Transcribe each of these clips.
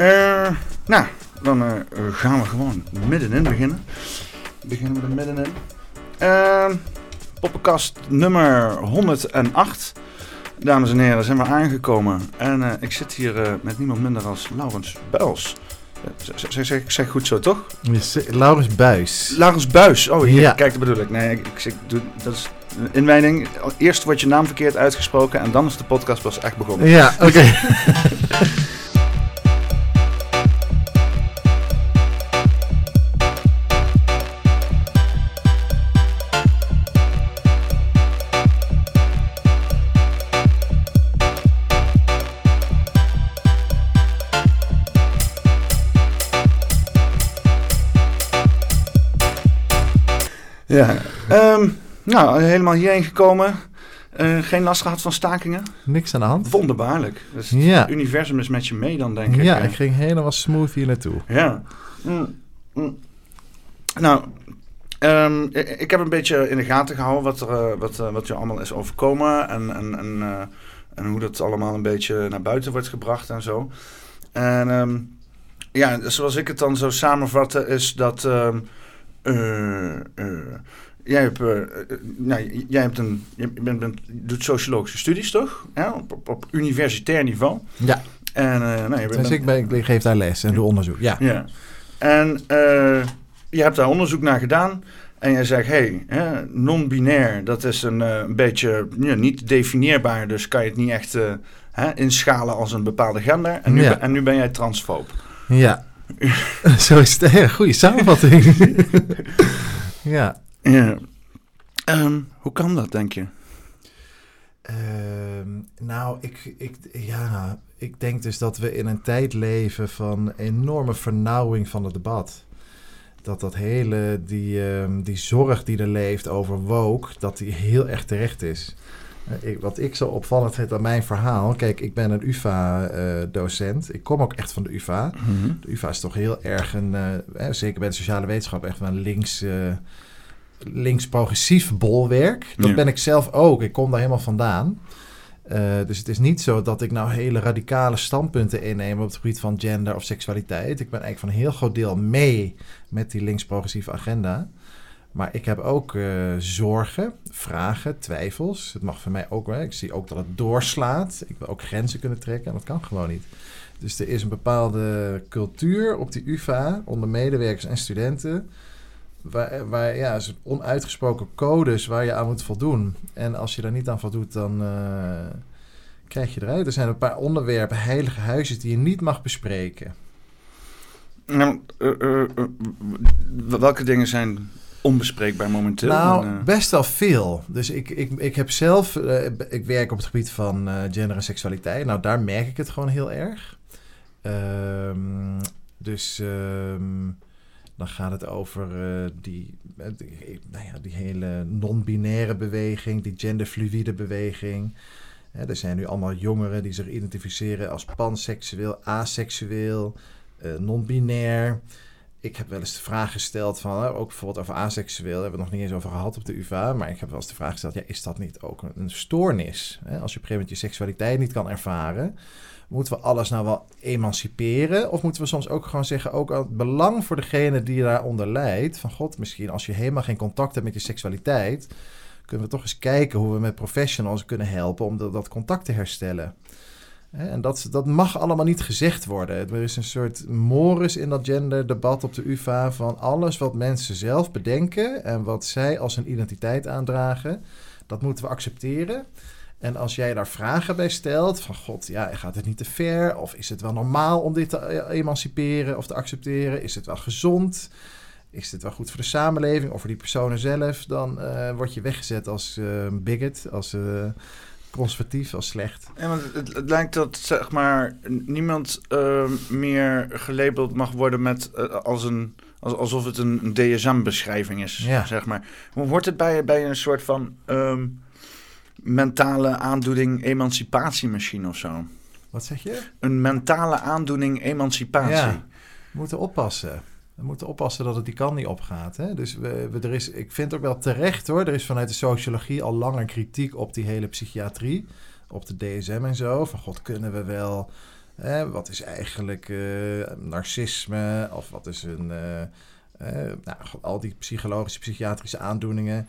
Uh, nou, dan uh, gaan we gewoon middenin beginnen. Beginnen we er middenin. Uh, poppenkast nummer 108. Dames en heren, zijn we aangekomen. En ik zit hier met niemand minder als Laurens Buils. Zeg, zeg, zeg goed zo, toch? Laurens Buis. Laurens Buis. Oh, hier, ja. kijk, dat bedoel ik. Nee, ik, ik, doe, dat is inwijding. Eerst wordt je naam verkeerd uitgesproken en dan is de podcast pas echt begonnen. Ja, oké. nou, helemaal hierheen gekomen. Uh, geen last gehad van stakingen? Niks aan de hand. Wonderbaarlijk. Dus Het universum is met je mee dan, denk ik. Ja, ik ging helemaal smooth hier naartoe. Ja. Mm, mm. Nou, um, ik heb een beetje in de gaten gehouden wat, er, uh, wat, uh, wat je allemaal is overkomen. En, en, en, en hoe dat allemaal een beetje naar buiten wordt gebracht en zo. En um, ja, zoals ik het dan zo samenvatten is dat... Uh, jij, hebt, uh, nou, jij hebt een, je bent, bent, doet sociologische studies, toch? Ja, op, op, op universitair niveau. Ja. En, nou, je bent, dus ik, ben, ik geef daar les en doe onderzoek, ja. ja. En je hebt daar onderzoek naar gedaan. En jij zegt, hé, hey, non-binair, dat is een, een beetje ja, niet definieerbaar. Dus kan je het niet echt hè, inschalen als een bepaalde gender. En nu, ja. en nu ben jij transfoob. Ja, Zo is het. Ja, goede samenvatting. ja. Ja. Ehm, hoe kan dat, denk je? Ehm, nou, ik, ik, ja, ik denk dus dat we in een tijd leven van enorme vernauwing van het debat. Dat dat hele, die, ehm, die zorg die er leeft over woke, dat die heel erg terecht is. Eh, ik, wat ik zo opvallend vind aan mijn verhaal. Kijk, ik ben een UVA-docent. ik kom ook echt van de UVA. Mhm. De UVA is toch heel erg een, uh, zeker bij de sociale wetenschap, echt een links, links-progressief bolwerk. Dat ben ik zelf ook. Ik kom daar helemaal vandaan. dus het is niet zo dat ik nou hele radicale standpunten inneem op het gebied van gender of seksualiteit. Ik ben eigenlijk van een heel groot deel mee met die links-progressieve agenda. Maar ik heb ook uh, zorgen, vragen, twijfels. Het mag voor mij ook wel. Ik zie ook dat het doorslaat. Ik wil ook grenzen kunnen trekken en dat kan gewoon niet. Dus er is een bepaalde cultuur op die UvA onder medewerkers en studenten. Waar, waar ja, is onuitgesproken codes waar je aan moet voldoen. En als je daar niet aan voldoet, dan uh, krijg je eruit. Er zijn een paar onderwerpen, heilige huizen, die je niet mag bespreken. Nou, uh, welke dingen zijn onbespreekbaar momenteel? Nou, eh, best wel veel. Dus ik, ik, ik heb zelf, ik werk op het gebied van gender en seksualiteit. Nou, daar merk ik het gewoon heel erg. Um, dus um, dan gaat het over die, die, nou ja, die hele non-binaire beweging, die genderfluïde beweging. er zijn nu allemaal jongeren die zich identificeren als panseksueel, aseksueel, non-binair ik heb wel eens de vraag gesteld van, ook bijvoorbeeld over aseksueel, hebben we het nog niet eens over gehad op de UvA, maar ik heb wel eens de vraag gesteld, ja, is dat niet ook een, stoornis? Als je op een gegeven moment je seksualiteit niet kan ervaren, moeten we alles nou wel emanciperen? Of moeten we soms ook gewoon zeggen, ook het belang voor degene die daaronder lijdt, van god, misschien als je helemaal geen contact hebt met je seksualiteit, kunnen we toch eens kijken hoe we met professionals kunnen helpen om dat, contact te herstellen. En dat, dat mag allemaal niet gezegd worden. Er is een soort morus in dat genderdebat op de UvA van alles wat mensen zelf bedenken en wat zij als een identiteit aandragen, dat moeten we accepteren. En als jij daar vragen bij stelt, van god, ja, gaat het niet te ver? Of is het wel normaal om dit te emanciperen of te accepteren? Is het wel gezond? Is het wel goed voor de samenleving of voor die personen zelf? Dan uh, word je weggezet als uh, bigot, als... Uh, conservatief als slecht. Ja, want het, het, lijkt dat zeg maar niemand meer gelabeld mag worden met als een als, alsof het een, DSM-beschrijving is, ja. zeg maar. Wordt het bij, bij een soort van um, mentale aandoening emancipatiemachine of zo? Wat zeg je? Een mentale aandoening emancipatie. Ja, we moeten oppassen. We moeten oppassen dat het die kant niet opgaat. Hè? Dus we, we, er is, ik vind ook wel terecht hoor. Er is vanuit de sociologie al langer kritiek op die hele psychiatrie. Op de DSM en zo. Van god, kunnen we wel Hè, wat is eigenlijk eh, narcisme? Of wat is een... eh, eh, nou, al die psychologische, psychiatrische aandoeningen.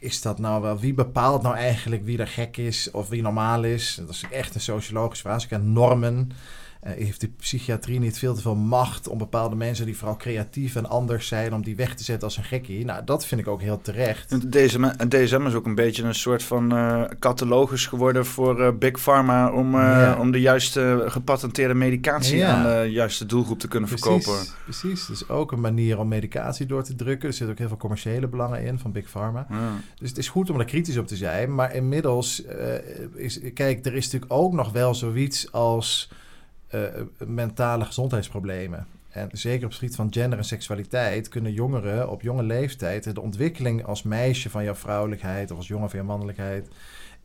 Is dat nou wel... Wie bepaalt nou eigenlijk wie er gek is of wie normaal is? Dat is echt een sociologisch vraagstuk. En normen... Eh, heeft de psychiatrie niet veel te veel macht om bepaalde mensen die vooral creatief en anders zijn, om die weg te zetten als een gekkie? Nou, dat vind ik ook heel terecht. En DSM, is ook een beetje een soort van eh, catalogus geworden voor eh, Big Pharma om, Ja. om de juiste gepatenteerde medicatie Ja. aan de juiste doelgroep te kunnen verkopen. Precies, precies. Dus ook een manier om medicatie door te drukken. Er zitten ook heel veel commerciële belangen in van Big Pharma. Ja. Dus het is goed om er kritisch op te zijn. Maar inmiddels, is, kijk, er is natuurlijk ook nog wel zoiets als eh, mentale gezondheidsproblemen. En zeker op het gebied van gender en seksualiteit kunnen jongeren op jonge leeftijd de ontwikkeling als meisje van jouw vrouwelijkheid of als jongen van jouw mannelijkheid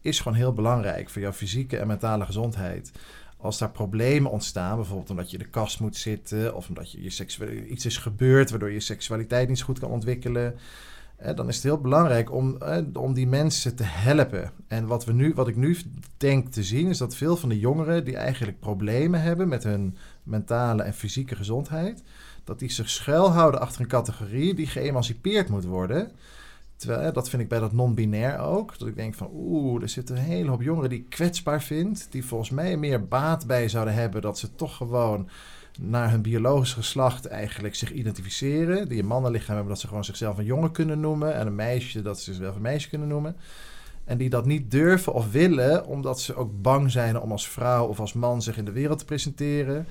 is gewoon heel belangrijk voor jouw fysieke en mentale gezondheid. Als daar problemen ontstaan, bijvoorbeeld omdat je in de kast moet zitten of omdat je je iets is gebeurd waardoor je seksualiteit niet zo goed kan ontwikkelen, eh, dan is het heel belangrijk om, om die mensen te helpen. En wat, we nu, wat ik nu denk te zien, is dat veel van de jongeren die eigenlijk problemen hebben met hun mentale en fysieke gezondheid, dat die zich schuilhouden achter een categorie die geëmancipeerd moet worden. Terwijl, dat vind ik bij dat non-binair ook. Dat ik denk van, oeh, er zitten een hele hoop jongeren die ik kwetsbaar vind. Die volgens mij meer baat bij zouden hebben dat ze toch gewoon naar hun biologisch geslacht eigenlijk zich identificeren. Die een mannenlichaam hebben dat ze gewoon zichzelf een jongen kunnen noemen. En een meisje dat ze zichzelf een meisje kunnen noemen. En die dat niet durven of willen, omdat ze ook bang zijn om als vrouw of als man zich in de wereld te presenteren.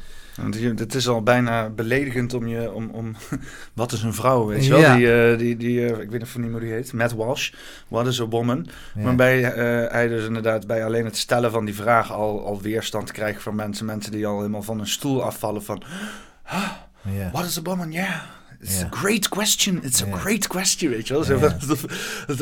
Het is al bijna beledigend om je... Om, om, wat is een vrouw, weet je wel? Ja. Die, eh, die, die, eh, ik weet even niet hoe die heet. Matt Walsh. What is a woman? Ja. Waarbij eh, hij dus inderdaad bij alleen het stellen van die vraag al, al weerstand krijgt van mensen. Mensen die al helemaal van hun stoel afvallen van... "Ah, Ja. What is a woman? Yeah. It's Ja. a great question. It's a Ja. great question, weet je wel. Zo, Ja.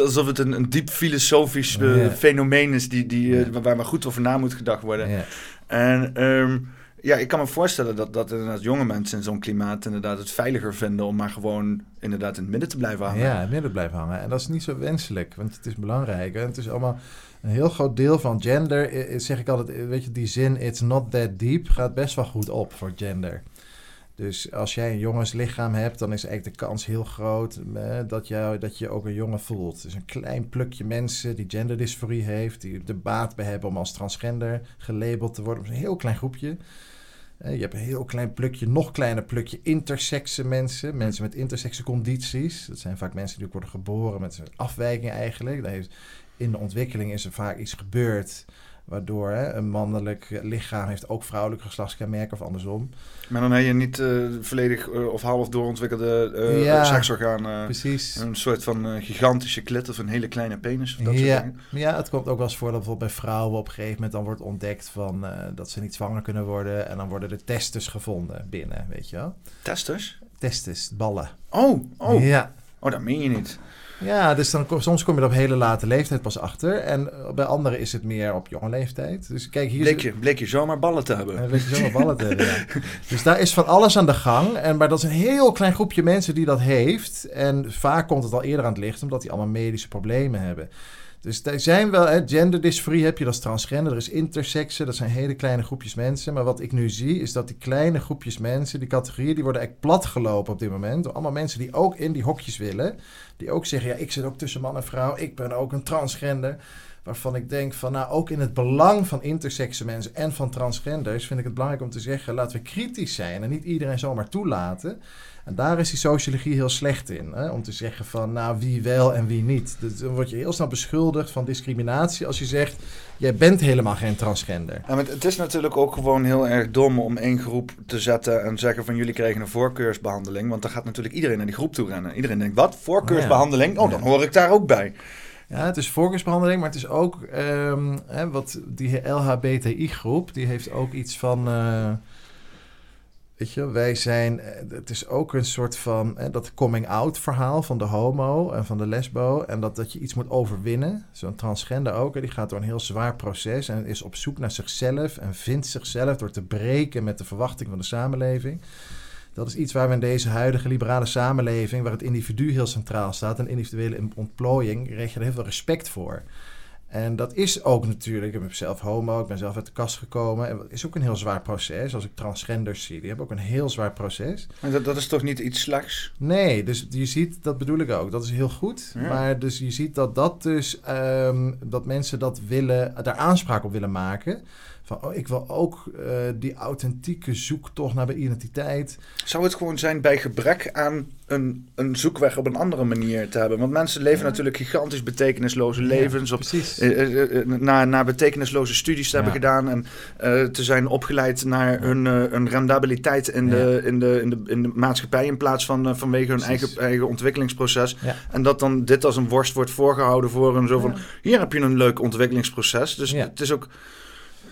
alsof, het een, een diep filosofisch eh, fenomeen is die, die, eh, waar maar goed over na moet gedacht worden. En ehm, ja, ik kan me voorstellen dat, dat inderdaad jonge mensen in zo'n klimaat inderdaad het veiliger vinden om maar gewoon inderdaad in het midden te blijven hangen. Ja, in het midden blijven hangen. En dat is niet zo wenselijk, want het is belangrijk. En het is allemaal een heel groot deel van gender. Zeg ik altijd, weet je, die zin, it's not that deep, gaat best wel goed op voor gender. Dus als jij een jongenslichaam hebt, dan is eigenlijk de kans heel groot dat, jou, dat je ook een jongen voelt. Dus een klein plukje mensen die genderdysforie heeft, die er baat bij hebben om als transgender gelabeld te worden. Een heel klein groepje. Je hebt een heel klein plukje, nog kleiner plukje intersexe mensen. Mensen met intersexe condities. Dat zijn vaak mensen die ook worden geboren met een afwijking eigenlijk. Heeft, in de ontwikkeling is er vaak iets gebeurd... waardoor hè, een mannelijk lichaam heeft ook vrouwelijk geslachtskenmerken of andersom. Maar dan heb je niet eh, volledig eh, of half doorontwikkelde eh Ja. seksorganen. Precies. Een soort van eh, gigantische klit of een hele kleine penis. Of dat soort Ja, dingen. ja, het komt ook wel eens voor dat bijvoorbeeld bij vrouwen op een gegeven moment dan wordt ontdekt van, eh, dat ze niet zwanger kunnen worden. En dan worden de testes gevonden binnen, weet je wel. Testers? Testes, ballen. Oh, oh. Ja, oh, dat meen je niet. Ja, dus dan, soms kom je er op hele late leeftijd pas achter. En eh, bij anderen is het meer op jonge leeftijd. Dus kijk, hier Bleek je, bleek je zomaar ballen te hebben. Weet je zomaar ballen te hebben, ja. Dus daar is van alles aan de gang. En, maar dat is een heel klein groepje mensen die dat heeft. En vaak komt het al eerder aan het licht, omdat die allemaal medische problemen hebben. Dus er zijn wel, hè, genderdysforie heb je, dat is transgender. Er is intersexe, dat zijn hele kleine groepjes mensen. Maar wat ik nu zie, is dat die kleine groepjes mensen, die categorieën, die worden eigenlijk platgelopen op dit moment. Door allemaal mensen die ook in die hokjes willen. Die ook zeggen, ja, ik zit ook tussen man en vrouw. Ik ben ook een transgender. Waarvan ik denk van, nou, ook in het belang van intersexe mensen en van transgenders vind ik het belangrijk om te zeggen, laten we kritisch zijn en niet iedereen zomaar toelaten. En daar is die sociologie heel slecht in. Hè? Om te zeggen van, nou, wie wel en wie niet. Dus dan word je heel snel beschuldigd van discriminatie als je zegt, jij bent helemaal geen transgender. Ja, maar het is natuurlijk ook gewoon heel erg dom om één groep te zetten en zeggen van jullie krijgen een voorkeursbehandeling. Want dan gaat natuurlijk iedereen naar die groep toe rennen. Iedereen denkt, wat? Voorkeursbehandeling? Oh, dan hoor ik daar ook bij. Ja, het is voorkeursbehandeling, maar het is ook ehm, hè, wat die LHBTI-groep, die heeft ook iets van. eh, weet je, wij zijn. eh, Het is ook een soort van. Hè, dat coming-out verhaal van de homo en van de lesbo. En dat, dat je iets moet overwinnen. Zo'n transgender ook. die gaat door een heel zwaar proces en is op zoek naar zichzelf. En vindt zichzelf door te breken met de verwachting van de samenleving. Dat is iets waar we in deze huidige liberale samenleving, waar het individu heel centraal staat, en individuele ontplooiing, krijg je er heel veel respect voor. En dat is ook natuurlijk, ik ben zelf homo, ik ben zelf uit de kast gekomen. En dat is ook een heel zwaar proces. Als ik transgenders zie, die hebben ook een heel zwaar proces. Maar dat, dat is toch niet iets slechts? Nee, dus je ziet, dat bedoel ik ook, dat is heel goed. Ja. Maar dus je ziet dat dat dus, ehm, dat mensen dat willen, daar aanspraak op willen maken. Van, oh, ik wil ook eh, die authentieke zoektocht naar mijn identiteit. Zou het gewoon zijn bij gebrek aan een, een zoekweg op een andere manier te hebben? Want mensen leven Ja. natuurlijk gigantisch betekenisloze levens. Ja, Of, precies. eh, eh, naar, naar betekenisloze studies te Ja. hebben gedaan. En te zijn opgeleid naar hun, hun rendabiliteit in, de, in, de, in, de, in de maatschappij. In plaats van vanwege hun Precies. eigen, eigen ontwikkelingsproces. En dat dan dit als een worst wordt voorgehouden voor hem. Zo van, hier heb je een leuk ontwikkelingsproces. Dus het is ook...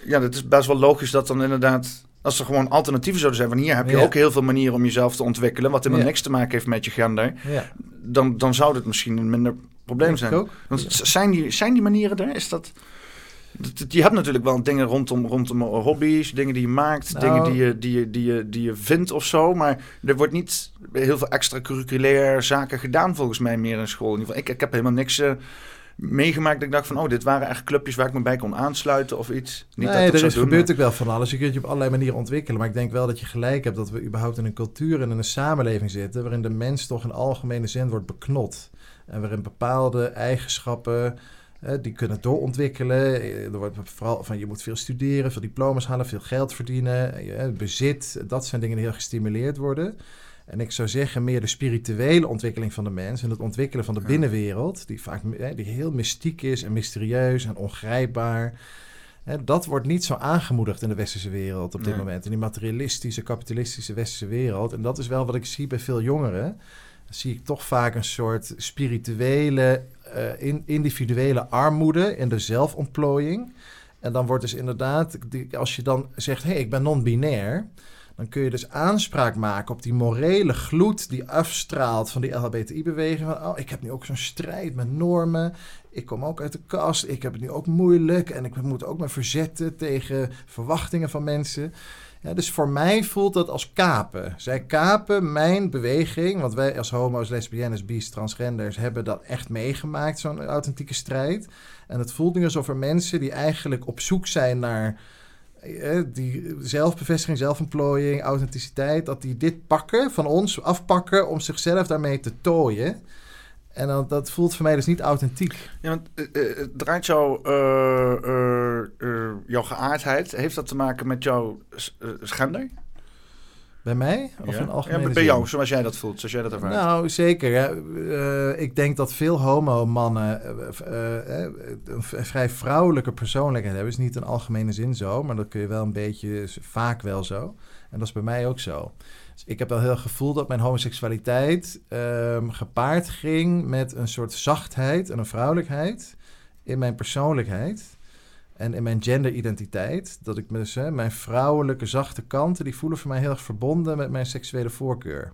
Ja, het is best wel logisch dat dan inderdaad... Als er gewoon alternatieven zouden zijn, van hier heb je Ja. ook heel veel manieren om jezelf te ontwikkelen, wat helemaal Ja. niks te maken heeft met je gender, Ja, dan, dan zou dit misschien een minder probleem denk zijn. ook. Want zijn die, zijn die manieren er? Is dat... dat- dat- Je hebt natuurlijk wel dingen rondom, rondom hobby's, dingen die je maakt, Nou. dingen die je, die, je, die, je, die je vindt of zo. Maar er wordt niet heel veel extracurriculair zaken gedaan volgens mij meer in school. In ieder geval, ik, ik heb helemaal niks eh, meegemaakt dat ik dacht van... oh, dit waren echt clubjes waar ik me bij kon aansluiten of iets. Niet nee, dat er is, doen, gebeurt maar- ook wel van alles. Je kunt je op allerlei manieren ontwikkelen. Maar ik denk wel dat je gelijk hebt dat we überhaupt in een cultuur en in een samenleving zitten... waarin de mens toch in algemene zin wordt beknot. En waarin bepaalde eigenschappen... eh, die kunnen doorontwikkelen. Eh, Er wordt vooral van je moet veel studeren, veel diploma's halen, veel geld verdienen, eh, bezit. Dat zijn dingen die heel gestimuleerd worden. En ik zou zeggen, meer de spirituele ontwikkeling van de mens en het ontwikkelen van de binnenwereld, die vaak die heel mystiek is en mysterieus en ongrijpbaar. Dat wordt niet zo aangemoedigd in de westerse wereld op dit Nee. moment. In die materialistische, kapitalistische westerse wereld. En dat is wel wat ik zie bij veel jongeren. Dan zie ik toch vaak een soort spirituele, eh, in, individuele armoede in de zelfontplooiing. En dan wordt dus inderdaad, als je dan zegt, hé, hey, ik ben non-binair... dan kun je dus aanspraak maken op die morele gloed die afstraalt van die LHBTI-beweging. Van, oh, ik heb nu ook zo'n strijd met normen. Ik kom ook uit de kast. Ik heb het nu ook moeilijk. En ik moet ook me verzetten tegen verwachtingen van mensen. Ja, dus voor mij voelt dat als kapen. Zij kapen mijn beweging. Want wij als homo's, lesbiennes, bis, transgenders hebben dat echt meegemaakt, zo'n authentieke strijd. En het voelt nu alsof er mensen die eigenlijk op zoek zijn naar die zelfbevestiging, zelfontplooiing, authenticiteit, dat die dit pakken van ons, afpakken om zichzelf daarmee te tooien. En dat voelt voor mij dus niet authentiek. Ja, want eh, eh, draait jouw, eh, jouw geaardheid, heeft dat te maken met jouw s- gender? Bij mij? Of ja? in algemene ja, bij zin? jou, zoals jij dat voelt, zoals jij dat ervaart. Nou, zeker. Ja. Eh, ik denk dat veel homo-mannen eh, eh, een vrij vrouwelijke persoonlijkheid hebben. is niet in algemene zin zo, maar dat kun je wel een beetje, vaak wel zo. En dat is bij mij ook zo. Dus ik heb wel heel gevoel dat mijn homoseksualiteit ehm, gepaard ging met een soort zachtheid en een vrouwelijkheid in mijn persoonlijkheid. En in mijn genderidentiteit, dat ik dus, mijn vrouwelijke zachte kanten, die voelen voor mij heel erg verbonden met mijn seksuele voorkeur.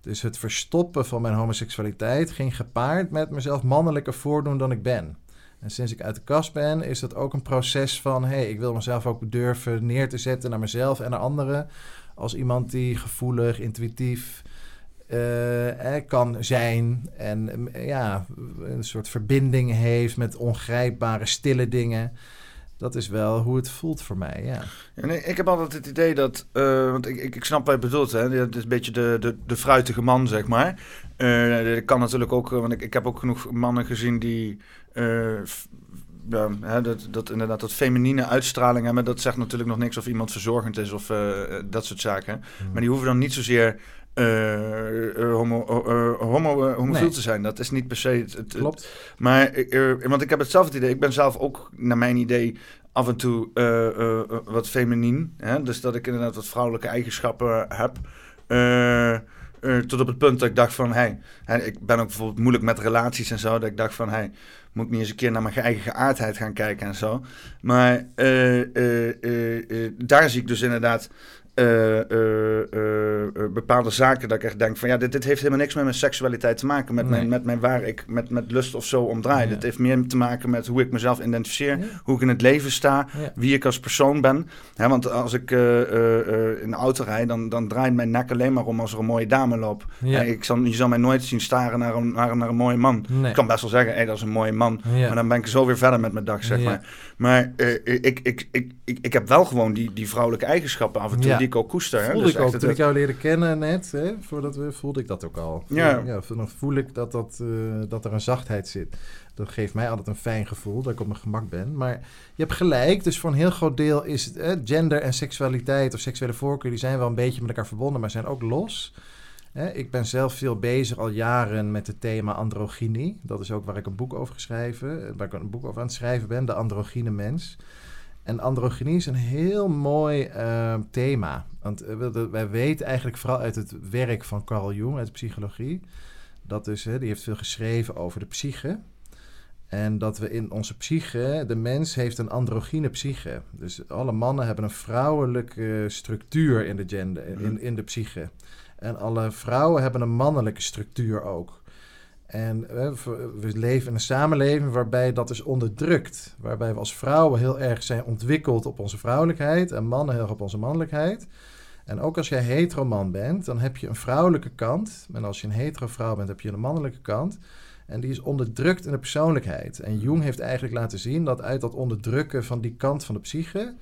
Dus het verstoppen van mijn homoseksualiteit ging gepaard met mezelf mannelijker voordoen dan ik ben. En sinds ik uit de kast ben, is dat ook een proces van: hé, hey, ik wil mezelf ook durven neer te zetten naar mezelf en naar anderen. Als iemand die gevoelig, intuïtief eh, eh, kan zijn. En eh, ja, een soort verbinding heeft met ongrijpbare, stille dingen. Dat is wel hoe het voelt voor mij, ja. Ja, nee, ik heb altijd het idee dat, eh, want ik, ik, ik snap wat je bedoelt, hè. Het is een beetje de, de, de fruitige man, zeg maar. Eh dat kan natuurlijk ook, eh, want ik, ik heb ook genoeg mannen gezien die, ja, hè, dat, dat inderdaad dat feminine uitstraling hebben. Dat zegt natuurlijk nog niks of iemand verzorgend is of dat soort zaken. Maar die hoeven dan niet zozeer eh, homo, eh, homo, homofiel Nee. te zijn. Dat is niet per se het, het, Klopt. maar, want ik heb hetzelfde idee. Ik ben zelf ook, naar mijn idee, af en toe wat feminien. Hè? Dus dat ik inderdaad wat vrouwelijke eigenschappen heb. Tot op het punt dat ik dacht van, hey, hè, ik ben ook bijvoorbeeld moeilijk met relaties en zo. Dat ik dacht van, hey, moet ik niet eens een keer naar mijn eigen geaardheid gaan kijken en zo. Maar daar zie ik dus inderdaad... eh, eh, eh, bepaalde zaken dat ik echt denk van ja, dit, dit heeft helemaal niks met mijn seksualiteit te maken. Met, mijn, met mijn waar ik met, met lust of zo om draai. Dit heeft meer te maken met hoe ik mezelf identificeer, hoe ik in het leven sta, wie ik als persoon ben. want als ik in de auto rijd, dan, dan draait mijn nek alleen maar om als er een mooie dame loopt. ik zal, je zal mij nooit zien staren naar een, naar, naar een mooie man. Ik kan best wel zeggen, hey, dat is een mooie man. Maar dan ben ik zo weer verder met mijn dag, zeg maar. Maar ik, ik, ik, ik, ik heb wel gewoon die, die vrouwelijke eigenschappen af en toe die ik ook koester. Voelde dus ik ook. Toen ik jou leerde kennen net, hè, voordat we, voelde ik dat ook al. Ja. ja dan voel ik dat, dat, uh, dat er een zachtheid zit. Dat geeft mij altijd een fijn gevoel, dat ik op mijn gemak ben. Maar je hebt gelijk, dus voor een heel groot deel is het, eh, gender en seksualiteit of seksuele voorkeur... die zijn wel een beetje met elkaar verbonden, maar zijn ook los... Ik ben zelf veel bezig al jaren met het thema androgynie. Dat is ook waar ik een boek over geschreven, waar ik een boek over aan het schrijven ben, de androgyne mens. En androgynie is een heel mooi uh, thema. Want uh, wij weten eigenlijk vooral uit het werk van Carl Jung, uit psychologie, dat dus, die heeft veel geschreven over de psyche. En dat we in onze psyche, de mens heeft een androgyne psyche. Dus alle mannen hebben een vrouwelijke structuur in de gender, in, in de psyche. En alle vrouwen hebben een mannelijke structuur ook. En we leven in een samenleving waarbij dat is onderdrukt. Waarbij we als vrouwen heel erg zijn ontwikkeld op onze vrouwelijkheid en mannen heel erg op onze mannelijkheid. En ook als jij heteroman bent, dan heb je een vrouwelijke kant. En als je een hetero vrouw bent, heb je een mannelijke kant. En die is onderdrukt in de persoonlijkheid. En Jung heeft eigenlijk laten zien dat uit dat onderdrukken van die kant van de psyche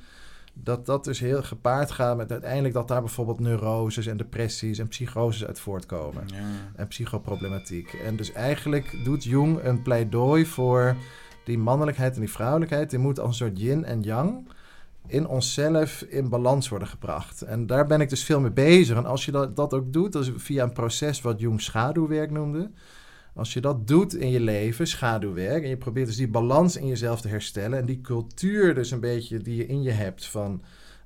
dat dat dus heel gepaard gaat met uiteindelijk dat daar bijvoorbeeld neuroses en depressies en psychoses uit voortkomen. Ja. En psychoproblematiek. En dus eigenlijk doet Jung een pleidooi voor die mannelijkheid en die vrouwelijkheid. Die moet als een soort yin en yang in onszelf in balans worden gebracht. En daar ben ik dus veel mee bezig. En als je dat, dat ook doet, dat is via een proces wat Jung schaduwwerk noemde. Als je dat doet in je leven, schaduwwerk, en je probeert dus die balans in jezelf te herstellen en die cultuur dus een beetje die je in je hebt van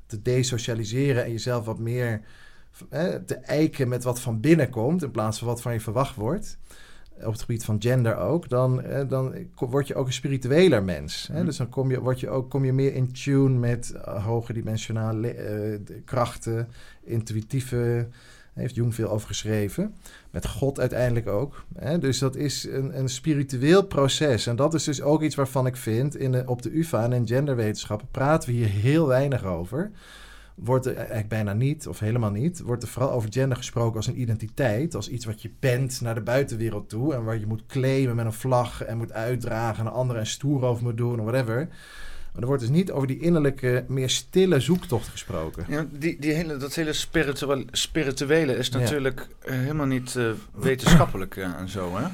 te desocialiseren en jezelf wat meer te eiken met wat van binnen komt in plaats van wat van je verwacht wordt, op het gebied van gender ook, dan, dan word je ook een spiritueler mens. Hè? Mm. Dus dan kom je, word je ook, kom je meer in tune met uh, hoge uh, krachten, intuïtieve heeft Jung veel over geschreven. Met God uiteindelijk ook. Hè? Dus dat is een, een spiritueel proces. En dat is dus ook iets waarvan ik vind... In de, op de UvA en in genderwetenschappen praten we hier heel weinig over. Wordt er eigenlijk bijna niet, of helemaal niet... wordt er vooral over gender gesproken als een identiteit. Als iets wat je bent naar de buitenwereld toe... en waar je moet claimen met een vlag en moet uitdragen... en anderen en stoer over moet doen of whatever... Maar er wordt dus niet over die innerlijke, meer stille zoektocht gesproken. Ja, die, die hele, dat hele spirituele, spirituele is natuurlijk eh, helemaal niet uh, wetenschappelijk uh, en zo, hè?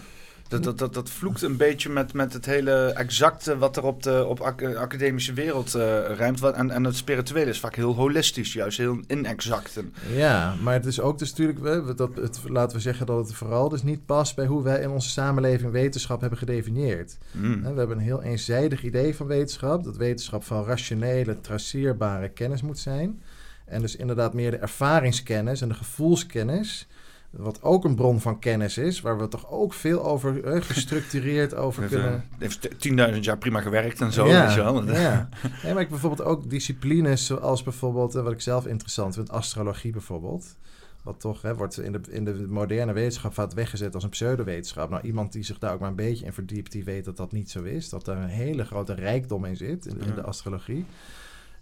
Dat, dat, dat, dat vloekt een beetje met, met het hele exacte wat er op de op academische wereld uh, ruimt. En, en het spirituele is vaak heel holistisch, juist heel inexact. Ja, maar het is ook dus natuurlijk, dat het, laten we zeggen dat het vooral dus niet past bij hoe wij in onze samenleving wetenschap hebben gedefinieerd. Hmm. We hebben een heel eenzijdig idee van wetenschap, dat wetenschap van rationele, traceerbare kennis moet zijn. En dus inderdaad meer de ervaringskennis en de gevoelskennis wat ook een bron van kennis is, waar we toch ook veel over eh, gestructureerd over kunnen. Het heeft 10.000 jaar prima gewerkt en zo. Ja, weet je wel. ja. Nee, maar ik bijvoorbeeld ook disciplines zoals bijvoorbeeld, eh, wat ik zelf interessant vind, astrologie bijvoorbeeld. Wat toch hè, wordt in de, in de moderne wetenschap vaak weggezet als een pseudowetenschap. Nou, iemand die zich daar ook maar een beetje in verdiept, die weet dat dat niet zo is. Dat daar een hele grote rijkdom in zit in, in de astrologie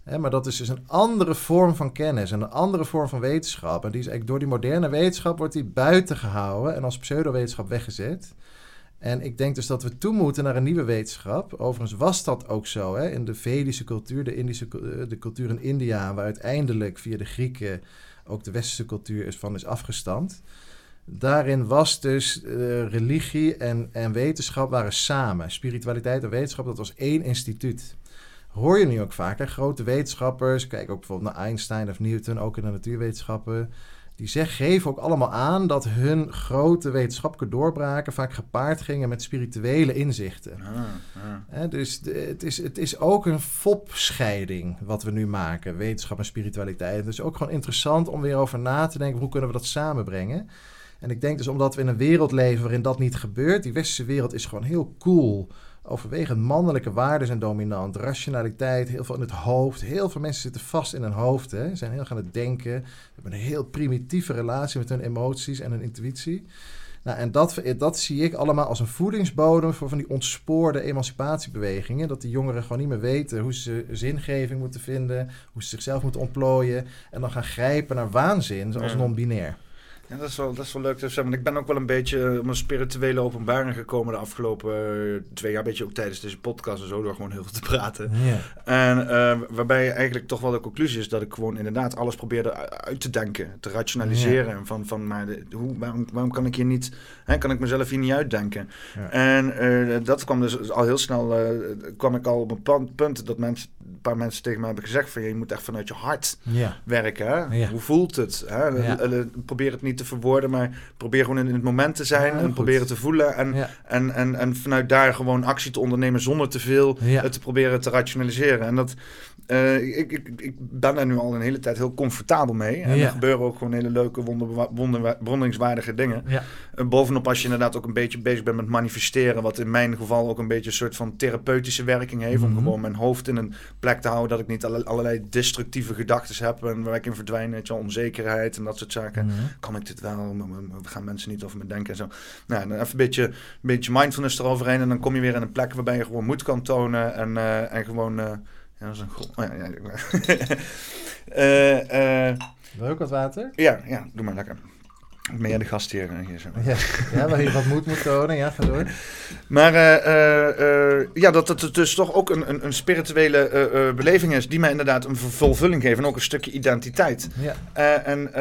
maar dat is dus een andere vorm van kennis en een andere vorm van wetenschap. En die is door die moderne wetenschap wordt die buiten gehouden en als pseudowetenschap weggezet. En ik denk dus dat we toe moeten naar een nieuwe wetenschap. Overigens was dat ook zo hè? in de Vedische cultuur, de, Indische, de cultuur in India, waar uiteindelijk via de Grieken ook de westerse cultuur is van is afgestamd. Daarin was dus uh, religie en, en wetenschap waren samen. Spiritualiteit en wetenschap, dat was één instituut hoor je nu ook vaak. Grote wetenschappers, kijk ook bijvoorbeeld naar Einstein of Newton, ook in de natuurwetenschappen. Die zeg, geven ook allemaal aan dat hun grote wetenschappelijke doorbraken vaak gepaard gingen met spirituele inzichten. Ah, ah. dus het, is, het is ook een fopscheiding wat we nu maken, wetenschap en spiritualiteit. Dus ook gewoon interessant om weer over na te denken, hoe kunnen we dat samenbrengen? En ik denk dus omdat we in een wereld leven waarin dat niet gebeurt, die westerse wereld is gewoon heel cool overwegend mannelijke waarden zijn dominant. Rationaliteit, heel veel in het hoofd. Heel veel mensen zitten vast in hun hoofd. Hè. Ze zijn heel gaan het denken. Hebben een heel primitieve relatie met hun emoties en hun intuïtie. Nou, en dat, dat zie ik allemaal als een voedingsbodem voor van die ontspoorde emancipatiebewegingen. Dat die jongeren gewoon niet meer weten hoe ze zingeving moeten vinden, hoe ze zichzelf moeten ontplooien. En dan gaan grijpen naar waanzin, zoals non-binair. Ja, dat is wel, dat is wel leuk te zeggen. ik ben ook wel een beetje om een spirituele openbaring gekomen de afgelopen eh, twee jaar. Een beetje ook tijdens deze podcast en zo, door gewoon heel veel te praten. Ja. En uh, waarbij eigenlijk toch wel de conclusie is dat ik gewoon inderdaad alles probeerde uit te denken, te rationaliseren. En van, van maar de, hoe, waarom, waarom kan ik hier niet, hè, kan ik mezelf hier niet uitdenken? Ja. En uh, dat kwam dus al heel snel, kwam ik al op een punt dat mensen een paar mensen tegen me hebben gezegd van je moet echt vanuit je hart werken. Hè? Hoe voelt het? Hè? Probeer het niet te verwoorden, maar probeer gewoon in het moment te zijn en proberen te voelen en, en, en, en vanuit daar gewoon actie te ondernemen zonder te veel het te proberen te rationaliseren. En dat, uh, ik, ik, ik ben daar nu al een hele tijd heel comfortabel mee. En er gebeuren ook gewoon hele leuke, wonder, dingen. Ja. En bovenop als je inderdaad ook een beetje bezig bent met manifesteren, wat in mijn geval ook een beetje een soort van therapeutische werking heeft, om mhm. gewoon mijn hoofd in een plek te houden dat ik niet allerlei destructieve gedachten heb en waar ik in verdwijn, weet je, onzekerheid en dat soort zaken. Mhm. Kan ik dit wel? Gaan mensen niet over me denken en zo. Nou, dan even een beetje, een beetje mindfulness eroverheen en dan kom je weer in een plek waarbij je gewoon moed kan tonen en, uh, en gewoon... Uh, ja, dat is een. Oh, ja, ja. uh, Wil je ook wat water? Ja, ja, doe maar lekker. Ben jij de gast hier? Eh, hier zo. Ja, ja, waar je wat moed moet tonen. Ja, ga door. Maar uh, uh, ja, dat het dus toch ook een, een, een spirituele beleving is... die mij inderdaad een vervulling geeft en ook een stukje identiteit. Ja. en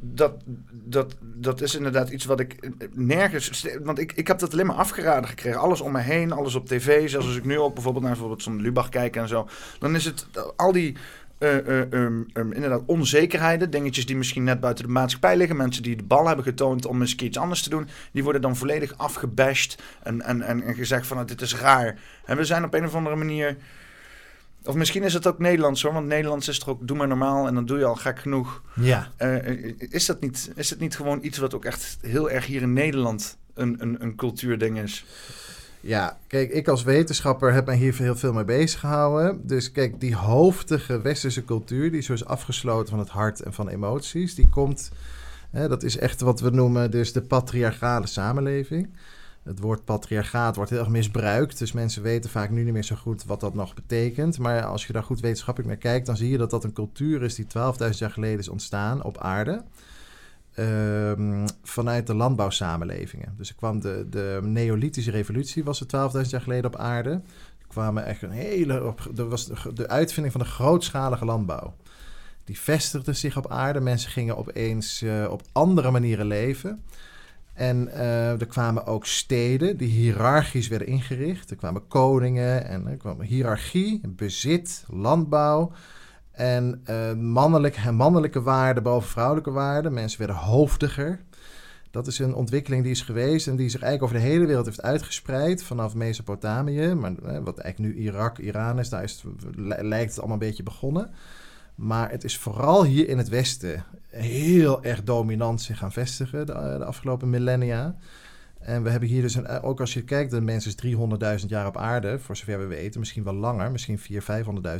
dat, dat, dat is inderdaad iets wat ik nergens... Want ik, ik heb dat alleen maar afgeraden gekregen. Alles om me heen, alles op tv. Zelfs als ik nu ook bijvoorbeeld naar bijvoorbeeld zo'n Lubach kijk en zo... dan is het al die uh, um, um, inderdaad onzekerheden. Dingetjes die misschien net buiten de maatschappij liggen. Mensen die de bal hebben getoond om eens iets anders te doen. Die worden dan volledig afgebashed. En, en, en, en gezegd van dit is raar. En we zijn op een of andere manier... Of misschien is het ook Nederlands hoor. Want Nederlands is toch ook doe maar normaal en dan doe je al gek genoeg. Ja. Uh, is, dat niet, is het niet gewoon iets wat ook echt heel erg hier in Nederland een, een, een cultuurding is? Ja, kijk, ik als wetenschapper heb mij hier heel veel mee bezig gehouden. Dus kijk, die hoofdige westerse cultuur, die zo is afgesloten van het hart en van emoties, die komt, hè, dat is echt wat we noemen dus de patriarchale samenleving. Het woord patriarchaat wordt heel erg misbruikt, dus mensen weten vaak nu niet meer zo goed wat dat nog betekent. Maar als je daar goed wetenschappelijk naar kijkt, dan zie je dat dat een cultuur is die 12.000 jaar geleden is ontstaan op aarde. Ehm, vanuit de landbouwsamenlevingen. Dus er kwam de, de Neolithische revolutie, was er 12.000 jaar geleden op aarde. Er kwamen echt een hele. Er was de, uitvinding van de grootschalige landbouw. Die vestigde zich op aarde. Mensen gingen opeens uh, op andere manieren leven. En uh, er kwamen ook steden die hiërarchisch werden ingericht. Er kwamen koningen en er kwam hiërarchie, bezit, landbouw. En uh, mannelijk, mannelijke waarden boven vrouwelijke waarden. Mensen werden hoofdiger. Dat is een ontwikkeling die is geweest en die zich eigenlijk over de hele wereld heeft uitgespreid. Vanaf Mesopotamië, maar eh, wat eigenlijk nu Irak, Iran is, daar is lijkt het allemaal een beetje begonnen. Maar het is vooral hier in het Westen heel erg dominant zich gaan vestigen de, de afgelopen millennia. En we hebben hier dus, een, ook als je kijkt, de mens is 300.000 jaar op aarde, voor zover we weten. Misschien wel langer, misschien 400.000,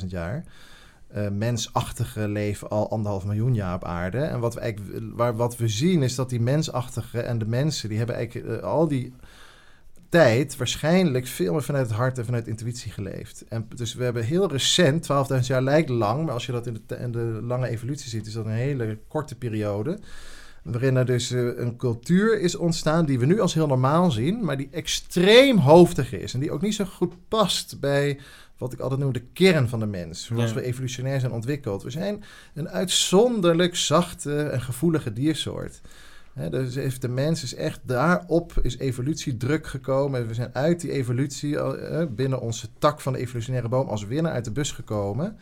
500.000 jaar uh, mensachtige leven al anderhalf miljoen jaar op aarde. En wat we, eigenlijk, waar, wat we zien is dat die mensachtige en de mensen, die hebben eigenlijk uh, al die tijd waarschijnlijk veel meer vanuit het hart en vanuit intuïtie geleefd. En dus we hebben heel recent, 12.000 jaar lijkt lang, maar als je dat in de lange evolutie ziet, is dat een hele korte periode. Waarin er dus uh, een cultuur is ontstaan die we nu als heel normaal zien, maar die extreem hoofdig is. En die ook niet zo goed past bij wat ik altijd noem de kern van de mens. Zoals we evolutionair zijn ontwikkeld. We zijn een uitzonderlijk zachte en gevoelige diersoort. dus heeft de mens is echt daarop is evolutie druk gekomen. We zijn uit die evolutie binnen onze tak van de evolutionaire boom als winnaar uit de bus gekomen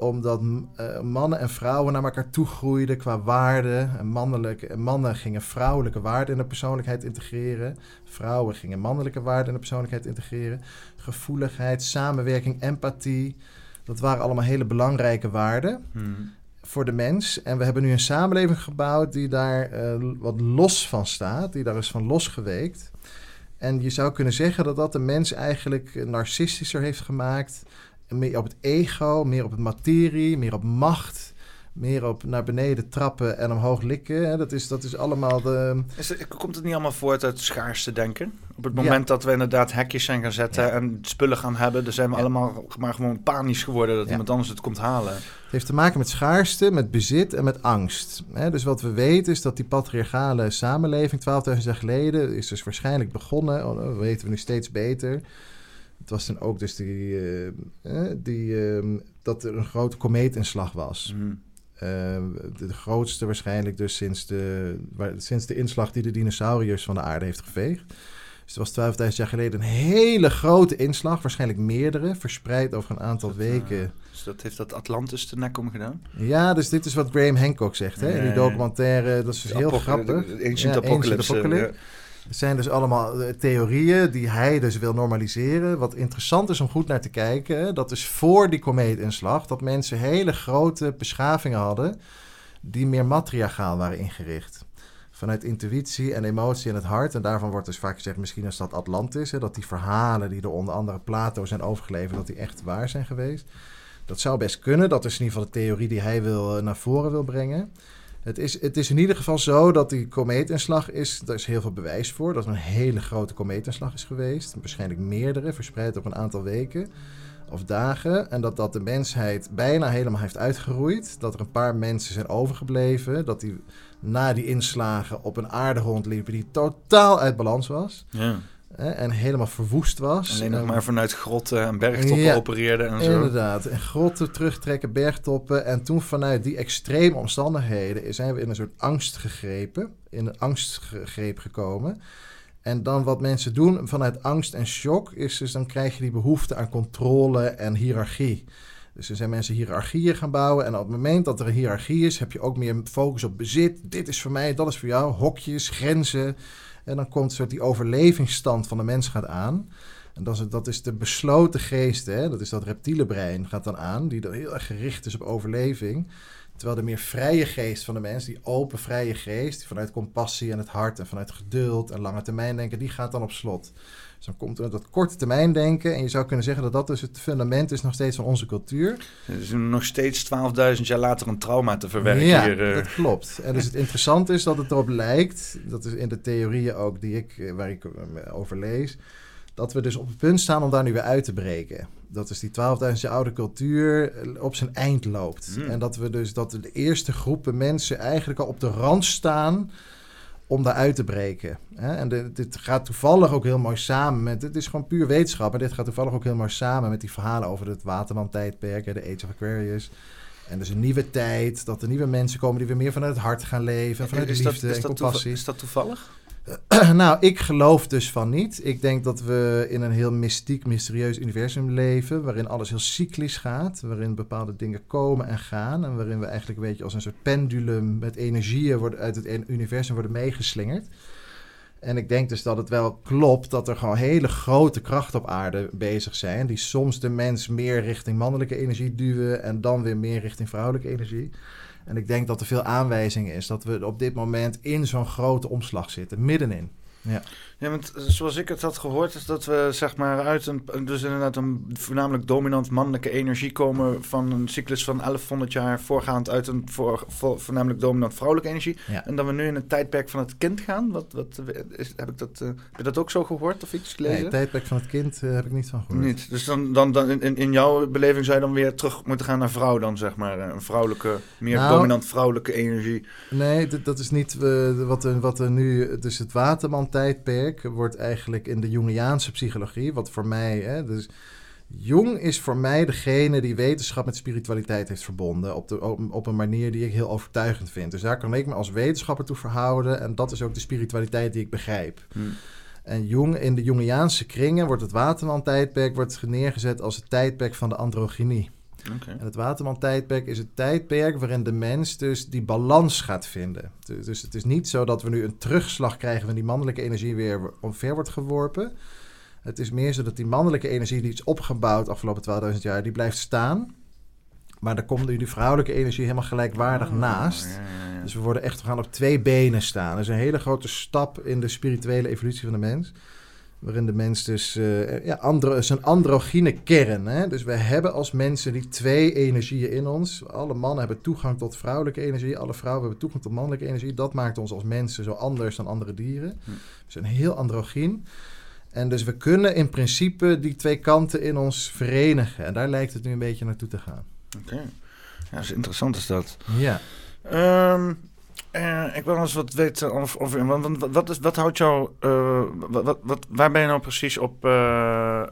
omdat uh, mannen en vrouwen naar elkaar toe groeiden qua waarden. En mannelijke, mannen gingen vrouwelijke waarden in de persoonlijkheid integreren. Vrouwen gingen mannelijke waarden in de persoonlijkheid integreren. Gevoeligheid, samenwerking, empathie. Dat waren allemaal hele belangrijke waarden hmm. voor de mens. En we hebben nu een samenleving gebouwd die daar uh, wat los van staat. Die daar is van losgeweekt. En je zou kunnen zeggen dat dat de mens eigenlijk narcistischer heeft gemaakt. Meer op het ego, meer op het materie, meer op macht meer op naar beneden trappen en omhoog likken. Dat is, dat is allemaal de... Is komt het niet allemaal voort uit schaarste denken? Op het moment dat we inderdaad hekjes zijn gaan zetten en spullen gaan hebben, dan zijn we allemaal maar gewoon panisch geworden dat iemand anders het komt halen. Het heeft te maken met schaarste, met bezit en met angst. Dus wat we weten is dat die patriarchale samenleving 12.000 jaar geleden is dus waarschijnlijk begonnen, oh, dat weten we nu steeds beter. Het was dan ook dus die, uh, die, uh, dat er een grote komeetinslag was. Mm. Ehm, de, grootste waarschijnlijk dus sinds de, sinds de inslag die de dinosauriërs van de aarde heeft geveegd. Dus het was 12.000 jaar geleden een hele grote inslag, waarschijnlijk meerdere, verspreid over een aantal weken. Uh, dus dat heeft dat Atlantis de nek om gedaan? Ja, dus dit is wat Graham Hancock zegt hè, in die documentaire. Dat is dus heel grappig. De Ancient ja, Apocalypse. Apocalypse. Het zijn dus allemaal eh, theorieën die hij dus wil normaliseren. Wat interessant is om goed naar te kijken, dat is voor die komeetinslag dat mensen hele grote beschavingen hadden die meer matriarchaal waren ingericht. Vanuit intuïtie en emotie en het hart. En daarvan wordt dus vaak gezegd, misschien is dat Atlantis. Hè, dat die verhalen die door onder andere Plato zijn overgeleverd, dat die echt waar zijn geweest. Dat zou best kunnen. Dat is in ieder geval de theorie die hij wil, eh, naar voren wil brengen. Het is, het is in ieder geval zo dat die komeetinslag is, daar is heel veel bewijs voor, dat er een hele grote komeetinslag is geweest. Waarschijnlijk meerdere, verspreid op een aantal weken of dagen. En dat dat de mensheid bijna helemaal heeft uitgeroeid. Dat er een paar mensen zijn overgebleven. Dat die na die inslagen op een aarde rondliepen die totaal uit balans was. Ja en helemaal verwoest was. Alleen nog maar vanuit grotten en bergtoppen ja, opereerde en zo. Inderdaad, en grotten terugtrekken, bergtoppen. En toen vanuit die extreme omstandigheden zijn we in een soort angst gegrepen. In een angstgreep gekomen. En dan wat mensen doen vanuit angst en shock is dus dan krijg je die behoefte aan controle en hiërarchie. Dus er zijn mensen hiërarchieën gaan bouwen. En op het moment dat er een hiërarchie is, heb je ook meer focus op bezit. Dit is voor mij, dat is voor jou. Hokjes, grenzen. En dan komt soort die overlevingsstand van de mens gaat aan. En dat is, dat is de besloten geest, hè? dat is dat reptiele brein, gaat dan aan, die dan heel erg gericht is op overleving. Terwijl de meer vrije geest van de mens, die open vrije geest, die vanuit compassie en het hart en vanuit geduld en lange termijn denken, die gaat dan op slot. Dus dan komt er dat korte termijn denken. En je zou kunnen zeggen dat dat dus het fundament is nog steeds van onze cultuur. Is nog steeds 12.000 jaar later een trauma te verwerken ja, hier. Uh. dat klopt. En dus het interessante is dat het erop lijkt, dat is in de theorieën ook die ik, eh, waar ik eh, over lees, dat we dus op het punt staan om daar nu weer uit te breken. Dat is die 12.000 jaar oude cultuur op zijn eind loopt. Hmm. En dat we dus dat de eerste groepen mensen eigenlijk al op de rand staan om daaruit te breken. En dit gaat toevallig ook heel mooi samen met... Het is gewoon puur wetenschap, maar dit gaat toevallig ook heel mooi samen... met die verhalen over het Waterman-tijdperk, de Age of Aquarius... En dus een nieuwe tijd, dat er nieuwe mensen komen die weer meer vanuit het hart gaan leven, vanuit de liefde dat, en compassie. Is dat toevallig? nou, ik geloof dus van niet. Ik denk dat we in een heel mystiek, mysterieus universum leven, waarin alles heel cyclisch gaat, waarin bepaalde dingen komen en gaan en waarin we eigenlijk een beetje als een soort pendulum met energieën worden, uit het universum worden meegeslingerd. En ik denk dus dat het wel klopt dat er gewoon hele grote krachten op aarde bezig zijn, die soms de mens meer richting mannelijke energie duwen en dan weer meer richting vrouwelijke energie. En ik denk dat er veel aanwijzingen is dat we op dit moment in zo'n grote omslag zitten, middenin. Ja. Ja, want zoals ik het had gehoord, is dat we zeg maar uit een, dus inderdaad een voornamelijk dominant mannelijke energie komen van een cyclus van 1100 jaar voorgaand uit een voor, voornamelijk dominant vrouwelijke energie. En dat we nu in een tijdperk van het kind gaan. Wat, wat, is, heb, ik dat, uh, heb je dat ook zo gehoord of iets gelezen? Nee, het tijdperk van het kind uh, heb ik niet van gehoord. Niet. Dus dan, dan, dan in, in jouw beleving zou je dan weer terug moeten gaan naar vrouw dan, zeg maar. Een vrouwelijke, meer nou, dominant vrouwelijke energie. Nee, dat is niet uh, wat, er, wat er nu... Dus het Wordt eigenlijk in de Jungiaanse psychologie, wat voor mij. Hè, dus Jung is voor mij degene die wetenschap met spiritualiteit heeft verbonden. Op, de, op, een manier die ik heel overtuigend vind. Dus daar kan ik me als wetenschapper toe verhouden. En dat is ook de spiritualiteit die ik begrijp. Hmm. En Jung, in de Jungiaanse kringen wordt het Waterman-tijdperk wordt neergezet als het tijdperk van de androgynie. En het Waterman-tijdperk is het tijdperk waarin de mens dus die balans gaat vinden. Dus het is niet zo dat we nu een terugslag krijgen van die mannelijke energie weer omver wordt geworpen. Het is meer zo dat die mannelijke energie die is opgebouwd afgelopen 12.000 jaar, die blijft staan. Maar dan komt nu die vrouwelijke energie helemaal gelijkwaardig oh, naast. Dus we worden echt, we gaan op twee benen staan. Dat is een hele grote stap in de spirituele evolutie van de mens. Waarin de mens dus uh, ja, andro, een androgyne kern. Hè? Dus we hebben als mensen die twee energieën in ons. Alle mannen hebben toegang tot vrouwelijke energie. Alle vrouwen hebben toegang tot mannelijke energie. Dat maakt ons als mensen zo anders dan andere dieren. Hm. We zijn heel androgyn. En dus we kunnen in principe die twee kanten in ons verenigen. En daar lijkt het nu een beetje naartoe te gaan. Oké. Ja, dat is interessant is dat. Ja. Um, uh, ik wil eens wat weten of, of wat, wat, is, wat houdt jou, uh, wat, wat, waar ben je nou precies op, uh,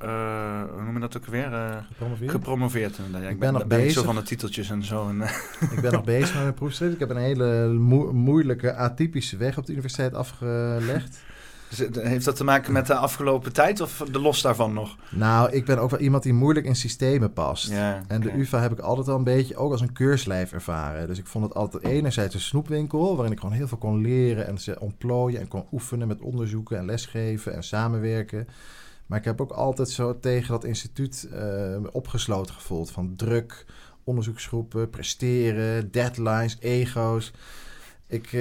hoe noem je dat ook weer? gepromoveerd. gepromoveerd ja, ik, ik ben, nog bezig. zo van de titeltjes en zo. En, ik ben nog bezig met mijn proefschrift. Ik heb een hele moeilijke, atypische weg op de universiteit afgelegd. Heeft dat te maken met de afgelopen tijd of de los daarvan nog? Nou, ik ben ook wel iemand die moeilijk in systemen past. Ja, en de UvA heb ik altijd al een beetje ook als een keurslijf ervaren. Dus ik vond het altijd enerzijds een snoepwinkel... waarin ik gewoon heel veel kon leren en ze ontplooien... en kon oefenen met onderzoeken en lesgeven en samenwerken. Maar ik heb ook altijd zo tegen dat instituut uh, opgesloten gevoeld... van druk, onderzoeksgroepen, presteren, deadlines, ego's... Ik uh,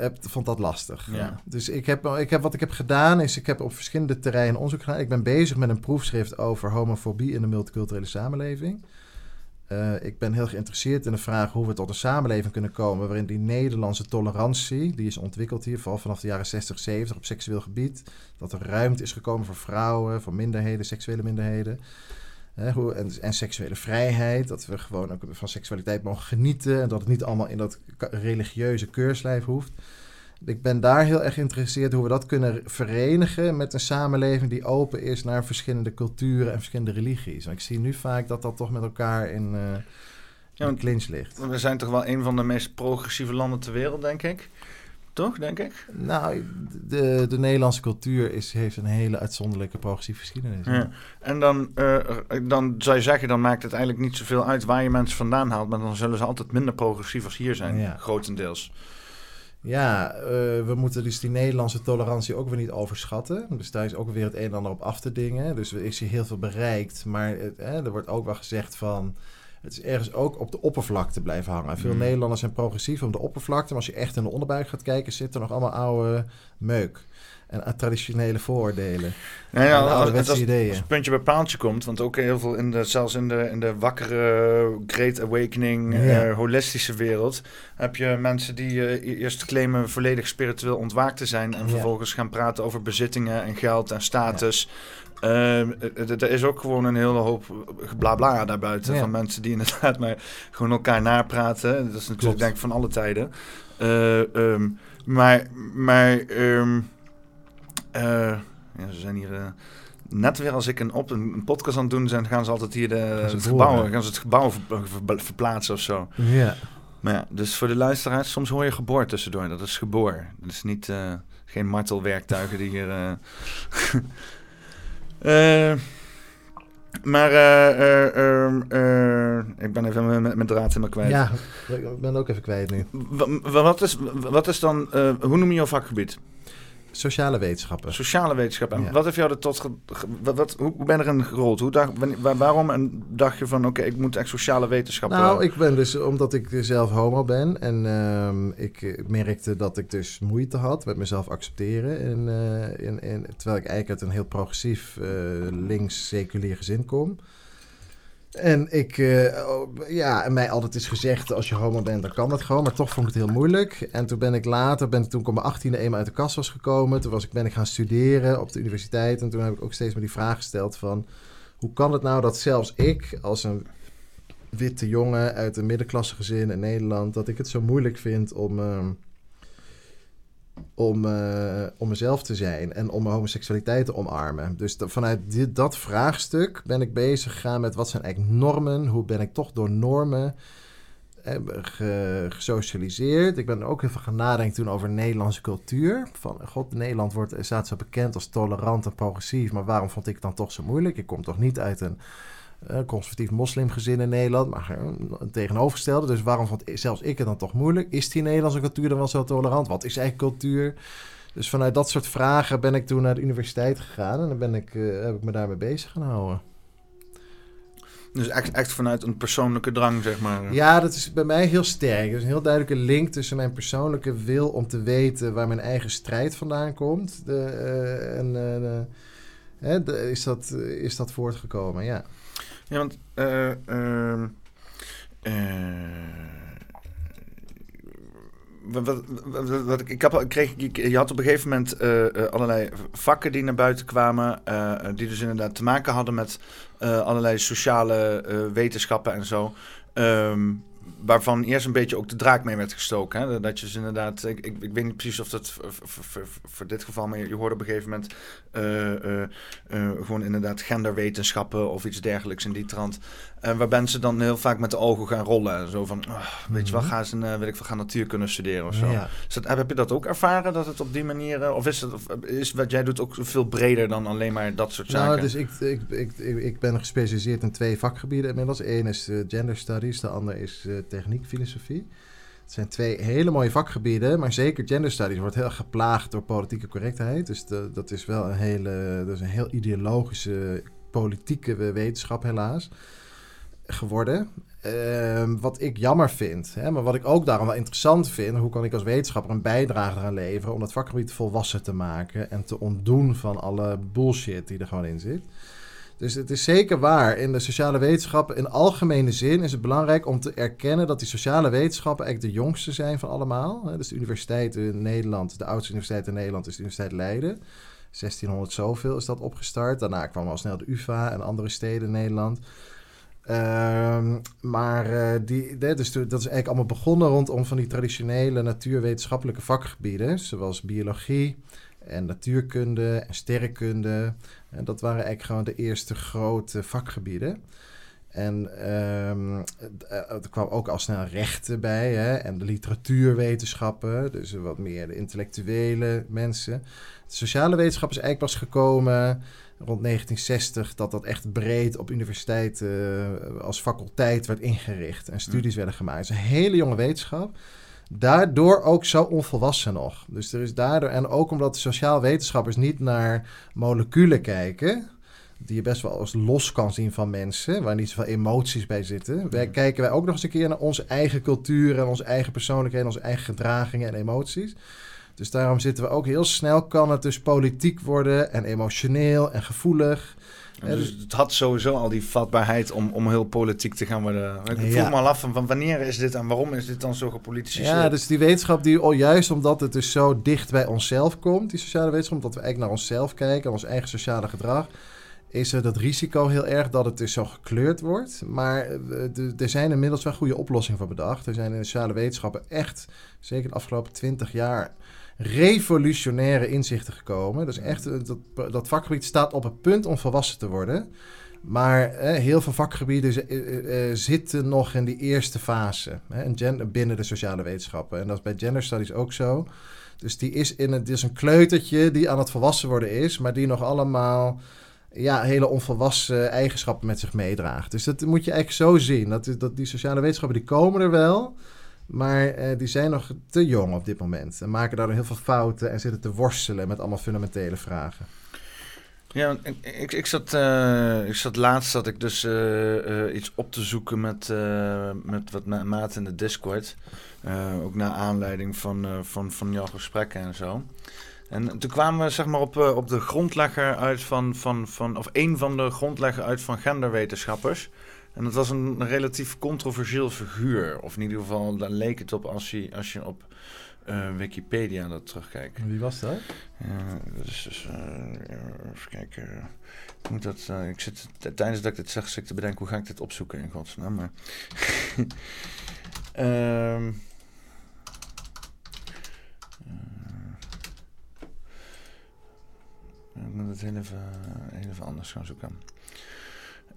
heb, vond dat lastig. Ja. Dus ik heb, ik heb, wat ik heb gedaan is, ik heb op verschillende terreinen onderzoek gedaan. Ik ben bezig met een proefschrift over homofobie in de multiculturele samenleving. Uh, ik ben heel geïnteresseerd in de vraag hoe we tot een samenleving kunnen komen waarin die Nederlandse tolerantie, die is ontwikkeld hier, vooral vanaf de jaren 60, 70 op seksueel gebied, dat er ruimte is gekomen voor vrouwen, voor minderheden, seksuele minderheden en, en, seksuele vrijheid. Dat we gewoon ook van seksualiteit mogen genieten. En dat het niet allemaal in dat religieuze keurslijf hoeft. Ik ben daar heel erg geïnteresseerd hoe we dat kunnen verenigen met een samenleving die open is naar verschillende culturen en verschillende religies. Want ik zie nu vaak dat dat toch met elkaar in, uh, ja, in clinch ligt. We zijn toch wel een van de meest progressieve landen ter wereld, denk ik. Toch, denk ik? Nou, de, de Nederlandse cultuur is, heeft een hele uitzonderlijke progressieve geschiedenis. Ja. En dan, uh, dan zou je zeggen, dan maakt het eigenlijk niet zoveel uit waar je mensen vandaan haalt, maar dan zullen ze altijd minder progressief als hier zijn, ja. grotendeels. Ja, uh, we moeten dus die Nederlandse tolerantie ook weer niet overschatten. Dus daar is ook weer het een en ander op af te dingen. Dus er is hier heel veel bereikt, maar het, er wordt ook wel gezegd van het is ergens ook op de oppervlakte blijven hangen. Veel mm. Nederlanders zijn progressief op de oppervlakte. Maar als je echt in de onderbuik gaat kijken, zit er nog allemaal oude meuk. En traditionele vooroordelen. Nou ja, als, als, als, het puntje bij paaltje komt, want ook heel veel in de, zelfs in de, in de wakkere Great Awakening, eh, holistische wereld, heb je mensen die uh, eerst claimen volledig spiritueel ontwaakt te zijn en vervolgens gaan praten over bezittingen en geld en status. Er is ook gewoon een hele hoop blabla daarbuiten van mensen die inderdaad maar gewoon elkaar napraten. Dat is natuurlijk denk ik van alle tijden. Uh, um, maar maar um, ja, ze zijn hier uh, net weer als ik een, op, een, podcast aan het doen zijn, gaan ze altijd hier de, het gebouw, gaan ze het gebouw ver, verplaatsen of zo. Ja. Maar ja, dus voor de luisteraars, soms hoor je geboor tussendoor. Dat is geboor. Dat is niet, uh, geen martelwerktuigen die hier... Uh, maar uh, ik ben even met mijn draad me kwijt. Ja, ik ben ook even kwijt nu. wat, is, wat is dan, hoe noem je jouw vakgebied? Sociale wetenschappen. Sociale wetenschappen. Wat heeft jou er tot... Wat, wat, hoe ben er in gerold? Hoe waarom en dacht je van... oké, ik moet echt sociale wetenschappen... Nou, ik ben dus... omdat ik zelf homo ben... en uh, ik merkte dat ik dus moeite had... met mezelf accepteren. In, uh, in, in, terwijl ik eigenlijk uit een heel progressief... Uh, links seculier gezin kom... En ik, uh, ja, mij altijd is gezegd, als je homo bent, dan kan dat gewoon. Maar toch vond ik het heel moeilijk. En toen ben ik later, ben toen ik op mijn achttiende eenmaal uit de kast was gekomen. Toen was ik, ben ik gaan studeren op de universiteit. En toen heb ik ook steeds meer die vraag gesteld van... Hoe kan het nou dat zelfs ik, als een witte jongen uit een middenklasse gezin in Nederland... dat ik het zo moeilijk vind om... Uh, om, uh, om mezelf te zijn en om mijn homoseksualiteit te omarmen. Dus vanuit dit, dat vraagstuk ben ik bezig gegaan met wat zijn eigenlijk normen? Hoe ben ik toch door normen eh, gesocialiseerd? Ik ben ook veel gaan nadenken toen over Nederlandse cultuur. Van, god, Nederland wordt, staat zo bekend als tolerant en progressief, maar waarom vond ik het dan toch zo moeilijk? Ik kom toch niet uit een conservatief moslimgezin in Nederland, maar een tegenovergestelde. Dus waarom vond zelfs ik het dan toch moeilijk? Is die Nederlandse cultuur dan wel zo tolerant? Wat is eigenlijk cultuur? Dus vanuit dat soort vragen ben ik toen naar de universiteit gegaan en dan ben ik, uh, heb ik me daarmee bezig gaan houden. Dus echt, echt vanuit een persoonlijke drang, zeg maar. Ja, dat is bij mij heel sterk. Er is een heel duidelijke link tussen mijn persoonlijke wil om te weten waar mijn eigen strijd vandaan komt. De, uh, en uh, hè, de, is, dat, is dat voortgekomen, ja. Ja, want uh, wat, wat, wat, ik, kreeg, je had op een gegeven moment uh, allerlei vakken die naar buiten kwamen, die dus inderdaad te maken hadden met allerlei sociale wetenschappen en zo. Um, waarvan eerst een beetje ook de draak mee werd gestoken. Hè? Dat je dus inderdaad, ik, ik, weet niet precies of dat voor, dit geval, maar je, hoorde op een gegeven moment uh, uh, uh, gewoon inderdaad genderwetenschappen of iets dergelijks in die trant. Waarbij mensen dan heel vaak met de ogen gaan rollen. Zo van, oh, weet je wel, mhm. gaan ze, weet ik veel, gaan natuurkunde studeren of zo. Ja. Dus dat, heb je dat ook ervaren, dat het op die manier, of is, het, of is wat jij doet ook veel breder dan alleen maar dat soort zaken? Nou, dus ik, ik, ik, ik, ben gespecialiseerd in twee vakgebieden inmiddels. Eén is gender studies, de ander is techniek, filosofie. Het zijn twee hele mooie vakgebieden, maar zeker gender studies wordt heel geplaagd door politieke correctheid. Dus dat is wel een hele, dat is een heel ideologische, politieke wetenschap helaas geworden. Ehm, wat ik jammer vind, hè, maar wat ik ook daarom wel interessant vind, hoe kan ik als wetenschapper een bijdrage eraan leveren om dat vakgebied volwassen te maken en te ontdoen van alle bullshit die er gewoon in zit. Dus het is zeker waar. In de sociale wetenschappen, in algemene zin, is het belangrijk om te erkennen dat die sociale wetenschappen eigenlijk de jongste zijn van allemaal. Dus de universiteit in Nederland, de oudste universiteit in Nederland is de Universiteit Leiden. 1600 zoveel is dat opgestart. Daarna kwam al snel de UvA en andere steden in Nederland. Uh, maar uh, die, dus dat is eigenlijk allemaal begonnen rondom van die traditionele natuurwetenschappelijke vakgebieden, zoals biologie, en natuurkunde en sterrenkunde. En dat waren eigenlijk gewoon de eerste grote vakgebieden. En um, er kwam ook al snel rechten bij hè? en de literatuurwetenschappen, dus wat meer de intellectuele mensen. De sociale wetenschap is eigenlijk pas gekomen rond 1960 dat dat echt breed op universiteiten uh, als faculteit werd ingericht en studies werden gemaakt. Het is een hele jonge wetenschap daardoor ook zo onvolwassen nog. Dus er is daardoor, en ook omdat de sociaal wetenschappers niet naar moleculen kijken, die je best wel als los kan zien van mensen, waar niet zoveel emoties bij zitten. Wij kijken wij ook nog eens een keer naar onze eigen cultuur en onze eigen persoonlijkheden, onze eigen gedragingen en emoties. Dus daarom zitten we ook heel snel, kan het dus politiek worden en emotioneel en gevoelig. Dus het had sowieso al die vatbaarheid om, om heel politiek te gaan worden. Ik ja. vroeg me al af van, wanneer is dit en waarom is dit dan zo gepolitiseerd? Ja, dus die wetenschap die al juist omdat het dus zo dicht bij onszelf komt, die sociale wetenschap, omdat we eigenlijk naar onszelf kijken, ons eigen sociale gedrag, is er dat risico heel erg dat het dus zo gekleurd wordt. Maar eh, er zijn inmiddels wel goede oplossingen voor bedacht. Er zijn in de sociale wetenschappen echt, zeker de afgelopen twintig jaar revolutionaire inzichten gekomen. Dus echt, eh, dat, dat vakgebied staat op het punt om volwassen te worden. Maar eh, heel veel vakgebieden uh, uh, zitten nog in die eerste fase hè, binnen de sociale wetenschappen. En dat is bij gender studies ook zo. Dus die is in het, is een kleutertje die aan het volwassen worden is, maar die nog allemaal ja, hele onvolwassen eigenschappen met zich meedraagt. Dus dat moet je eigenlijk zo zien. Dat, dat die sociale wetenschappen die komen er wel. Maar uh, die zijn nog te jong op dit moment. En maken daar heel veel fouten en zitten te worstelen met allemaal fundamentele vragen. Ja, ik, ik, zat, uh, ik zat laatst zat ik dus uh, iets op te zoeken met, met wat maat in de Discord. ook naar aanleiding van, van, van jouw gesprekken en zo. En toen kwamen we zeg maar op, op de grondlegger uit van, van, van, of een van de grondlegger uit van genderwetenschappers. En het was een relatief controversieel figuur. Of in ieder geval, daar leek het op als je, als je op uh, Wikipedia dat terugkijkt. Wie was dat? Ja, dus, dus uh, even kijken. Ik, moet dat, ik zit, tijdens dat ik dit zeg, zit ik te bedenken hoe ga ik dit opzoeken in godsnaam. Maar, um, ik moet het heel even, heel even anders gaan zoeken.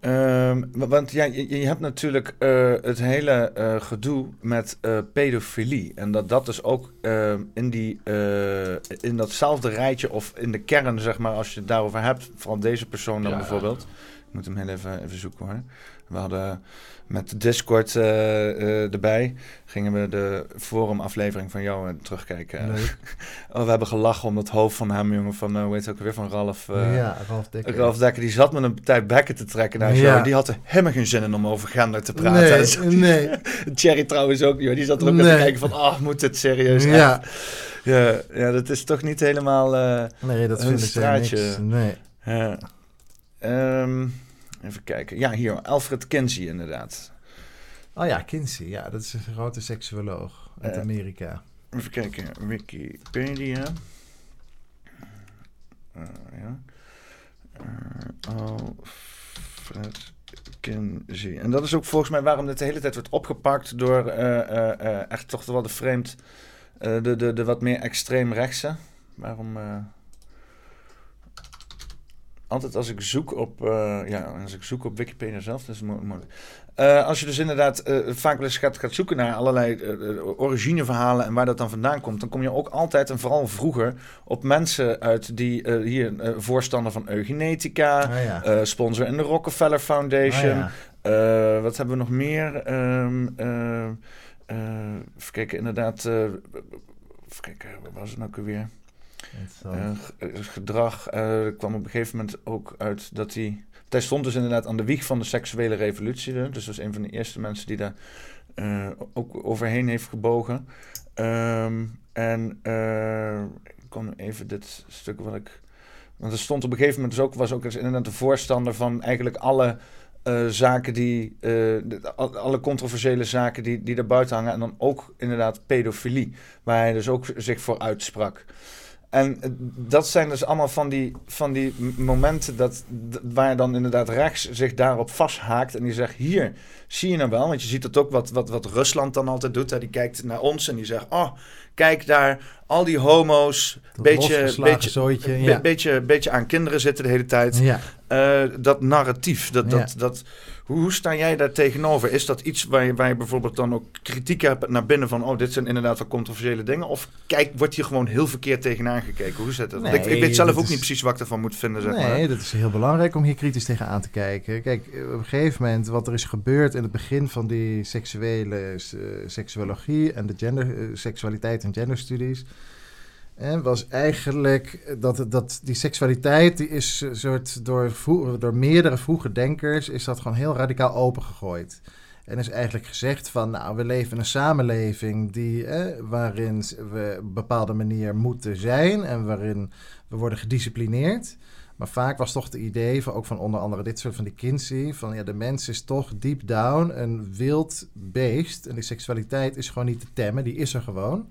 Um, want ja, je, je hebt natuurlijk uh, het hele uh, gedoe met uh, pedofilie. En dat dat dus ook ehm, in, die, in datzelfde rijtje of in de kern, zeg maar, als je het daarover hebt, vooral deze persoon dan ja, bijvoorbeeld, Ik moet hem heel even, even zoeken hoor. We hadden met Discord eh, eh, erbij, gingen we de forumaflevering van jou eh, terugkijken. Leuk. oh, we hebben gelachen om het hoofd van hem, jongen, van, hoe heet het ook weer, van Ralf. ja, Ralf Dekker. Ralf Dekker, die zat met een partij bekken te trekken naar Ja. jou. Die had er helemaal geen zin in om over gender te praten. Nee, nee. Thierry trouwens ook, joh. Die zat er ook aan Nee. te kijken van, ah, moet dit serieus? Ja. Ja, ja, dat is toch niet helemaal... eh, Nee, dat ze straatje. niks. Nee. ja. Ehm, even kijken. Ja, hier, Alfred Kinsey inderdaad. Oh ja, Kinsey. Ja, dat is een grote seksuoloog uit Eh. Amerika. Even kijken, Wikipedia. Eh, ja. Eh, Alfred Kinsey. En dat is ook volgens mij waarom dit de hele tijd wordt opgepakt door echt toch wel de vreemd, de, de, de wat meer extreem rechtse. Waarom... altijd als ik zoek op, eh, ja, als ik zoek op Wikipedia zelf, dat is mo- moeilijk. Eh, als je dus inderdaad eh, vaak wel eens gaat, gaat zoeken naar allerlei origineverhalen en waar dat dan vandaan komt, dan kom je ook altijd en vooral vroeger op mensen uit die hier voorstander van eugenetica, Ah ja. sponsor in de Rockefeller Ah Foundation. ja. Eh, wat hebben we nog meer? Eh, even kijken, inderdaad. even kijken, wat was het nou weer? Eh, gedrag eh, kwam op een gegeven moment ook uit dat hij. Hij stond dus inderdaad aan de wieg van de seksuele revolutie. Dus was een van de eerste mensen die daar eh, ook overheen heeft gebogen. Ehm, en eh, ik kon even dit stuk wat ik. Want er stond op een gegeven moment dus ook, was ook eens inderdaad de voorstander van eigenlijk alle zaken die. alle controversiële zaken die, die daar buiten hangen. En dan ook inderdaad pedofilie. Waar hij dus ook zich voor uitsprak. En dat zijn dus allemaal van die, van die momenten dat, waar dan inderdaad rechts zich daarop vasthaakt. En die zegt, hier, zie je nou wel. Want je ziet dat ook wat, wat, wat Rusland dan altijd doet. Hè? Die kijkt naar ons en die zegt, oh, kijk daar, al die homo's. Dat Beetje, beetje, zooitje, be- ja. beetje, beetje aan kinderen zitten de hele tijd. Ja. Eh, dat narratief, dat, Ja. dat, dat, hoe, hoe sta jij daar tegenover? Is dat iets waar je, waar je bijvoorbeeld dan ook kritiek hebt naar binnen van... oh, dit zijn inderdaad wel controversiële dingen? Of kijk, wordt hier gewoon heel verkeerd tegenaan gekeken? Hoe zit dat? Ik, weet zelf ook is- niet precies wat ik ervan moet vinden, zeg nee, maar. dat is heel belangrijk om hier kritisch tegenaan te kijken. Kijk, op een gegeven moment, wat er is gebeurd in het begin van die seksuele eh, seksuologie en de gender, seksualiteit en genderstudies, eh, was eigenlijk dat, dat die seksualiteit, die is soort door, door meerdere vroege denkers, is dat gewoon heel radicaal opengegooid. En is eigenlijk gezegd van, nou, we leven in een samenleving die, waarin we op een bepaalde manier moeten zijn en waarin we worden gedisciplineerd. Maar vaak was toch het idee van ook van onder andere dit soort van die Kinsey, van ja, de mens is toch deep down een wild beest en die seksualiteit is gewoon niet te temmen, die is er gewoon.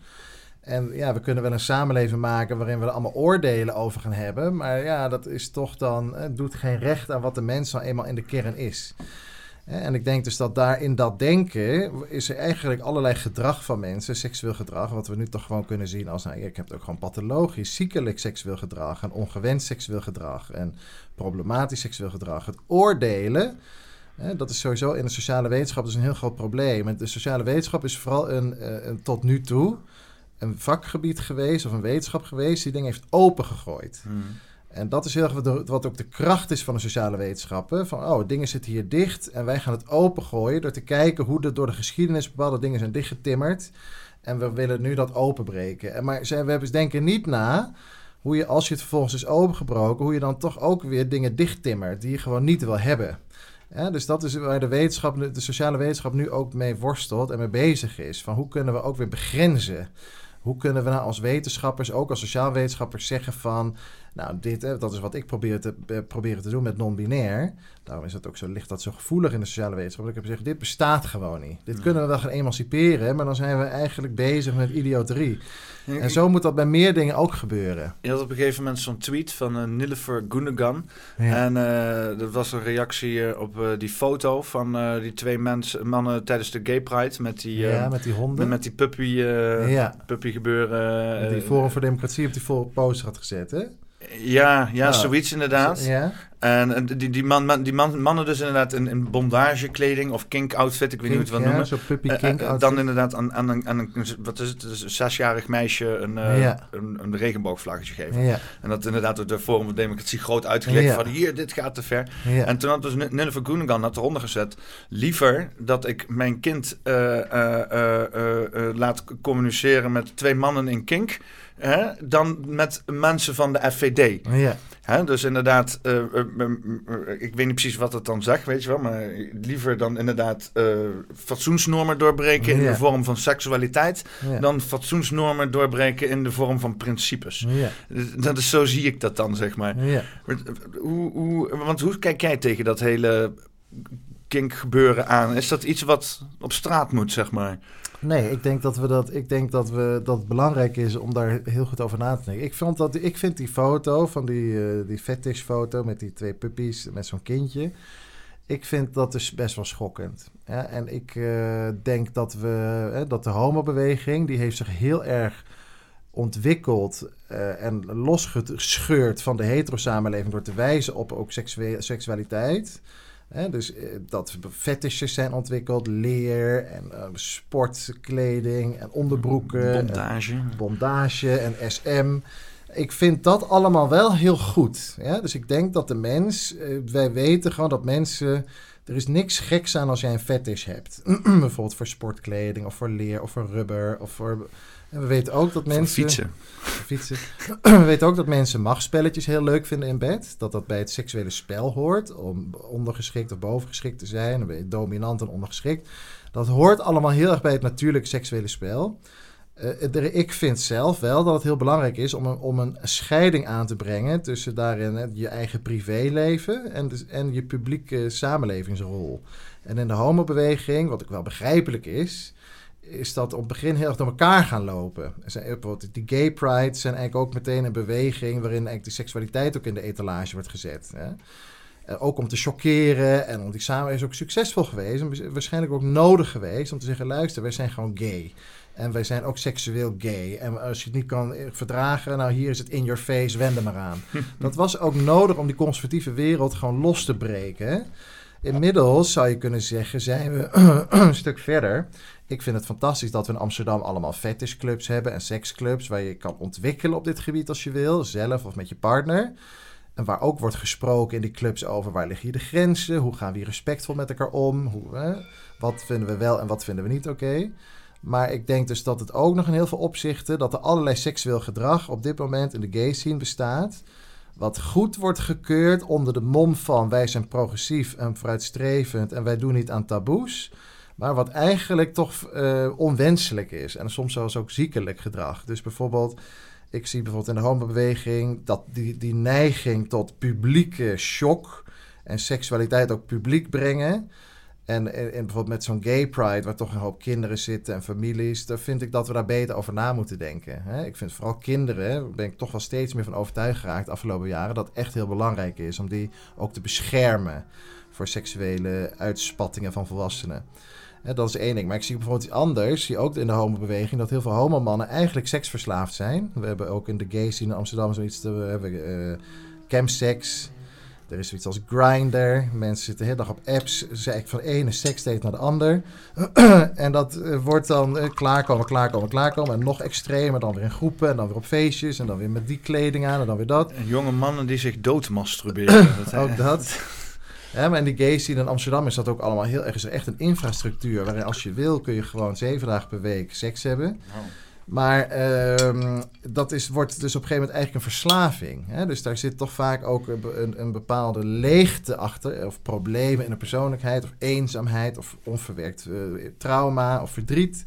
En ja, we kunnen wel een samenleving maken waarin we er allemaal oordelen over gaan hebben. Maar ja, dat is toch dan, het doet geen recht aan wat de mens nou eenmaal in de kern is. En ik denk dus dat daar in dat denken is er eigenlijk allerlei gedrag van mensen, seksueel gedrag, wat we nu toch gewoon kunnen zien als, nou, ik heb ook gewoon pathologisch, ziekelijk seksueel gedrag en ongewenst seksueel gedrag en problematisch seksueel gedrag. Het oordelen, dat is sowieso in de sociale wetenschap dus een heel groot probleem. En de sociale wetenschap is vooral een, eh, tot nu toe een vakgebied geweest of een wetenschap geweest die dingen heeft opengegooid. Hmm. En dat is heel erg wat, ook de kracht is van de sociale wetenschappen. Van, oh, dingen zitten hier dicht en wij gaan het opengooien door te kijken hoe er door de geschiedenis bepaalde dingen zijn dichtgetimmerd. En we willen nu dat openbreken. En maar we hebben denken niet na hoe je, als je het vervolgens is opengebroken, hoe je dan toch ook weer dingen dichttimmert die je gewoon niet wil hebben. Dus dat is waar de, wetenschap, de sociale wetenschap nu ook mee worstelt en mee bezig is. Van hoe kunnen we ook weer begrenzen? Hoe kunnen we nou als wetenschappers, ook als sociaal wetenschappers, zeggen van... Nou, dit, hè, dat is wat ik probeer te, eh, proberen te doen met non-binair. Daarom is het ook zo, ligt dat zo gevoelig in de sociale wetenschap. Dat ik heb gezegd, dit bestaat gewoon niet. Dit Ja. kunnen we wel gaan emanciperen, maar dan zijn we eigenlijk bezig met idioterie. En zo moet dat bij meer dingen ook gebeuren. Je had op een gegeven moment zo'n tweet van uh, Nilüfer Gundogan. En eh dat was een reactie eh, op eh, die foto van eh, die twee mens, mannen tijdens de Gay Pride. Met die, eh, ja, met die honden. met die puppy, eh, gebeuren. die eh, Forum voor Democratie op die vol- poster had gezet, hè? Ja, ja Ja. zoiets inderdaad. Ja, En eh, die, die, man, man- die man, mannen dus inderdaad in, in bondagekleding of kink-outfit, ik weet niet hoe het wil Ja, noemen. Puppy Eh, kink eh, dan inderdaad aan, aan, een, aan een, wat is het, dus een zesjarig meisje een, eh, Ja. een, een regenboogvlaggetje geven. Ja, En dat inderdaad de Forum voor Democratie groot uitgelegd van hier, dit gaat te ver. En toen had dus Nineveh Groenegan had eronder gezet, liever dat ik mijn kind eh, eh, eh, eh, eh, laat communiceren met twee mannen in kink, hè, dan met mensen van de FVD. ja. Hè, dus inderdaad, eh, eh, ik weet niet precies wat het dan zegt, weet je wel. Maar liever dan inderdaad eh, fatsoensnormen doorbreken in Ja. de vorm van seksualiteit. ja. Dan fatsoensnormen doorbreken in de vorm van principes. ja. Dat is, zo zie ik dat dan, zeg maar. Hoe, hoe, want hoe kijk jij tegen dat hele kink gebeuren aan? Is dat iets wat op straat moet, zeg maar? Nee, ik denk dat we dat. Ik denk dat we dat belangrijk is om daar heel goed over na te denken. Ik vond dat. Ik vind die foto van die, eh die fetish foto met die twee puppies met zo'n kindje. Ik vind dat dus best wel schokkend. Ja, en ik eh, denk dat we hè, dat de homobeweging die heeft zich heel erg ontwikkeld eh, en losgescheurd van de hetero-samenleving door te wijzen op ook seksualiteit. Hè, dus eh, dat fetishes zijn ontwikkeld, leer en eh, sportkleding en onderbroeken. en Bondage. bondage en SM. Ik vind dat allemaal wel heel goed. Ja? Dus ik denk dat de mens, eh, wij weten gewoon dat mensen, er is niks geks aan als jij een fetish hebt. Bijvoorbeeld voor sportkleding of voor leer of voor rubber of voor... En we weten ook dat mensen... fietsen. fietsen. We weten ook dat mensen machtspelletjes heel leuk vinden in bed. Dat dat bij het seksuele spel hoort. Om ondergeschikt of bovengeschikt te zijn. Dan ben je dominant en ondergeschikt. Dat hoort allemaal heel erg bij het natuurlijke seksuele spel. Eh, ik vind zelf wel dat het heel belangrijk is om een, om een scheiding aan te brengen tussen daarin je eigen privéleven en, dus- en je publieke samenlevingsrol. En in de homobeweging, wat ook wel begrijpelijk is, is dat op het begin heel erg door elkaar gaan lopen. Zijn, die gay pride zijn eigenlijk ook meteen een beweging waarin eigenlijk de seksualiteit ook in de etalage wordt gezet. Hè? Eh, ook om te chockeren en om die samenleving is ook succesvol geweest. En wa- waarschijnlijk ook nodig geweest om te zeggen: luister, wij zijn gewoon gay. En wij zijn ook seksueel gay. En als je het niet kan eh, verdragen, nou hier is het in your face, wend er maar aan. Dat was ook nodig om die conservatieve wereld gewoon los te breken. Inmiddels zou je kunnen zeggen, zijn we een stuk verder. Ik vind het fantastisch dat we in Amsterdam allemaal fetishclubs hebben en seksclubs waar je kan ontwikkelen op dit gebied als je wil, zelf of met je partner. En waar ook wordt gesproken in die clubs over waar liggen hier de grenzen, hoe gaan we hier respectvol met elkaar om, hoe, wat vinden we wel en wat vinden we niet oké. Maar ik denk dus dat het ook nog in heel veel opzichten, dat er allerlei seksueel gedrag op dit moment in de gay scene bestaat. Wat goed wordt gekeurd onder de mom van wij zijn progressief en vooruitstrevend en wij doen niet aan taboes. Maar wat eigenlijk toch eh, onwenselijk is. En soms zelfs ook ziekelijk gedrag. Dus bijvoorbeeld, ik zie bijvoorbeeld in de homobeweging dat die, die neiging tot publieke shock en seksualiteit ook publiek brengen. En, en, bijvoorbeeld met zo'n gay pride, waar toch een hoop kinderen zitten en families, daar vind ik dat we daar beter over na moeten denken. Hè? Ik vind vooral kinderen, daar ben ik toch wel steeds meer van overtuigd geraakt de afgelopen jaren, dat echt heel belangrijk is om die ook te beschermen voor seksuele uitspattingen van volwassenen. Hè, dat is één ding. Maar ik zie bijvoorbeeld iets anders, zie ook in de homobeweging, dat heel veel homomannen eigenlijk seksverslaafd zijn. We hebben ook in de gay scene in Amsterdam zoiets, te, we hebben uh. Er is zoiets als Grindr. Mensen zitten de hele dag op apps. Ze eigenlijk van de ene seksdate naar de ander. en dat uh, wordt dan uh, klaarkomen, klaarkomen, klaarkomen. En nog extremer. Dan weer in groepen. En dan weer op feestjes. En dan weer met die kleding aan. En dan weer dat. En jonge mannen die zich doodmasturberen. ook dat. Ja, maar in die gay scene in Amsterdam is dat ook allemaal heel erg. Is er echt een infrastructuur. Waarin als je wil kun je gewoon zeven dagen per week seks hebben. Oh. Maar uh, dat is, wordt dus op een gegeven moment eigenlijk een verslaving. Hè? Dus daar zit toch vaak ook een, een, bepaalde leegte achter. Of problemen in de persoonlijkheid. Of eenzaamheid. Of onverwerkt uh, trauma of verdriet.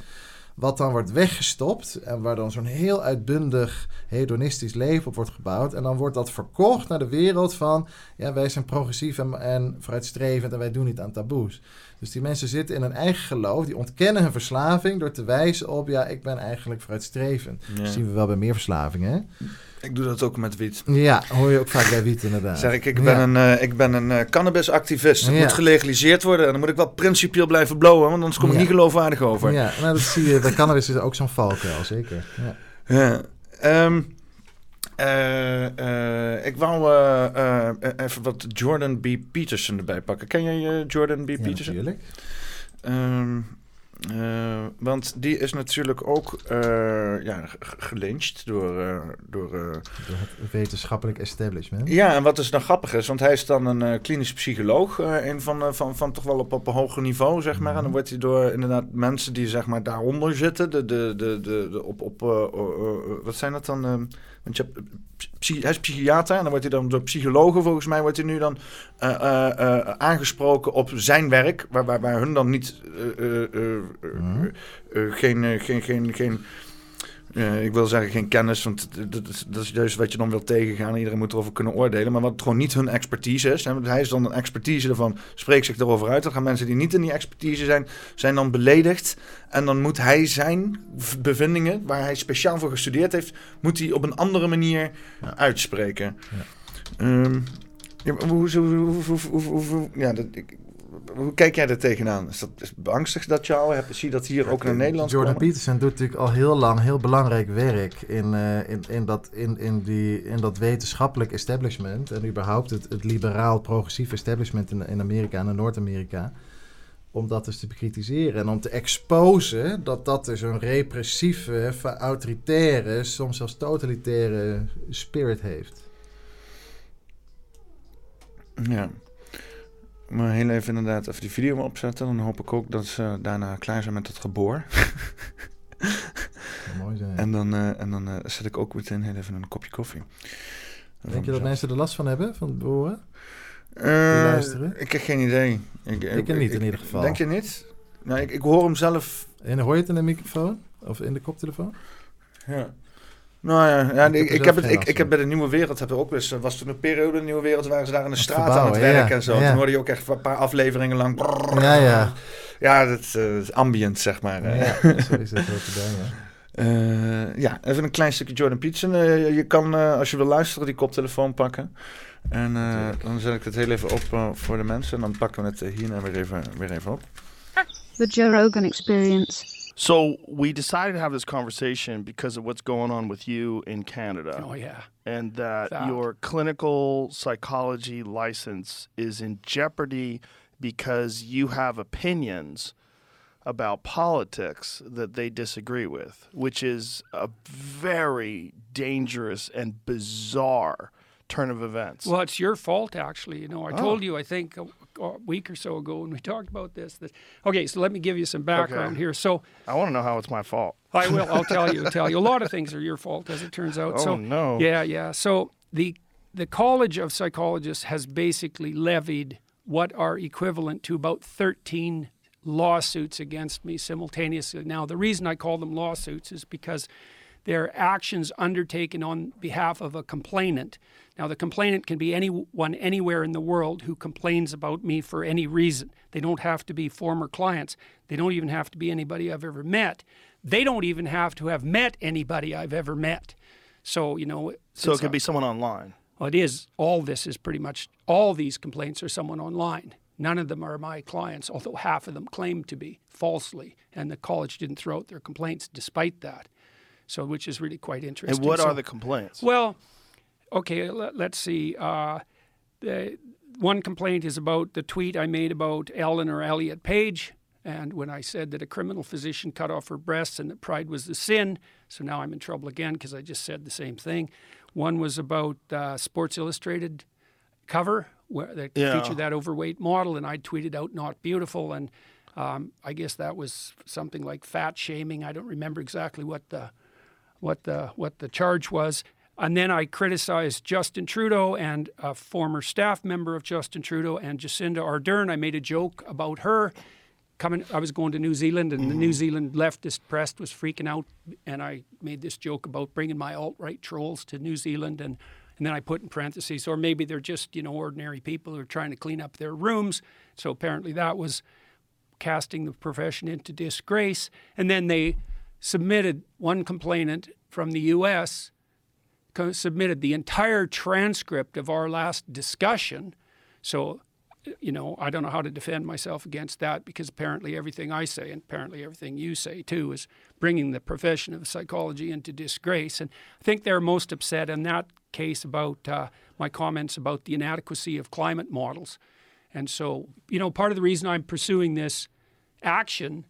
Wat dan wordt weggestopt. En waar dan zo'n heel uitbundig hedonistisch leven op wordt gebouwd. En dan wordt dat verkocht naar de wereld van... Ja, wij zijn progressief en, en vooruitstrevend en wij doen niet aan taboes. Dus die mensen zitten in hun eigen geloof. Die ontkennen hun verslaving door te wijzen op... ja, ik ben eigenlijk vooruitstrevend. Ja. Dat zien we wel bij meer verslavingen, hè? Ik doe dat ook met wiet. Ja, hoor je ook vaak bij wiet inderdaad. Zeg ik, ik ben, ja. een, uh, ik ben een uh, cannabisactivist. Het ja. moet gelegaliseerd worden. En dan moet ik wel principieel blijven blowen, want anders kom ik ja. niet geloofwaardig over. Ja, nou, dat zie je. Bij cannabis is ook zo'n valkuil, zeker. Ja. ja. Um, Uh, uh, ik wou even wat Jordan B. Peterson erbij pakken. Ken jij Jordan B. Ja, Peterson? natuurlijk. Um, uh, want die is natuurlijk ook uh, ja, gelyncht door... Uh, door, het wetenschappelijk establishment. Ja, en wat is dan grappig is, want hij is dan een klinisch psycholoog. een van, van, van toch wel op, op een hoger niveau, zeg maar. Mm -hmm. En dan wordt hij door inderdaad mensen die zeg maar daaronder zitten. De, de, de, de, de op, op wat zijn dat dan? Hij is psychiater en dan wordt hij dan door psychologen volgens mij wordt hij nu dan uh, uh, uh, aangesproken op zijn werk, waar, waar, waar hun dan niet mm. geen, geen, geen, geen uh, ik wil zeggen geen kennis, want dat is, dat is juist wat je dan wil tegengaan. Iedereen moet erover kunnen oordelen. Maar wat gewoon niet hun expertise is. Hè, hij is dan een expertise ervan, spreekt zich erover uit. Dan gaan mensen die niet in die expertise zijn, zijn dan beledigd. En dan moet hij zijn bevindingen, waar hij speciaal voor gestudeerd heeft, moet hij op een andere manier ja. uitspreken. Ja. Um, ja, hoe, hoe, hoe, hoe, ja, dat, ik, hoe kijk jij er tegenaan? Is dat is beangstig dat jou hebt? Zie je dat hier ook in Nederland Jordan komen? Peterson doet natuurlijk al heel lang heel belangrijk werk in, uh, in, in, dat, in, in, die, in dat wetenschappelijk establishment. En überhaupt het, het liberaal-progressief establishment in, in Amerika en in Noord-Amerika. Om dat dus te bekritiseren en om te exposen dat dat dus een repressieve, autoritaire, soms zelfs totalitaire spirit heeft. Ja. Maar heel even inderdaad even die video opzetten. Dan hoop ik ook dat ze daarna klaar zijn met het geboor. mooi zijn. En dan, uh, en dan uh, zet ik ook meteen heel even een kopje koffie. Denk je dat mensen er last van hebben, van het boren? Uh, luisteren? Ik heb geen idee. Ik, ik, ik niet in ieder geval. Denk je niet? Nou, ik, ik hoor hem zelf. En hoor je het in de microfoon? Of in de koptelefoon? Ja. Nou ja, ja ik, ik, heb het, ik, ik heb bij de Nieuwe Wereld, heb er ook eens, was toen een periode in de Nieuwe Wereld, waren ze daar in de straat aan het werken ja, en zo. Ja. Toen hoorde je ook echt een paar afleveringen lang. Brrr, ja, ja. Ja, dat is uh, ambient, zeg maar. Ja, zo is het ook gedaan, ja. Uh, ja, even een klein stukje Jordan Peterson. Uh, je kan, uh, als je wil luisteren, die koptelefoon pakken. En dan zet ik het heel even op voor de mensen. En dan pakken we het hierna weer even, weer even op. The Joe Rogan Experience. So we decided to have this conversation because of what's going on with you in Canada. Oh yeah. And that, your clinical psychology license is in jeopardy because you have opinions about politics that they disagree with, which is a very dangerous and bizarre turn of events. Well, it's your fault, actually. You know, I oh. told you, I think, week or so ago when we talked about this. That okay, so let me give you some background Okay. here. So I want to know how it's my fault. I will. I'll tell you. Tell you. A lot of things are your fault, as it turns out. Oh so no. yeah, yeah. So the the College of Psychologists has basically levied what are equivalent to about 13 lawsuits against me simultaneously. Now, the reason I call them lawsuits is because they're actions undertaken on behalf of a complainant. Now, the complainant can be anyone anywhere in the world who complains about me for any reason. They don't have to be former clients. They don't even have to be anybody I've ever met. They don't even have to have met anybody I've ever met. So, you know. So it could be someone online. Well, it is. All this is pretty much, all these complaints are someone online. None of them are my clients, although half of them claim to be falsely. And the college didn't throw out their complaints despite that. So, which is really quite interesting. And what so, are the complaints? Well, okay, let, us see. Uh, the, one complaint is about the tweet I made about Eleanor Elliot Page. And when I said that a criminal physician cut off her breasts and that pride was the sin, so now I'm in trouble again because I just said the same thing. One was about uh, Sports Illustrated cover where that Yeah. featured that overweight model, and I tweeted out "not beautiful," and um, I guess that was something like fat shaming. I don't remember exactly what the what the what the charge was. And then I criticized Justin Trudeau and a former staff member of Justin Trudeau and Jacinda Ardern. I made a joke about her coming. I was going to New Zealand, and the New mm-hmm. Zealand leftist press was freaking out, and I made this joke about bringing my alt right trolls to New Zealand, and and then I put in parentheses, or maybe they're just you know ordinary people who are trying to clean up their rooms. So apparently that was casting the profession into disgrace. And then they submitted one complainant from the U.S. submitted the entire transcript of our last discussion. So you know, I don't know how to defend myself against that because apparently everything I say and apparently everything you say too is bringing the profession of psychology into disgrace. And I think they're most upset in that case about uh, my comments about the inadequacy of climate models. And so, you know, part of the reason I'm pursuing this action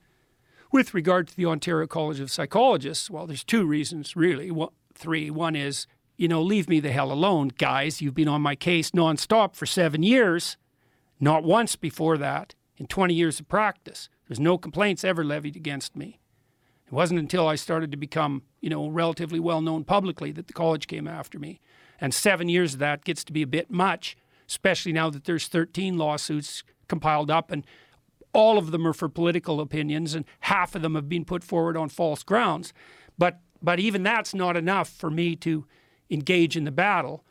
with regard to the Ontario College of Psychologists, well, there's two reasons really. Three. One is, you know, leave me the hell alone, guys. You've been on my case nonstop for seven years, not once before that in 20 years of practice. There's no complaints ever levied against me. It wasn't until I started to become, you know, relatively well known publicly that the college came after me. And seven years of that gets to be a bit much, especially now that there's 13 lawsuits compiled up and all of them are for political opinions and half of them have been put forward on false grounds. But but even that's not enough for me to engage in the battle.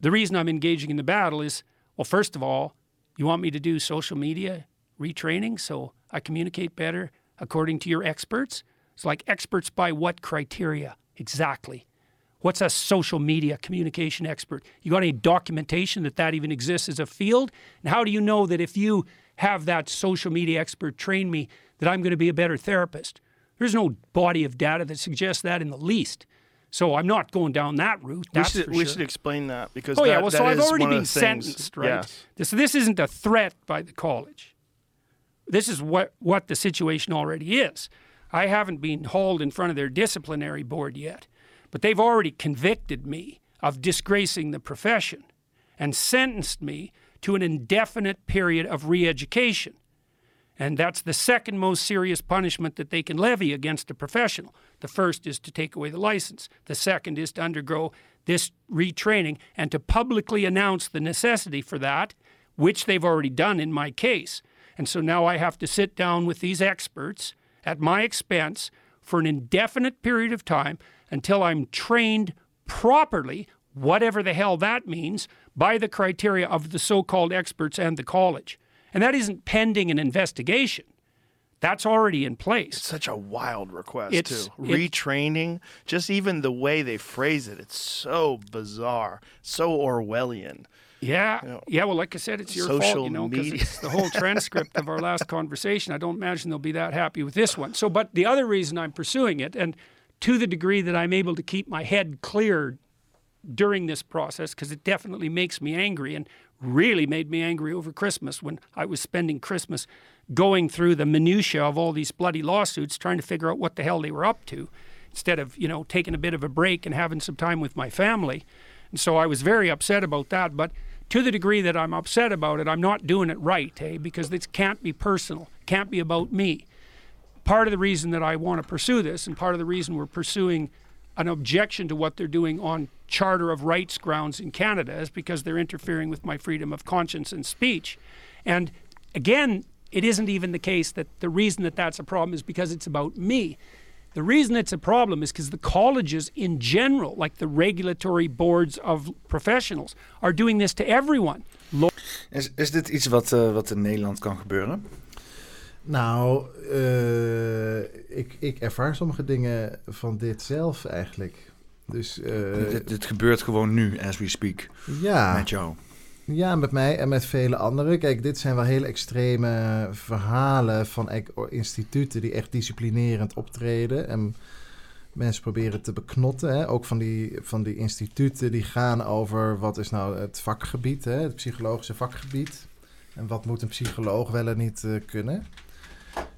The reason I'm engaging in the battle is well, first of all, you want me to do social media retraining so I communicate better according to your experts? It's like experts by what criteria exactly? What's a social media communication expert? You got any documentation that that even exists as a field? And how do you know that if you have that social media expert train me that I'm going to be a better therapist? There's no body of data that suggests that in the least. So I'm not going down that route. We should we sure. should explain that because Oh yeah, well, that so I've already been sentenced, right? Yes. This this isn't a threat by the college. This is what what the situation already is. I haven't been hauled in front of their disciplinary board yet, but they've already convicted me of disgracing the profession and sentenced me to an indefinite period of re-education. And that's the second most serious punishment that they can levy against a professional. The first is to take away the license. The second is to undergo this retraining and to publicly announce the necessity for that, which they've already done in my case. And so now I have to sit down with these experts at my expense for an indefinite period of time until I'm trained properly, whatever the hell that means, by the criteria of the so called experts and the college. And that isn't pending an investigation. That's already in place. It's Such a wild request It's- too. Retraining, just even the way they phrase it, it's so bizarre, so Orwellian. Yeah, know, yeah. Well, like I said, it's your fault, social you know, because media. it's the whole transcript of our last conversation. I don't imagine they'll be that happy with this one. So, but the other reason I'm pursuing it, and to the degree that I'm able to keep my head clear during this process, because it definitely makes me angry, and really made me angry over Christmas when I was spending Christmas going through the minutia of all these bloody lawsuits, trying to figure out what the hell they were up to, instead of you know taking a bit of a break and having some time with my family. And so I was very upset about that. But to the degree that I'm upset about it, I'm not doing it right, eh? Because this can't be personal, can't be about me. Part of the reason that I want to pursue this, and part of the reason we're pursuing an objection to what they're doing on Charter of Rights grounds in Canada, is because they're interfering with my freedom of conscience and speech. And again, it isn't even the case that the reason that that's a problem is because it's about me. The reason it's a problem is because the colleges in general, like the regulatory boards of professionals, are doing this to everyone. Is, is dit iets wat, eh, wat in Nederland kan gebeuren? Nou, eh, ik, ik ervaar sommige dingen van dit zelf eigenlijk. Dus eh, dit, dit gebeurt gewoon nu, as we speak, ja, met jou. ja, met mij en met vele anderen. Kijk, dit zijn wel hele extreme verhalen van ek- instituten die echt disciplinerend optreden. En mensen proberen te beknotten. Hè? Ook van die, van die instituten die gaan over wat is nou het vakgebied, hè? het psychologische vakgebied. En wat moet een psycholoog wel en niet eh, kunnen.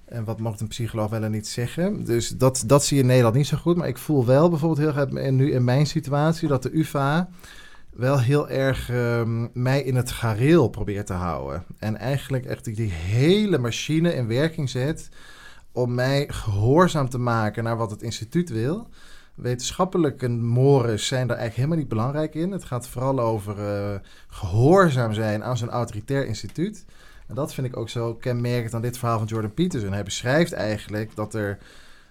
En wat mag een psycholoog wel en niet zeggen. Dus dat, dat zie je in Nederland niet zo goed. Maar ik voel wel bijvoorbeeld heel erg nu in mijn situatie dat de UvA wel heel erg ehm, mij in het gareel probeert te houden. En eigenlijk echt die, die hele machine in werking zet om mij gehoorzaam te maken naar wat het instituut wil. Wetenschappelijke mores zijn daar eigenlijk helemaal niet belangrijk in. Het gaat vooral over eh, gehoorzaam zijn aan zo'n autoritair instituut. En dat vind ik ook zo kenmerkend aan dit verhaal van Jordan Peterson. Hij beschrijft eigenlijk dat er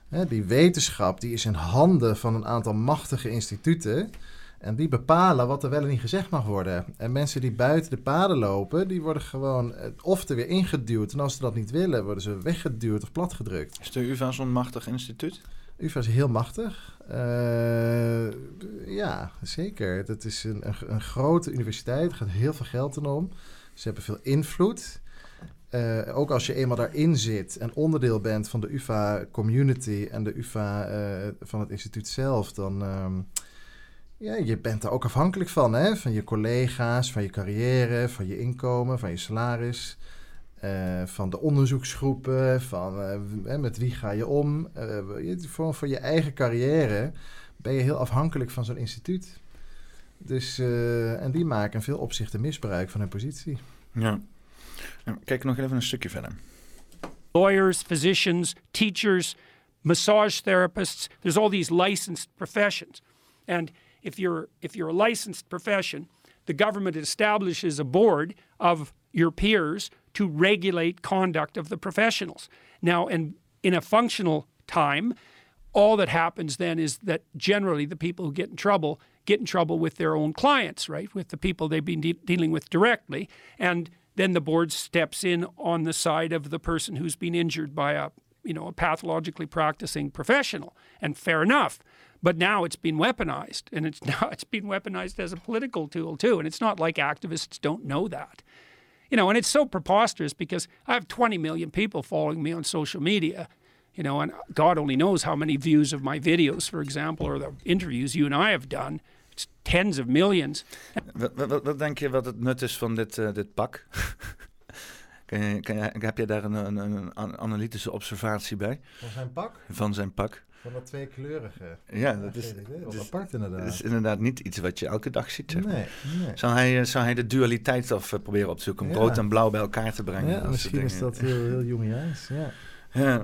hè, die wetenschap die is in handen van een aantal machtige instituten. En die bepalen wat er wel en niet gezegd mag worden. En mensen die buiten de paden lopen, die worden gewoon eh, of er weer ingeduwd. En als ze dat niet willen, worden ze weggeduwd of platgedrukt. Is de UvA zo'n machtig instituut? UvA is heel machtig. Eh, ja, Ja, zeker. Dat is een, een, een grote universiteit. Er gaat heel veel geld in om. Ze hebben veel invloed. Eh, ook als je eenmaal daarin zit en onderdeel bent van de UvA-community en de UvA eh, van het instituut zelf, dan ehm, ja, je bent er ook afhankelijk van, hè? van je collega's, van je carrière, van je inkomen, van je salaris, eh, van de onderzoeksgroepen, van met wie ga je om. Voor, voor je eigen carrière ben je heel afhankelijk van zo'n instituut. Dus, en die maken in veel opzichten misbruik van hun positie. Ja. Kijk nog even een stukje verder. lawyers, physicians, teachers, massage therapists. There's all these licensed professions. And if you're if you're a licensed profession, the government establishes a board of your peers to regulate conduct of the professionals. Now, and in a functional time, all that happens then is that generally the people who get in trouble get in trouble with their own clients, right? With the people they've been de- dealing with directly. And then the board steps in on the side of the person who's been injured by a, you know, a pathologically practicing professional. And fair enough. But now it's been weaponized and it's now it's been weaponized as a political tool too. And it's not like activists don't know that. You know, and it's so preposterous because I have 20 million people following me on social media you know, and God only knows how many views of my videos, for example, or the interviews you and I have done. Tens of millions. Wat, wat, wat denk je wat het nut is van dit, eh, dit pak? Kan je, kan je, heb je daar een, een, een an- analytische observatie bij Van zijn pak? van zijn pak? Van dat tweekleurige. Ja, dat is, dus- apart inderdaad. dat is inderdaad niet iets wat je elke dag ziet. Zeg. maar. nee, nee. Zou, hij, eh, zou hij de dualiteit of eh, proberen op te zoeken om Ja. rood en blauw bij elkaar te brengen? Ja, misschien is dat heel, heel jongjaars. Ja. Ja.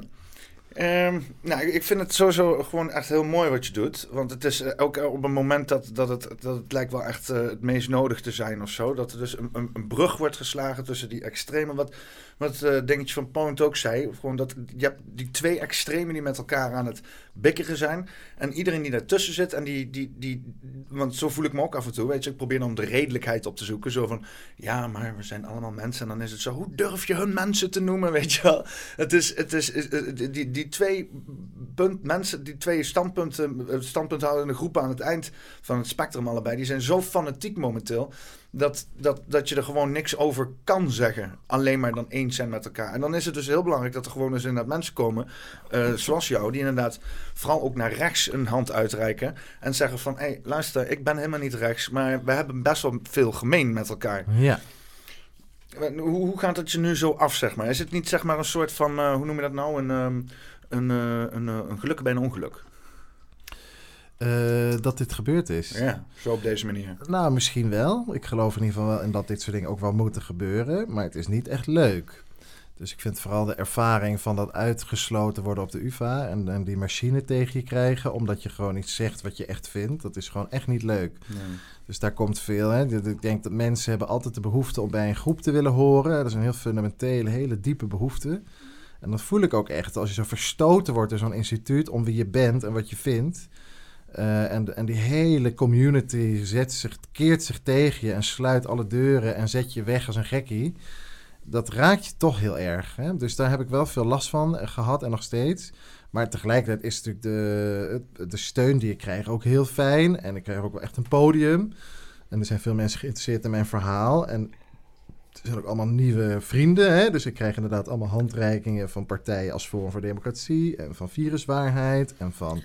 Ehm, nou, ik- vind het sowieso gewoon echt heel mooi wat je doet. Want het is eh, ook op een moment dat, dat, het, dat het lijkt wel echt eh, het meest nodig te zijn of zo. Dat er dus een, een, een brug wordt geslagen tussen die extremen. Wat, wat eh dingetje van Point ook zei. Gewoon dat je hebt die twee extremen die met elkaar aan het bikkeren zijn. En iedereen die daartussen zit. En die, die, die, want zo voel ik me ook af en toe. Weet je, ik probeer dan de redelijkheid op te zoeken. Zo van, ja, maar we zijn allemaal mensen. En dan is het zo, hoe durf je hun mensen te noemen, weet je wel. Het is, het is, die, die, die twee punt, mensen, die twee standpunten, eh, standpunthoudende groepen aan het eind van het spectrum allebei, die zijn zo fanatiek momenteel, dat, dat, dat je er gewoon niks over kan zeggen. Alleen maar dan eens zijn met elkaar. En dan is het dus heel belangrijk dat er gewoon eens inderdaad mensen komen, eh, zoals jou, die inderdaad vooral ook naar rechts een hand uitreiken en zeggen van, hé, hey, luister, ik ben helemaal niet rechts, maar we hebben best wel veel gemeen met elkaar. ja. Hoe, hoe gaat het je nu zo af, zeg maar? Is het niet zeg maar een soort van, eh, hoe noem je dat nou, een, ehm, een, eh, een, eh, een geluk bij een ongeluk? Eh, dat dit gebeurd is. Ja, zo op deze manier. Nou, misschien wel. Ik geloof in ieder geval wel in dat dit soort dingen ook wel moeten gebeuren. Maar het is niet echt leuk. Dus ik vind vooral de ervaring van dat uitgesloten worden op de UvA... en, en die machine tegen je krijgen... omdat je gewoon iets zegt wat je echt vindt. Dat is gewoon echt niet leuk. Dus daar komt veel. Hè. Ik denk dat mensen hebben altijd de behoefte om bij een groep te willen horen. Dat is een heel fundamentele, hele diepe behoefte. En dat voel ik ook echt als je zo verstoten wordt door zo'n instituut om wie je bent en wat je vindt. Eh, en, en die hele community zet zich, keert zich tegen je en sluit alle deuren en zet je weg als een gekkie. Dat raakt je toch heel erg. Hè? Dus daar heb ik wel veel last van eh, gehad en nog steeds. Maar tegelijkertijd is natuurlijk de, de steun die ik krijg ook heel fijn. En ik krijg ook wel echt een podium. En er zijn veel mensen geïnteresseerd in mijn verhaal. En er zijn ook allemaal nieuwe vrienden. Hè? Dus ik krijg inderdaad allemaal handreikingen van partijen als Forum voor Democratie. En van Viruswaarheid. En van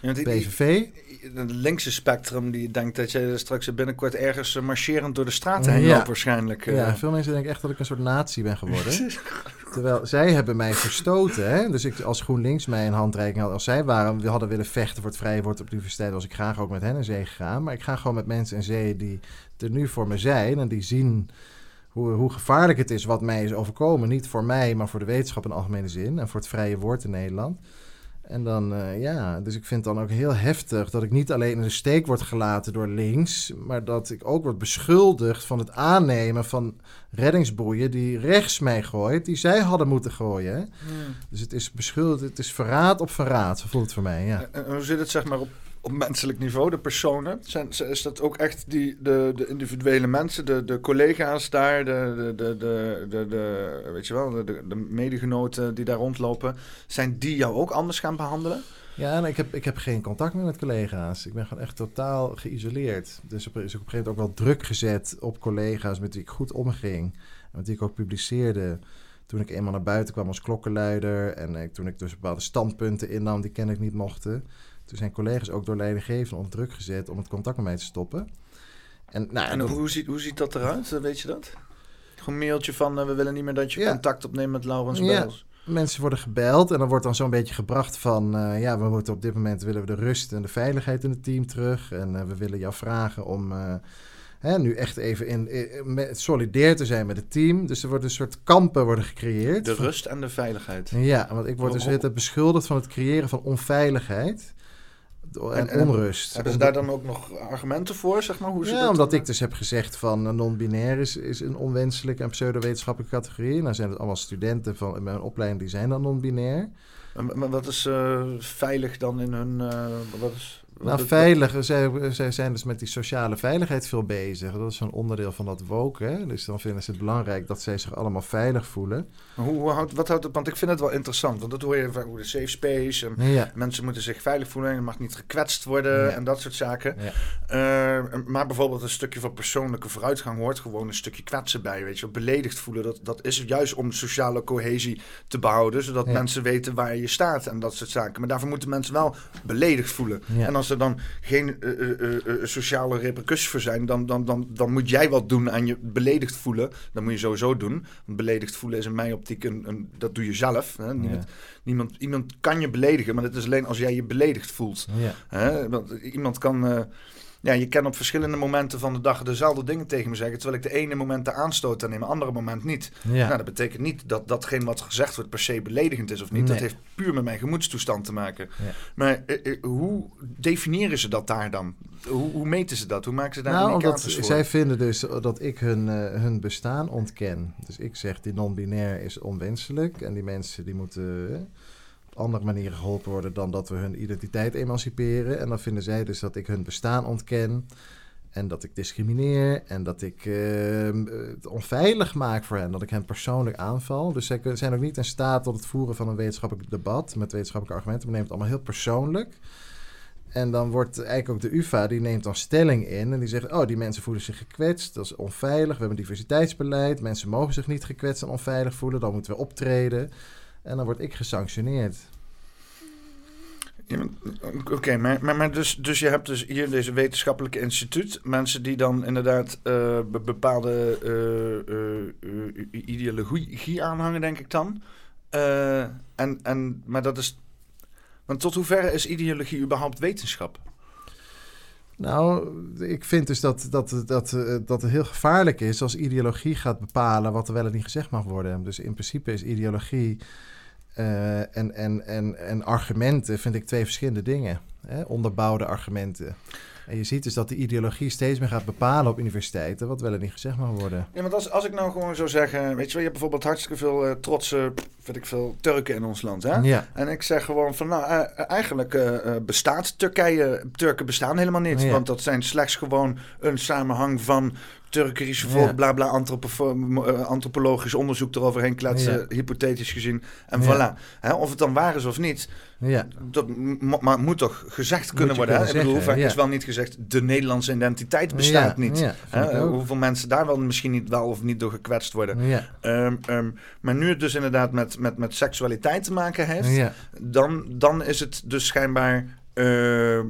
Ja, want die- PVV. Het linkse spectrum die denkt dat je straks binnenkort ergens eh, marcherend door de straten heen Ja. loopt waarschijnlijk. eh. Ja, veel mensen denken echt dat ik een soort nazi ben geworden. Terwijl zij hebben mij verstoten. Hè? Dus ik, als GroenLinks mij een handreiking had, als zij waren, we hadden willen vechten voor het vrije woord op de universiteit, was ik graag ook met hen in zee gegaan. Maar ik ga gewoon met mensen in zee die er nu voor me zijn en die zien hoe, hoe gevaarlijk het is wat mij is overkomen. Niet voor mij, maar voor de wetenschap in algemene zin en voor het vrije woord in Nederland. En dan, eh, ja, dus ik vind het dan ook heel heftig dat ik niet alleen in de steek word gelaten door links, maar dat ik ook word beschuldigd van het aannemen van reddingsboeien die rechts mij gooit, die zij hadden moeten gooien. hè. Dus het is beschuldigd, het is verraad op verraad, zo voelt het voor mij, ja. En hoe zit het zeg maar op, op menselijk niveau, de personen? Zijn, is dat ook echt die, de, de individuele mensen, de, de collega's daar, de, de, de, de, de, weet je wel, de, de, de medegenoten die daar rondlopen, zijn die jou ook anders gaan behandelen? Ja, en ik heb, ik heb geen contact meer met collega's. Ik ben gewoon echt totaal geïsoleerd. Dus op, is op een gegeven moment ook wel druk gezet op collega's met wie ik goed omging. En met wie ik ook publiceerde. Toen ik eenmaal naar buiten kwam als klokkenluider. En ik, toen ik dus bepaalde standpunten innam die kennelijk niet mochten. Toen zijn collega's ook door leidinggevenden onder druk gezet om het contact met mij te stoppen. En, nou, En hoe, ziet, hoe ziet dat eruit? Eh, Weet je dat? Gewoon een mailtje van eh, we willen niet meer dat je Ja. contact opneemt met Laurens Ja. Bijls. mensen worden gebeld en dan wordt dan zo'n beetje gebracht van... eh, ja, we moeten op dit moment willen we de rust en de veiligheid in het team terug. En we willen jou vragen om hè, nu echt even in, solidair te zijn met het team. Dus er worden een soort kampen worden gecreëerd. De rust en de veiligheid. Ja, want ik word dus beschuldigd van het creëren van onveiligheid en, onrust. Hebben ze daar dan ook nog argumenten voor, zeg maar? Hoe ze ja, dat omdat dan- ik dus heb gezegd van eh, non-binair is, is een onwenselijke en pseudowetenschappelijke categorie. Nou zijn het allemaal studenten van mijn opleiding die zijn dan non-binair. Maar- wat is eh, veilig dan in hun... eh, wat is, Nou, veilig. Zij, zij zijn dus met die sociale veiligheid veel bezig. Dat is een onderdeel van dat woke. Hè? Dus dan vinden ze het belangrijk dat zij zich allemaal veilig voelen. Maar Hoe, hoe houdt, wat houdt het? Want ik vind het wel interessant. Want dat hoor je hoe de safe space. En Ja. mensen moeten zich veilig voelen. En er mag niet gekwetst worden. Ja. En dat soort zaken. Ja. Eh, maar bijvoorbeeld een stukje van persoonlijke vooruitgang hoort gewoon een stukje kwetsen bij. Weet je, beledigd voelen. Dat, dat is juist om sociale cohesie te behouden. Zodat mensen weten waar je staat en dat soort zaken. Maar daarvoor moeten mensen wel beledigd voelen. Ja. En als er dan geen eh, eh, eh, sociale repercussies voor zijn, dan, dan, dan, dan moet jij wat doen aan je beledigd voelen. Dat moet je sowieso doen. Want beledigd voelen is in mijn optiek een, een dat doe je zelf. Hè? Niemand, niemand, iemand kan je beledigen, maar dat is alleen als jij je beledigd voelt. Ja. Hè? Want iemand kan. Ja, je kan op verschillende momenten van de dag dezelfde dingen tegen me zeggen. Terwijl ik de ene moment de aanstoot aan neem, andere moment niet. Ja. Nou, dat betekent niet dat datgene wat gezegd wordt per se beledigend is of niet. Dat heeft puur met mijn gemoedstoestand te maken. Ja. Maar eh, eh, hoe definiëren ze dat daar dan? Hoe, hoe meten ze dat? Hoe maken ze daar Nou, omdat voor? zij vinden dus dat ik hun, eh, hun bestaan ontken. Dus ik zeg, die non-binair is onwenselijk. En die mensen die moeten andere manieren geholpen worden... dan dat we hun identiteit emanciperen. En dan vinden zij dus dat ik hun bestaan ontken... En dat ik discrimineer en dat ik eh, het onveilig maak voor hen. Dat ik hen persoonlijk aanval. Dus zij zijn ook niet in staat tot het voeren van een wetenschappelijk debat met wetenschappelijke argumenten. We nemen het allemaal heel persoonlijk. En dan wordt eigenlijk ook de UvA, die neemt dan stelling in. En die zegt, oh, die mensen voelen zich gekwetst. Dat is onveilig. We hebben diversiteitsbeleid. Mensen mogen zich niet gekwetst en onveilig voelen. Dan moeten we optreden. En dan word ik gesanctioneerd. Oké, maar, maar, dus, dus je hebt dus hier deze wetenschappelijke instituut. Mensen die dan inderdaad eh, be- bepaalde eh, eh, ideologie aanhangen, denk ik dan. En, en, maar dat is... Want tot hoeverre is ideologie überhaupt wetenschap? Nou, ik vind dus dat, dat, dat, eh, dat het heel gevaarlijk is als ideologie gaat bepalen wat er wel en niet gezegd mag worden. Dus in principe is ideologie eh, en, en, en, en argumenten, vind ik twee verschillende dingen. Hè? Onderbouwde argumenten. En je ziet dus dat de ideologie steeds meer gaat bepalen op universiteiten wat wel en niet gezegd mag worden. Ja, want als, als ik nou gewoon zou zeggen... Weet je wel, je hebt bijvoorbeeld hartstikke veel eh, trotse, weet ik veel, Turken in ons land, hè? Ja, En ik zeg gewoon van, nou, eh, eigenlijk eh, eh, bestaat Turkije, Turken bestaan helemaal niet. Ja. Want dat zijn slechts gewoon een samenhang van Turkerische volk, Ja. bla bla, eh, antropologisch onderzoek eroverheen kletsen, Ja. hypothetisch gezien. En Ja. voilà. Hè, of het dan waar is of niet, ja. dat maar moet toch gezegd kunnen worden. Ik bedoel, vaak is wel niet gezegd, de Nederlandse identiteit bestaat niet. hoeveel mensen daar wel misschien niet wel of niet door gekwetst worden. Ja, ehm, maar nu het dus inderdaad met, met, met seksualiteit te maken heeft, dan, dan is het dus schijnbaar eh, eh,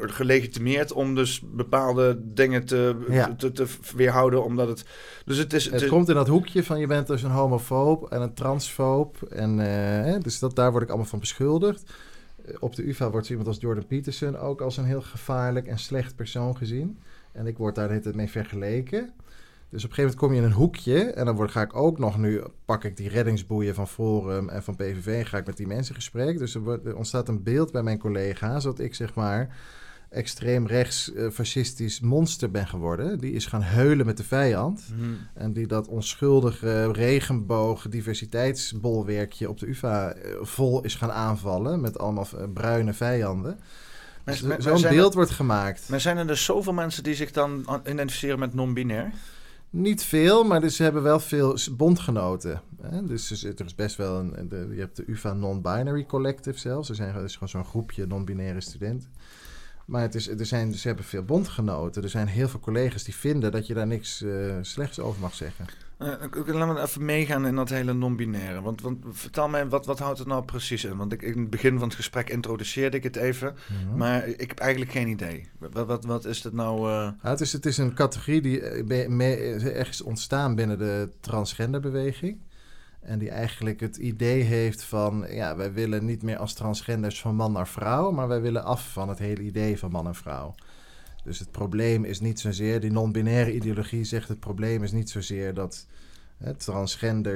gelegitimeerd om dus bepaalde dingen te, Ja. te, te weerhouden. Omdat het. Dus het is. Het komt in dat hoekje van je bent dus een homofoob en een transfoob. En, eh, dus dat, daar word ik allemaal van beschuldigd. Eh, Op de UvA wordt iemand als Jordan Peterson ook als een heel gevaarlijk en slecht persoon gezien. En ik word daar de hele tijd mee vergeleken. Dus op een gegeven moment kom je in een hoekje. En dan word, ga ik ook nog nu, pak ik die reddingsboeien van Forum en van PVV. En ga ik met die mensen in gesprek. Dus er, wordt, er ontstaat een beeld bij mijn collega's. Dat ik zeg maar extreem rechts eh, fascistisch monster ben geworden. Die is gaan heulen met de vijand. Hm. En die dat onschuldige regenboog diversiteitsbolwerkje op de UvA eh, vol is gaan aanvallen. Met allemaal eh, bruine vijanden. Maar Zo'n beeld er- wordt gemaakt. Maar zijn er dus zoveel mensen die zich dan an- identificeren met non-binair? Niet veel, maar dus ze hebben wel veel bondgenoten. Dus er is- best wel een. Je hebt de UVA Non-Binary Collective zelfs. Er, zijn, is gewoon zo'n groepje non-binaire studenten. Maar het is, er zijn, ze hebben veel bondgenoten. Er zijn heel veel collega's die vinden dat je daar niks eh, slechts over mag zeggen. Eh, laten we even meegaan in dat hele non-binaire. Want, want vertel mij, wat, wat houdt het nou precies in? Want ik, in het begin van het gesprek introduceerde ik het even. Mhm. Maar ik heb eigenlijk geen idee. Wat, wat, wat is het nou? eh, Ja, het, is, het is een categorie die eh, is ontstaan binnen de transgenderbeweging. En die eigenlijk het idee heeft van... ja, wij willen niet meer als transgenders van man naar vrouw... maar wij willen af van het hele idee van man en vrouw. Dus het probleem is niet zozeer... die non-binaire ideologie zegt het probleem is niet zozeer dat... Hè,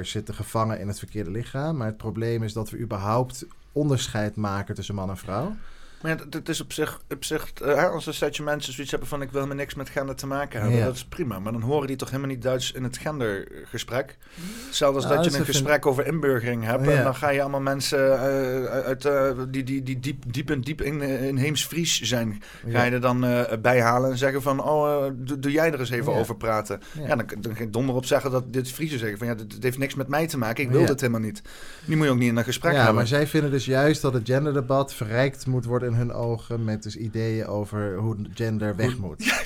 zitten gevangen in het verkeerde lichaam... maar het probleem is dat we überhaupt onderscheid maken tussen man en vrouw... Maar dat is op zich, op zich eh, hè, als een setje mensen zoiets hebben van ik wil me niks met gender te maken hebben, Ja. dat is prima. Maar dan horen die toch helemaal niet Duits in het gendergesprek. Hetzelfde als Nou, dat je een gesprek over inburgering hebt. Ja. En dan ga je allemaal mensen eh, uit, eh, die, die, die diep, diep en diep in, eh, in Heems-Fries zijn, ga je er dan eh, bij halen en zeggen van oh, eh, doe, doe jij er eens even over praten. Ja. Dan, dan ga ik donder op zeggen dat dit Friese zeggen van ja, dit, dit heeft niks met mij te maken. Ik wil dit helemaal niet. Die moet je ook niet in een gesprek ja, hebben. maar zij vinden dus juist dat het genderdebat verrijkt moet worden in hun ogen met dus ideeën over hoe gender weg moet.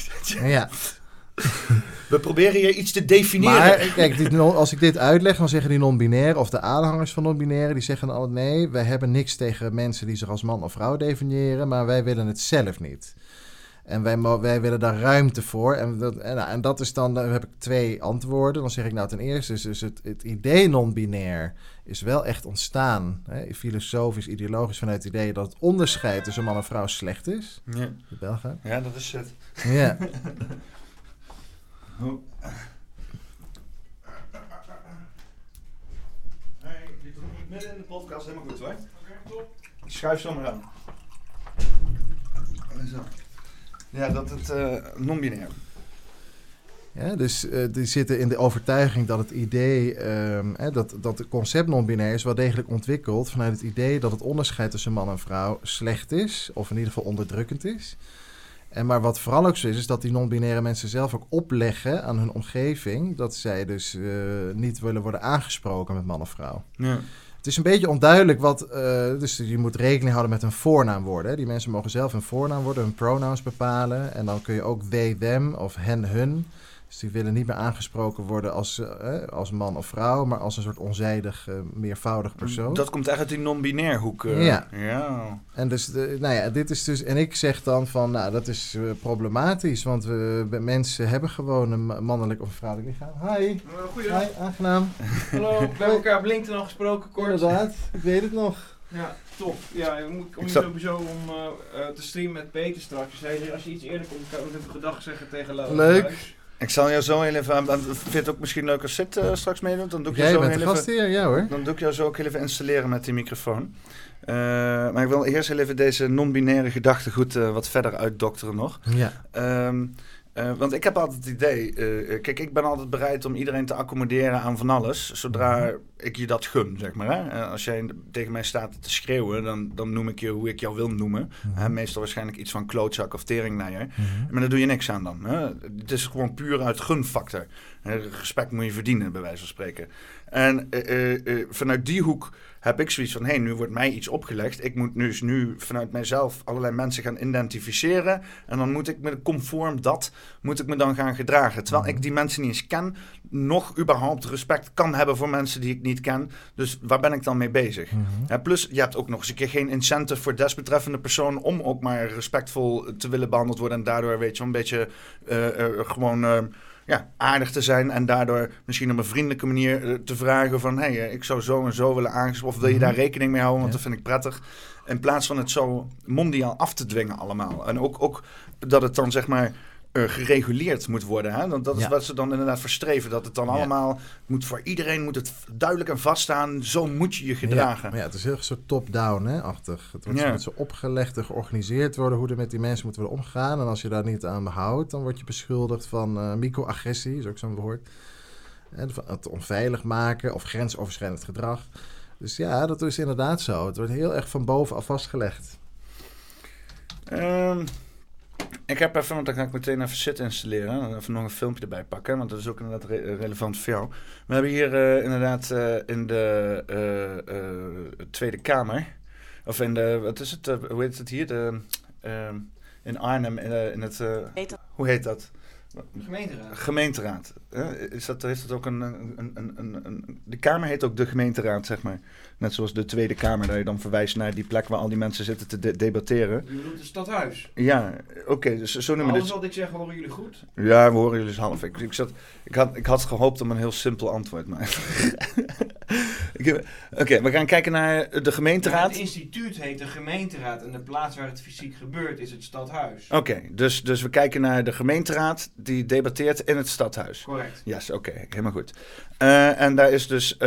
Ja, We proberen je iets te definiëren. maar kijk, non- als ik dit uitleg, dan zeggen die non-binaire of de aanhangers van non-binaire, die zeggen altijd nee, wij hebben niks tegen mensen die zich als man of vrouw definiëren, maar wij willen het zelf niet. En wij, wij willen daar ruimte voor. En dat, en, nou, en dat is dan, dan heb ik twee antwoorden. Dan zeg ik nou ten eerste, is dus het, het idee non-binair is wel echt ontstaan, hè, filosofisch, ideologisch, vanuit het idee dat het onderscheid tussen man en vrouw slecht is. Ja. De Belgen. ja, dat is het. Ja. Nee, dit doe ik midden in de podcast helemaal goed hoor. Schuif zo maar aan. Zo. Ja, dat het eh, non-binair. Ja, dus eh, die zitten in de overtuiging dat het idee, ehm, hè, dat, dat het concept non-binair is wel degelijk ontwikkeld vanuit het idee dat het onderscheid tussen man en vrouw slecht is, of in ieder geval onderdrukkend is. En maar wat vooral ook zo is, is dat die non-binaire mensen zelf ook opleggen aan hun omgeving dat zij dus eh, niet willen worden aangesproken met man of vrouw. Ja. Het is een beetje onduidelijk wat. eh, dus je moet rekening houden met hun voornaamwoorden. Die mensen mogen zelf hun voornaamwoorden, hun pronouns bepalen. En dan kun je ook they, them of hen, hun. Dus die willen niet meer aangesproken worden als, eh, als man of vrouw, maar als een soort onzijdig, eh, meervoudig persoon. Dat komt echt uit die non-binair hoek. eh. Ja. ja. En dus, de, nou ja, dit is dus. En ik zeg dan van, nou, dat is eh, problematisch, want we, mensen hebben gewoon een ma- mannelijk of vrouwelijk lichaam. Hi. Goeiedag. Hi, aangenaam. Hallo, we hebben elkaar op LinkedIn al gesproken, kort. Inderdaad, ik weet het nog. Ja, top. Ja, we moeten kom Ik je sowieso om te streamen met Peter straks. Dus als je iets eerder komt, kan ik even gedag zeggen tegen Laura. Leuk. Ik zal jou zo heel even aan. aan- Vind je het ook misschien leuk als Sid eh, straks meedoet? Dan doe ik Jij zo bent heel de even. gastheer, ja hoor. Dan doe ik jou zo ook heel even installeren met die microfoon. Eh, maar ik wil eerst heel even deze non-binaire gedachtegoed eh wat verder uitdokteren nog. Ja. Ehm, eh, want ik heb altijd het idee, eh, kijk, ik ben altijd bereid om iedereen te accommoderen aan van alles, zodra ik je dat gun, zeg maar. Hè? Eh, als jij tegen mij staat te schreeuwen, dan, dan noem ik je hoe ik jou wil noemen. Hè, meestal waarschijnlijk iets van klootzak of teringleier. Maar daar doe je niks aan dan. Hè? Het is gewoon puur uit gunfactor. Respect moet je verdienen, bij wijze van spreken. En eh, eh, eh, vanuit die hoek heb ik zoiets van... hé, hey, nu wordt mij iets opgelegd. Ik moet nu, dus nu vanuit mijzelf allerlei mensen gaan identificeren. En dan moet ik me conform dat moet ik me dan gaan gedragen. Terwijl ik die mensen niet eens ken... nog überhaupt respect kan hebben voor mensen die ik niet ken. Dus waar ben ik dan mee bezig? Hè, plus, je hebt ook nog eens een keer geen incentive voor desbetreffende persoon... om ook maar respectvol te willen behandeld worden... en daardoor, weet je, een beetje eh, eh, gewoon... eh, ja, aardig te zijn en daardoor misschien op een vriendelijke manier eh, te vragen van... hé, hey, ik zou zo en zo willen aangesproken, of wil je daar rekening mee houden, want Ja. dat vind ik prettig. In plaats van het zo mondiaal af te dwingen allemaal. En ook, ook dat het dan zeg maar eh, gereguleerd moet worden. Hè? Want dat is Ja. wat ze dan inderdaad verstreven. Dat het dan Ja. allemaal moet voor iedereen moet het duidelijk en vaststaan. Zo moet je je Ja, gedragen. maar ja, het is heel zo top-down, achtig. Het wordt Ja. zo opgelegd en georganiseerd worden hoe er met die mensen moet worden omgegaan. En als je daar niet aan houdt, dan word je beschuldigd van eh microagressie, is ook zo'n woord. En het onveilig maken of grensoverschrijdend gedrag. Dus ja, dat is inderdaad zo. Het wordt heel erg van bovenaf vastgelegd. Ehm, Ik heb even, want dan ga ik meteen even zit installeren. Even nog een filmpje erbij pakken, want dat is ook inderdaad re- relevant voor jou. We hebben hier eh, inderdaad eh, in de eh, eh, Tweede Kamer, of in de, wat is het, eh, hoe heet het hier? De, ehm, in Arnhem, in, eh, in het, eh, hoe heet dat? Gemeenteraad. Gemeenteraad. Is dat, heeft het ook een, een, een, een, De Kamer heet ook de gemeenteraad, zeg maar. Net zoals de Tweede Kamer, dat je dan verwijst naar die plek waar al die mensen zitten te de- debatteren. Je bedoelt het stadhuis. Ja, oké, dus zo noemen we Alles dit. wat ik zeg horen jullie goed. Ja, we horen jullie dus half. Ik, ik, zat, ik, had, ik had gehoopt op een heel simpel antwoord, maar... Oké, we gaan kijken naar de gemeenteraad. het instituut heet de gemeenteraad en de plaats waar het fysiek gebeurt is het stadhuis. Oké, dus, dus we kijken naar de gemeenteraad die debatteert in het stadhuis. Correct. Ja, yes, oké, helemaal goed. Eh, en daar is dus eh,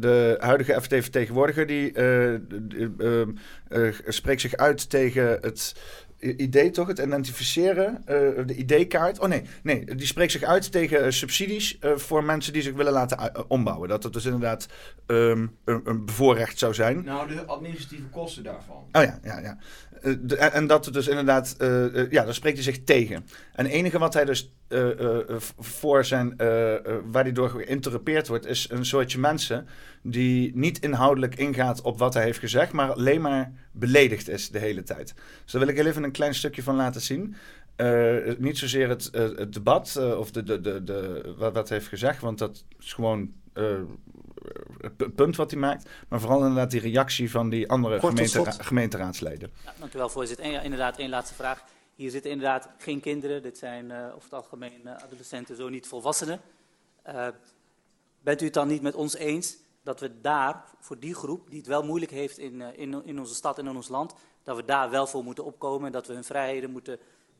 de huidige FD-vertegenwoordiger die eh, spreekt zich uit tegen het idee, toch? Het identificeren, de ID-kaart. Oh nee, nee, die spreekt zich uit tegen subsidies voor mensen die zich willen laten ombouwen. Dat het dus inderdaad ehm, een, een bevoorrecht zou zijn. Nou, de administratieve kosten daarvan. Oh ja, ja, ja. Eh, en, dat het dus inderdaad, eh, eh, ja, daar spreekt hij zich tegen. En het enige wat hij dus voor zijn, waar hij door geïnterrupeerd wordt, is een soortje mensen die niet inhoudelijk ingaat op wat hij heeft gezegd, maar alleen maar beledigd is de hele tijd. Dus daar wil ik heel even een klein stukje van laten zien. Niet zozeer het, debat of de, de, de, de, wat, hij heeft gezegd, want dat is gewoon het punt wat hij maakt. Maar vooral inderdaad die reactie van die andere gemeentera- gemeenteraadsleden. Ja, dank u wel, voorzitter. En ja, inderdaad, één laatste vraag. Hier zitten inderdaad geen kinderen. Dit zijn eh, over het algemeen eh, adolescenten, zo niet volwassenen. Eh, bent u het dan niet met ons eens dat we daar, voor die groep, die het wel moeilijk heeft in, eh, in, in onze stad en in ons land, dat we daar wel voor moeten opkomen en dat we hun vrijheden moeten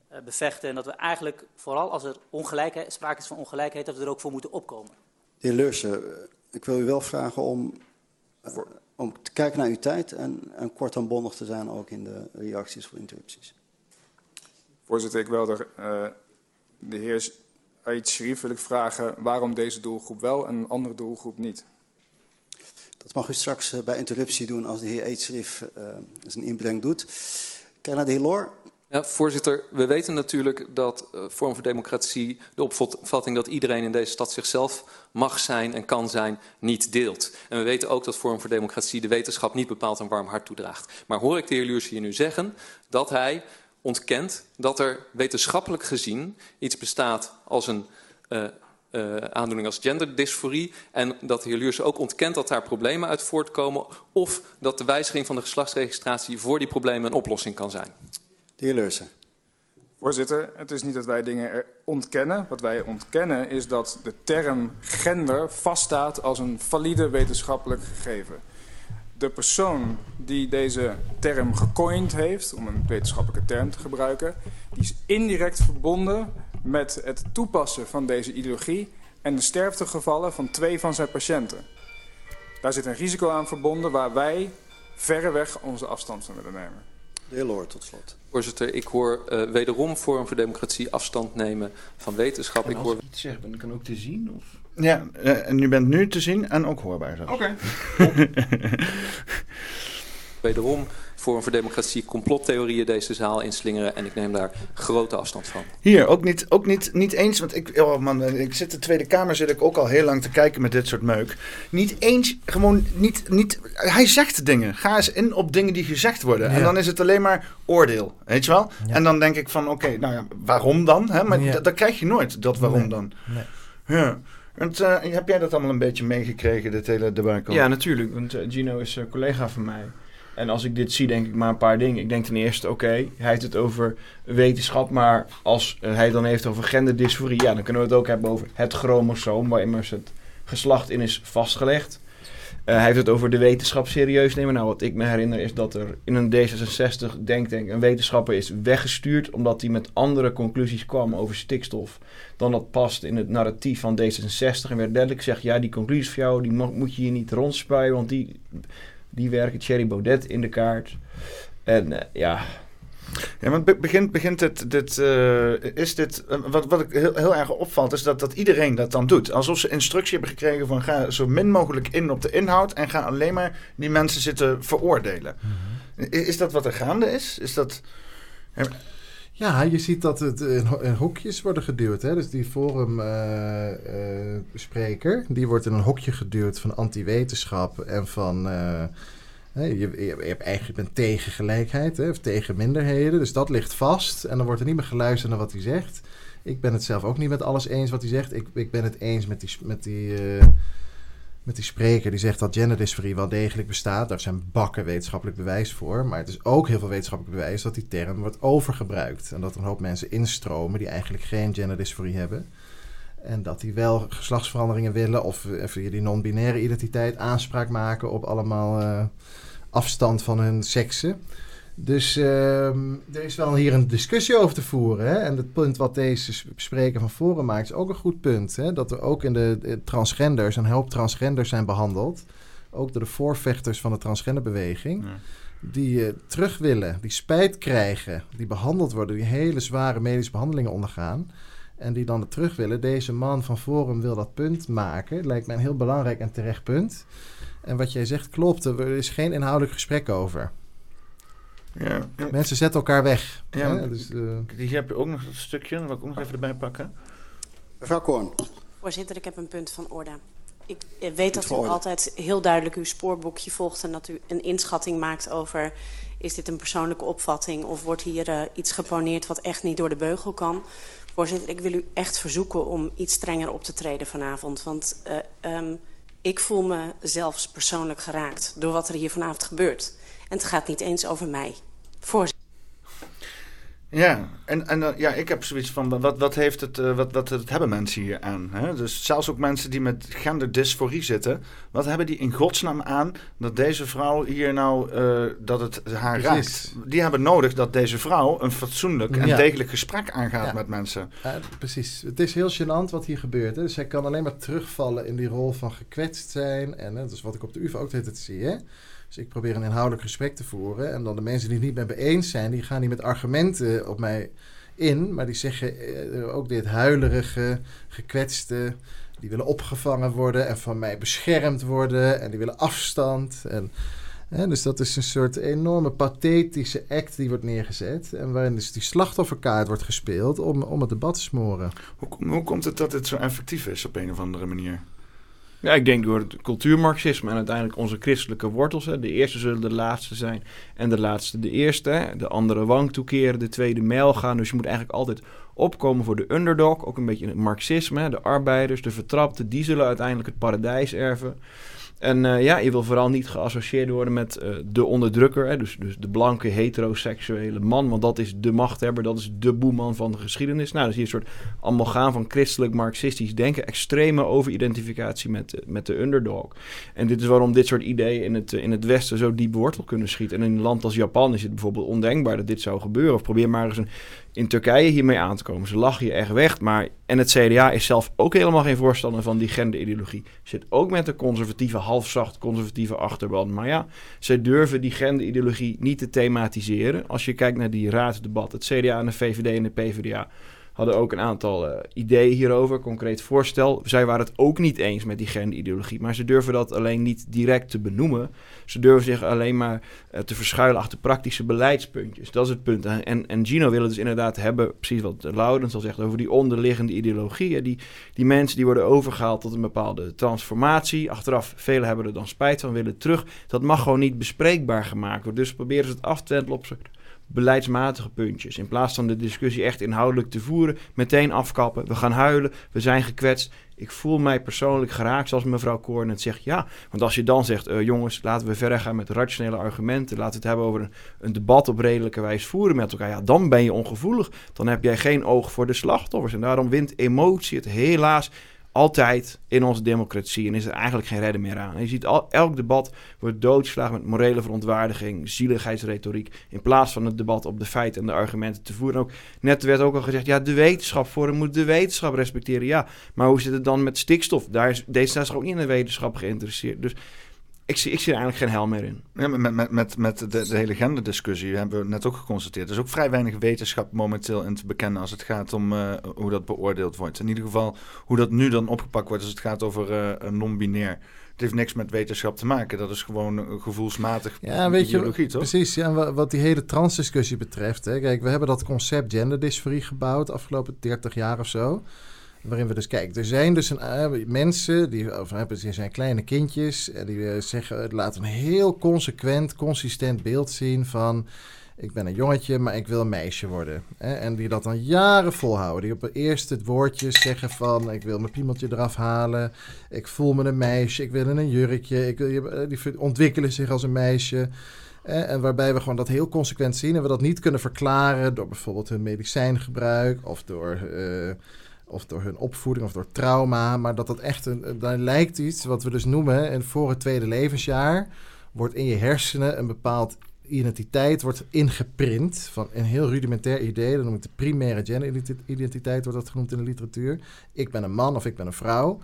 eh, bevechten en dat we eigenlijk, vooral als er ongelijkheid, sprake is van ongelijkheid, dat we er ook voor moeten opkomen? De heer Leursen, ik wil u wel vragen om, eh, om te kijken naar uw tijd en, en kort en bondig te zijn ook in de reacties voor interrupties. Voorzitter, ik wil de, eh, de heer Ait Sharif wil ik vragen waarom deze doelgroep wel en een andere doelgroep niet. Dat mag u straks eh, bij interruptie doen als de heer eh zijn inbreng doet. Kijk naar de heer Loor. Ja, voorzitter, we weten natuurlijk dat uh, Vorm voor Democratie de opvatting dat iedereen in deze stad zichzelf mag zijn en kan zijn, niet deelt. En we weten ook dat Vorm voor Democratie de wetenschap niet bepaald een warm hart toedraagt. Maar hoor ik de heer Luurs hier nu zeggen dat hij ontkent dat er wetenschappelijk gezien iets bestaat als een uh, uh, aandoening als genderdysforie. En dat de heer Luurs ook ontkent dat daar problemen uit voortkomen. Of dat de wijziging van de geslachtsregistratie voor die problemen een oplossing kan zijn. De heer Leursen. Voorzitter, het is niet dat wij dingen ontkennen. Wat wij ontkennen is dat de term gender vaststaat als een valide wetenschappelijk gegeven. De persoon die deze term gecoind heeft, om een wetenschappelijke term te gebruiken, die is indirect verbonden met het toepassen van deze ideologie en de sterftegevallen van twee van zijn patiënten. Daar zit een risico aan verbonden waar wij verreweg onze afstand van willen nemen. De heer Loor, tot slot. Voorzitter, ik hoor uh, wederom Forum voor Democratie afstand nemen van wetenschap. En ik als hoor... ik iets zeg, ben ik dan ook te zien? Of? Ja, uh, en u bent nu te zien en ook hoorbaar. Oké. Okay. wederom Forum voor Democratie complottheorieën deze zaal inslingeren. En ik neem daar grote afstand van. Hier, ook niet, ook niet, niet eens, want ik, oh man, ik zit in de Tweede Kamer, zit ik ook al heel lang te kijken met dit soort meuk. Niet eens, gewoon niet, niet, hij zegt dingen. Ga eens in op dingen die gezegd worden. Ja. En dan is het alleen maar oordeel, weet je wel? Ja. En dan denk ik van, oké, okay, nou ja, waarom dan? Hè? Maar ja. dat krijg je nooit, dat waarom nee. dan. Nee. Ja. Want, uh, heb jij dat allemaal een beetje meegekregen, dit hele debacle? Ja, natuurlijk, want uh, Gino is een collega van mij. En als ik dit zie, denk ik maar een paar dingen. Ik denk ten eerste, oké, hij heeft het over wetenschap, maar als hij het dan heeft over genderdysforie, ja, dan kunnen we het ook hebben over het chromosoom, waar immers het geslacht in is vastgelegd. Uh, hij heeft het over de wetenschap serieus nemen. Nou, wat ik me herinner is dat er in een D66 denktank een wetenschapper is weggestuurd, omdat hij met andere conclusies kwam over stikstof dan dat past in het narratief van D66. En werd duidelijk gezegd, ja, die conclusies van jou, die moet je hier niet rondspuien, want die die werken Thierry Baudet in de kaart. En uh, ja. Ja, want begint, begint dit, dit uh, is dit, uh, wat, wat ik heel, heel erg opvalt, is dat, dat iedereen dat dan doet. Alsof ze instructie hebben gekregen van ga zo min mogelijk in op de inhoud en ga alleen maar die mensen zitten veroordelen. Mm -hmm. Is, is dat wat er gaande is? Is dat... Ja, je ziet dat het in, ho- in hokjes worden geduwd. Hè? Dus die forumbespreker, die wordt in een hokje geduwd van anti-wetenschap en van... eh, je, je, hebt eigenlijk bent tegen gelijkheid, hè, of tegen minderheden. Dus dat ligt vast en dan wordt er niet meer geluisterd naar wat hij zegt. Ik ben het zelf ook niet met alles eens wat hij zegt. Ik, ik ben het eens met die, met die, eh, die spreker die zegt dat genderdysforie wel degelijk bestaat. Daar zijn bakken wetenschappelijk bewijs voor. Maar het is ook heel veel wetenschappelijk bewijs dat die term wordt overgebruikt. En dat een hoop mensen instromen die eigenlijk geen genderdysforie hebben. En dat die wel geslachtsveranderingen willen of via die non-binaire identiteit aanspraak maken op allemaal eh, afstand van hun seksen. Dus ehm, er is wel hier een discussie over te voeren. Hè? En het punt wat deze spreker van Forum maakt is ook een goed punt. Hè? Dat er ook in de, de transgenders, een hoop transgenders zijn behandeld. Ook door de voorvechters van de transgenderbeweging. Ja. Die eh, terug willen, die spijt krijgen, die behandeld worden, die hele zware medische behandelingen ondergaan. En die dan terug willen. Deze man van Forum wil dat punt maken. Lijkt mij een heel belangrijk en terecht punt. En wat jij zegt klopt, er is geen inhoudelijk gesprek over. Ja, ja. Mensen zetten elkaar weg. Ja, hè? Dus, eh, Die heb je ook nog een stukje, dat wil ik ook nog even erbij pakken. Mevrouw Koorn. Voorzitter, ik heb een punt van orde. Ik eh, weet dat u altijd heel duidelijk uw spoorboekje volgt en dat u een inschatting maakt over is dit een persoonlijke opvatting of wordt hier eh, iets geponeerd wat echt niet door de beugel kan. Voorzitter, ik wil u echt verzoeken om iets strenger op te treden vanavond. Want eh, ehm, ik voel me zelfs persoonlijk geraakt door wat er hier vanavond gebeurt. En het gaat niet eens over mij. Voorzitter. Ja, en, en eh, ja, ik heb zoiets van, wat, wat, heeft het, eh, wat, wat het hebben mensen hier aan? Hè? Dus zelfs ook mensen die met genderdysforie zitten, wat hebben die in godsnaam aan dat deze vrouw hier nou, eh, dat het haar Precies. raakt? Die hebben nodig dat deze vrouw een fatsoenlijk en Ja. degelijk gesprek aangaat Ja. met mensen. Ja, precies. Het is heel gênant wat hier gebeurt. Hè? Dus hij kan alleen maar terugvallen in die rol van gekwetst zijn. En hè, dat is wat ik op de UvA ook de hele tijd zie. Hè? Dus ik probeer een inhoudelijk gesprek te voeren. En dan de mensen die het niet met me eens zijn, die gaan niet met argumenten op mij in. Maar die zeggen eh, ook dit huilerige, gekwetste. Die willen opgevangen worden en van mij beschermd worden. En die willen afstand. En, hè, dus dat is een soort enorme pathetische act die wordt neergezet. En waarin dus die slachtofferkaart wordt gespeeld om, om het debat te smoren. Hoe, hoe komt het dat dit zo effectief is op een of andere manier? Ja, ik denk door het cultuurmarxisme en uiteindelijk onze christelijke wortels. Hè. De eerste zullen de laatste zijn en de laatste de eerste. Hè. De andere wang toekeren, de tweede mijl gaan. Dus je moet eigenlijk altijd opkomen voor de underdog. Ook een beetje in het marxisme. Hè. De arbeiders, de vertrapten, die zullen uiteindelijk het paradijs erven. En eh, ja, je wil vooral niet geassocieerd worden met eh, de onderdrukker. Hè. Dus, dus de blanke heteroseksuele man. Want dat is de machthebber, dat is de boeman van de geschiedenis. Nou, dus hier een soort amalgaam van christelijk marxistisch denken. Extreme overidentificatie met, de- met de underdog. En dit is waarom dit soort ideeën in het, eh, in het Westen zo diep wortel kunnen schieten. En in een land als Japan is het bijvoorbeeld ondenkbaar dat dit zou gebeuren. Of probeer maar eens een, in Turkije hiermee aan te komen. Ze lachen je echt weg. Maar, en het CDA is zelf ook helemaal geen voorstander van die genderideologie. Zit ook met de conservatieve, halfzacht conservatieve achterban. Maar ja, zij durven die genderideologie niet te thematiseren. Als je kijkt naar die raadsdebat, het CDA en de VVD en de PvdA hadden ook een aantal eh, ideeën hierover, concreet voorstel. Zij waren het ook niet eens met die genderideologie, maar ze durven dat alleen niet direct te benoemen. Ze durven zich alleen maar eh, te verschuilen achter praktische beleidspuntjes. Dat is het punt. En, en Gino wil het dus inderdaad hebben, precies wat Laurens al zegt, over die onderliggende ideologieën. Die, die mensen die worden overgehaald tot een bepaalde transformatie. Achteraf, velen hebben er dan spijt van, willen terug. Dat mag gewoon niet bespreekbaar gemaakt worden. Dus proberen ze het af te op beleidsmatige puntjes. In plaats van de discussie echt inhoudelijk te voeren, meteen afkappen. We gaan huilen, we zijn gekwetst. Ik voel mij persoonlijk geraakt, zoals mevrouw Koorn het zegt. Ja, want als je dan zegt, eh, jongens, laten we verder gaan met rationele argumenten. Laten we het hebben over een, een debat op redelijke wijze voeren met elkaar. Ja, dan ben je ongevoelig. Dan heb jij geen oog voor de slachtoffers. En daarom wint emotie het helaas altijd in onze democratie. En is er eigenlijk geen redden meer aan. En je ziet al, elk debat wordt doodgeslagen met morele verontwaardiging, zieligheidsretoriek. In plaats van het debat op de feiten en de argumenten te voeren. Ook, net werd ook al gezegd, ja, de wetenschap voor moet de wetenschap respecteren. Ja, maar hoe zit het dan met stikstof? Daar is D66 ook niet in de wetenschap geïnteresseerd. Dus ik, zie, ik zie er eigenlijk geen hel meer in. Ja, met, met, met, met de, de hele genderdiscussie hebben we net ook geconstateerd. Er is ook vrij weinig wetenschap momenteel in te bekennen als het gaat om uh, hoe dat beoordeeld wordt. In ieder geval hoe dat nu dan opgepakt wordt als het gaat over uh, non-binair. Het heeft niks met wetenschap te maken. Dat is gewoon gevoelsmatig ja, weet ideologie, je, toch? Precies. Ja, en wat die hele transdiscussie betreft. Hè, kijk, we hebben dat concept genderdysforie gebouwd de afgelopen 30 jaar of zo. Waarin we dus kijken, er zijn dus een, uh, mensen, die, of, er zijn kleine kindjes, en die uh, zeggen, laten een heel consequent, consistent beeld zien van, ik ben een jongetje, maar ik wil een meisje worden. En die dat dan jaren volhouden. Die op het eerste woordje zeggen van, ik wil mijn piemeltje eraf halen, ik voel me een meisje, ik wil een jurkje, ik wil, die ontwikkelen zich als een meisje. En waarbij we gewoon dat heel consequent zien en we dat niet kunnen verklaren door bijvoorbeeld hun medicijngebruik of door... of door hun opvoeding of door trauma. Maar dat dat echt een. Daar lijkt iets wat we dus noemen. En voor het tweede levensjaar wordt in je hersenen een bepaald identiteit wordt ingeprint. Van een heel rudimentair idee. Dat noem ik de primaire genderidentiteit, wordt dat genoemd in de literatuur. Ik ben een man of ik ben een vrouw.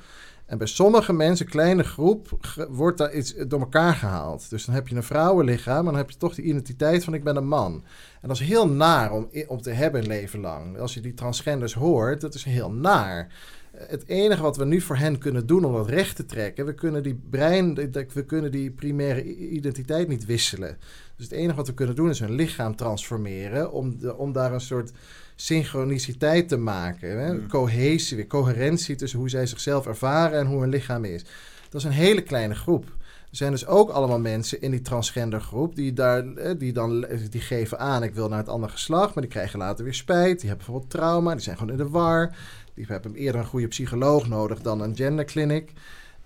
En bij sommige mensen, kleine groep, wordt daar iets door elkaar gehaald. Dus dan heb je een vrouwenlichaam, maar dan heb je toch de identiteit van ik ben een man. En dat is heel naar om, om te hebben een leven lang. Als je die transgenders hoort, dat is heel naar. Het enige wat we nu voor hen kunnen doen om dat recht te trekken, we kunnen die brein, we kunnen die primaire identiteit niet wisselen. Dus het enige wat we kunnen doen is hun lichaam transformeren om, de, om daar een soort synchroniciteit te maken. Hè? Mm. Cohesie, weer coherentie tussen hoe zij zichzelf ervaren en hoe hun lichaam is. Dat is een hele kleine groep. Er zijn dus ook allemaal mensen in die transgender groep die, daar, die dan die geven aan: ik wil naar het andere geslacht, maar die krijgen later weer spijt. Die hebben bijvoorbeeld trauma, die zijn gewoon in de war. Die hebben eerder een goede psycholoog nodig dan een genderclinic.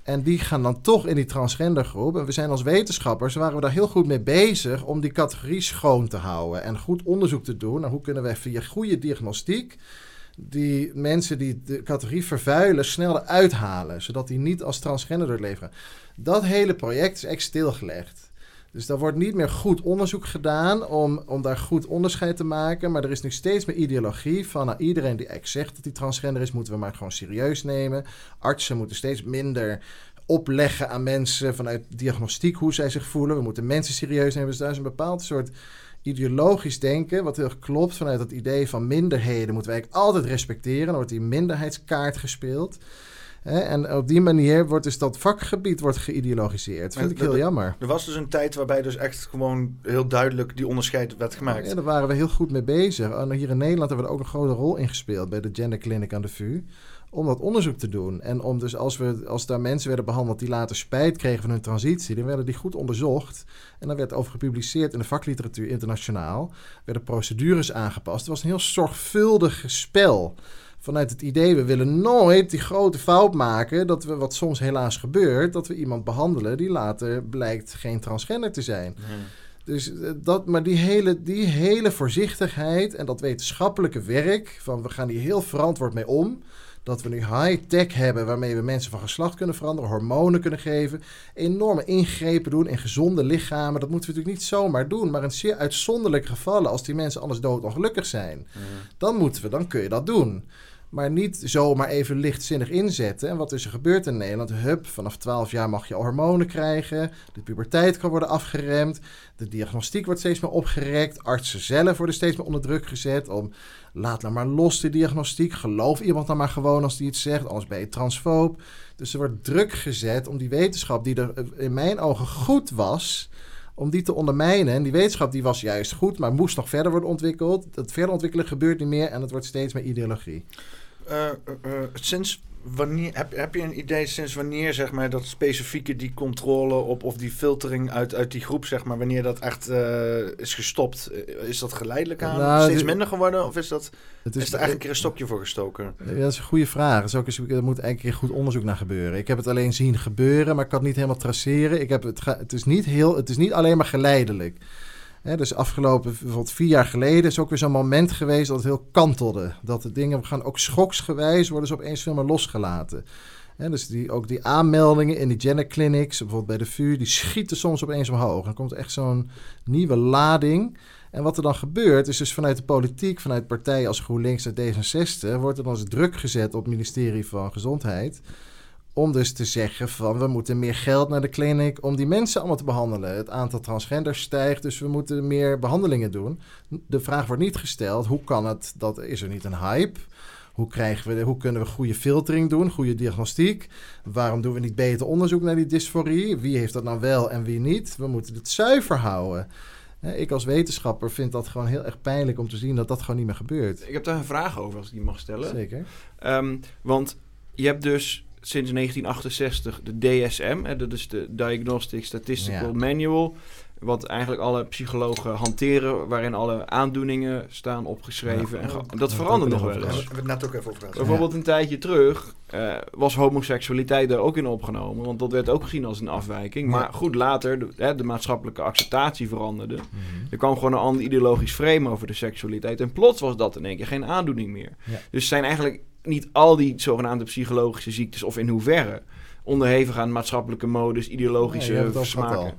En die gaan dan toch in die transgendergroep. En we zijn als wetenschappers, waren we daar heel goed mee bezig om die categorie schoon te houden. En goed onderzoek te doen. En hoe kunnen we via goede diagnostiek die mensen die de categorie vervuilen snel eruit halen. Zodat die niet als transgender door het leven gaan. Dat hele project is echt stilgelegd. Dus daar wordt niet meer goed onderzoek gedaan om, om daar goed onderscheid te maken. Maar er is nu steeds meer ideologie van nou, iedereen die echt zegt dat hij transgender is, moeten we maar gewoon serieus nemen. Artsen moeten steeds minder opleggen aan mensen vanuit diagnostiek hoe zij zich voelen. We moeten mensen serieus nemen. Dus daar is een bepaald soort ideologisch denken, wat heel erg klopt vanuit het idee van minderheden, moeten wij altijd respecteren. Dan wordt die minderheidskaart gespeeld. En op die manier wordt dus dat vakgebied wordt geïdeologiseerd. Dat vind ik heel jammer. Er was dus een tijd waarbij dus echt gewoon heel duidelijk die onderscheid werd gemaakt. Ja, daar waren we heel goed mee bezig. En hier in Nederland hebben we er ook een grote rol in gespeeld bij de Gender Clinic aan de VU. Om dat onderzoek te doen. En om dus als, we, als daar mensen werden behandeld die later spijt kregen van hun transitie, dan werden die goed onderzocht. En dan werd over gepubliceerd in de vakliteratuur internationaal. Werden procedures aangepast. Het was een heel zorgvuldig spel vanuit het idee, we willen nooit die grote fout maken, dat we, wat soms helaas gebeurt, dat we iemand behandelen die later blijkt geen transgender te zijn. Dus eh, dat, maar die hele, die hele voorzichtigheid en dat wetenschappelijke werk, van we gaan hier heel verantwoord mee om. Dat we nu high-tech hebben waarmee we mensen van geslacht kunnen veranderen, hormonen kunnen geven, enorme ingrepen doen in gezonde lichamen. Dat moeten we natuurlijk niet zomaar doen, maar in zeer uitzonderlijke gevallen, als die mensen anders doodongelukkig zijn, dan moeten we, dan kun je dat doen. Maar niet zomaar even lichtzinnig inzetten. En wat is er gebeurd in Nederland? Hup, vanaf 12 jaar mag je hormonen krijgen. De puberteit kan worden afgeremd. De diagnostiek wordt steeds meer opgerekt. Artsen zelf worden steeds meer onder druk gezet. Om laat nou maar los de diagnostiek. Geloof iemand dan maar gewoon als die het zegt. Anders ben je transfoob. Dus er wordt druk gezet om die wetenschap, die er in mijn ogen goed was om die te ondermijnen. En die wetenschap die was juist goed, maar moest nog verder worden ontwikkeld. Dat verder ontwikkelen gebeurt niet meer en het wordt steeds meer ideologie. Uh, uh, sinds wanneer, heb, heb je een idee sinds wanneer zeg maar, dat specifieke die controle op of die filtering uit, uit die groep, zeg maar, wanneer dat echt uh, is gestopt? Is dat geleidelijk aan nou, steeds minder geworden? Of is, dat, het is, is er eigenlijk een stokje voor gestoken? Ja, dat is een goede vraag. Dat is ook eens, er moet eigenlijk goed onderzoek naar gebeuren. Ik heb het alleen zien gebeuren, maar ik kan het niet helemaal traceren. Ik heb het, het, is niet heel, het is niet alleen maar geleidelijk dus afgelopen, bijvoorbeeld vier jaar geleden, is ook weer zo'n moment geweest dat het heel kantelde. Dat de dingen gaan ook schoksgewijs worden ze opeens veel meer losgelaten. dus die, ook die aanmeldingen in die gender clinics, bijvoorbeeld bij de VU, die schieten soms opeens omhoog. Dan komt echt zo'n nieuwe lading. En wat er dan gebeurt, is dus vanuit de politiek, vanuit partijen als GroenLinks en D66, wordt er dan eens druk gezet op het ministerie van Gezondheid Om dus te zeggen van we moeten meer geld naar de kliniek om die mensen allemaal te behandelen. Het aantal transgenders stijgt, dus we moeten meer behandelingen doen. De vraag wordt niet gesteld, hoe kan het, dat is er niet een hype? Hoe, krijgen we, hoe kunnen we goede filtering doen, goede diagnostiek? Waarom doen we niet beter onderzoek naar die dysforie? Wie heeft dat nou wel en wie niet? We moeten het zuiver houden. Hè, Ik als wetenschapper vind dat gewoon heel erg pijnlijk om te zien dat dat gewoon niet meer gebeurt. Ik heb daar een vraag over, als ik die mag stellen. Zeker. Ehm, want je hebt dus sinds 1968 de DSM, hè, dat is de Diagnostic Statistical Ja. Manual. Wat eigenlijk alle psychologen hanteren, waarin alle aandoeningen staan opgeschreven. en, dat verandert nog wel Daar eens. hebben we het net ook even over gehad. Bijvoorbeeld een tijdje terug eh, was homoseksualiteit daar ook in opgenomen. Want dat werd ook gezien als een afwijking. Maar goed, later, de, hè, de maatschappelijke acceptatie veranderde. Mhm. Er kwam gewoon een ander ideologisch frame over de seksualiteit. En plots was dat in één keer geen aandoening meer. Ja. Dus zijn eigenlijk niet al die zogenaamde psychologische ziektes... of in hoeverre onderhevig aan maatschappelijke modus, ideologische gehad smaken.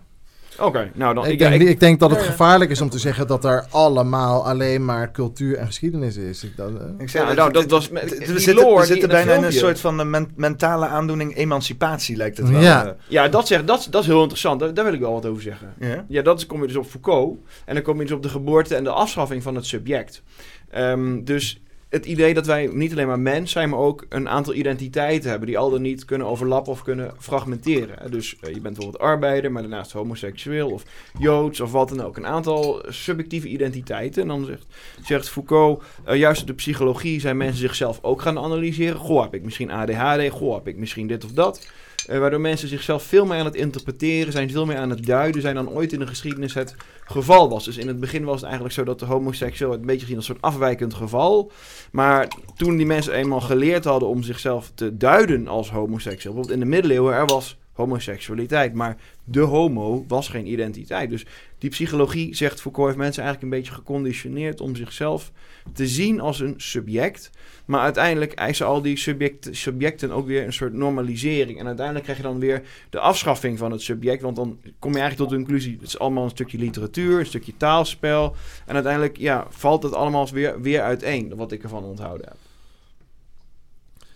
Oké, nou dan... Ik, ik- denk, ik- ik denk dat het gevaarlijk is om te zeggen dat er allemaal alleen maar cultuur en geschiedenis is. Ik, dat, eh, Ik Ja, zei, nou, dat was met- we zitten, lore we bijna in een soort van eh, men- mentale aandoening, emancipatie lijkt het wel. Ja. eh. Ja, dat, zeg, dat, dat is heel interessant. Daar, daar wil ik wel wat over zeggen. Ja? Ja, dat is, kom je dus op Foucault. En dan kom je dus op de geboorte en de afschaffing van het subject. Ehm, dus het idee dat wij niet alleen maar mens zijn, maar ook een aantal identiteiten hebben die al dan niet kunnen overlappen of kunnen fragmenteren. Dus eh, je bent bijvoorbeeld arbeider, maar daarnaast homoseksueel of joods of wat dan ook. Een aantal subjectieve identiteiten. En dan zegt, zegt Foucault, eh, juist op de psychologie zijn mensen zichzelf ook gaan analyseren. Goh, heb ik misschien ADHD? Goh, heb ik misschien dit of dat? Eh, waardoor mensen zichzelf veel meer aan het interpreteren zijn, veel meer aan het duiden zijn dan ooit in de geschiedenis het geval was. Dus in het begin was het eigenlijk zo dat de homoseksueel een beetje gezien als een soort afwijkend geval. Maar toen die mensen eenmaal geleerd hadden om zichzelf te duiden als homoseksueel, bijvoorbeeld in de middeleeuwen, er was homoseksualiteit, maar de homo was geen identiteit. Dus die psychologie, zegt Foucault, heeft mensen eigenlijk een beetje geconditioneerd om zichzelf te zien als een subject. Maar uiteindelijk eisen al die subject, subjecten ook weer een soort normalisering. En uiteindelijk krijg je dan weer de afschaffing van het subject. Want dan kom je eigenlijk tot de conclusie: het is allemaal een stukje literatuur, een stukje taalspel. En uiteindelijk ja, valt het allemaal weer, weer uiteen, wat ik ervan onthouden heb.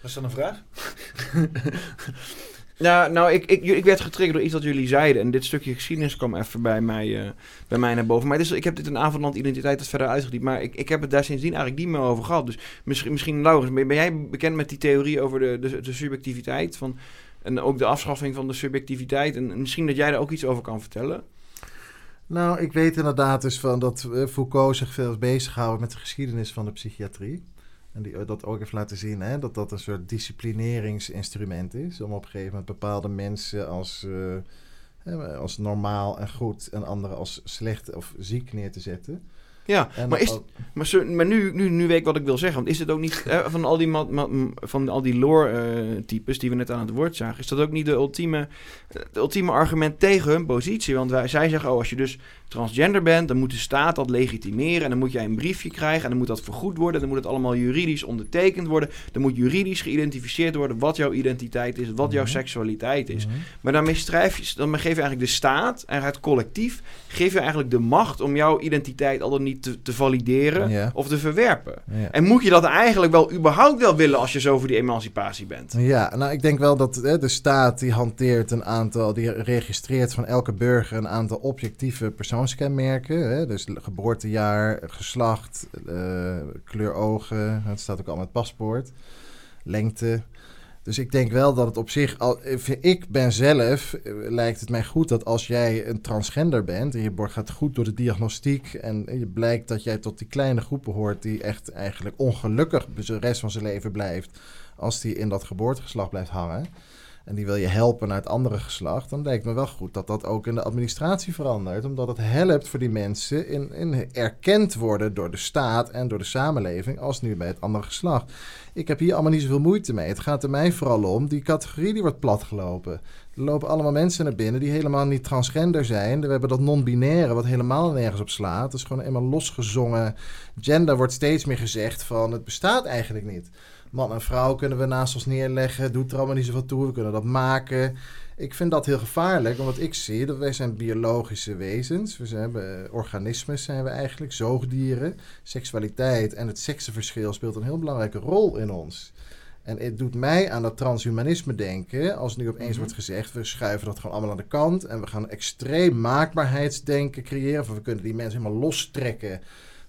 Was dat een vraag? Nou, nou ik, ik, ik werd getriggerd door iets wat jullie zeiden. En dit stukje geschiedenis kwam even bij mij, eh, bij mij naar boven. Maar ik heb dit een avondland identiteit dat verder uitgediept. Maar ik, ik heb het daar sindsdien eigenlijk niet meer over gehad. Dus misschien, misschien Laurens, ben, jij bekend met die theorie over de, de, de subjectiviteit? Van, en ook de afschaffing van de subjectiviteit? En misschien dat jij daar ook iets over kan vertellen? Nou, ik weet inderdaad dus van dat eh, Foucault zich veel bezighoudt met de geschiedenis van de psychiatrie. En die dat ook heeft laten zien, hè, dat dat een soort disciplineringsinstrument is. Om op een gegeven moment bepaalde mensen als, eh, als normaal en goed en anderen als slecht of ziek neer te zetten. Ja, En maar, is, ook- maar, zo- maar nu, nu, nu weet ik wat ik wil zeggen. Want is het ook niet eh, van al die, ma- ma- van al die lore-types die we net aan het woord zagen, is dat ook niet de ultieme, de ultieme argument tegen hun positie? Want wij, zij zeggen, oh, als je dus transgender bent, dan moet de staat dat legitimeren. En dan moet jij een briefje krijgen en dan moet dat vergoed worden. Dan moet het allemaal juridisch ondertekend worden. Dan moet juridisch geïdentificeerd worden wat jouw identiteit is, wat jouw Mhm. seksualiteit is. Mhm. Maar daarmee strijf je, dan geef je eigenlijk de staat en het collectief, geef je eigenlijk de macht om jouw identiteit al dan niet te, te valideren Ja. of te verwerpen. Ja. En moet je dat eigenlijk wel überhaupt wel willen als je zo voor die emancipatie bent? Ja, nou ik denk wel dat hè, de staat die hanteert een aantal, die registreert van elke burger een aantal objectieve persoonskenmerken. Hè, dus geboortejaar, geslacht, eh, kleur ogen, het staat ook al met paspoort, lengte. Dus ik denk wel dat het op zich, al, ik ben zelf, eh, lijkt het mij goed dat als jij een transgender bent en je gaat goed door de diagnostiek en je blijkt dat jij tot die kleine groep behoort die echt eigenlijk ongelukkig de rest van zijn leven blijft als die in dat geboortegeslacht blijft hangen en die wil je helpen naar het andere geslacht, dan lijkt me wel goed dat dat ook in de administratie verandert, omdat het helpt voor die mensen in, in erkend worden door de staat en door de samenleving als nu bij het andere geslacht. Ik heb hier allemaal niet zoveel moeite mee. Het gaat er mij vooral om, die categorie die wordt platgelopen. Er lopen allemaal mensen naar binnen die helemaal niet transgender zijn. We hebben dat non-binaire wat helemaal nergens op slaat. Dat is gewoon eenmaal losgezongen. Gender wordt steeds meer gezegd van het bestaat eigenlijk niet. Man en vrouw kunnen we naast ons neerleggen. Doet er allemaal niet zoveel toe. We kunnen dat maken. Ik vind dat heel gevaarlijk, omdat ik zie dat wij zijn biologische wezens. We zijn organismen zijn we eigenlijk, zoogdieren. Seksualiteit en het seksenverschil speelt een heel belangrijke rol in ons. En het doet mij aan dat transhumanisme denken. Als nu opeens Mhm. wordt gezegd, we schuiven dat gewoon allemaal aan de kant. En we gaan extreem maakbaarheidsdenken creëren. Of we kunnen die mensen helemaal lostrekken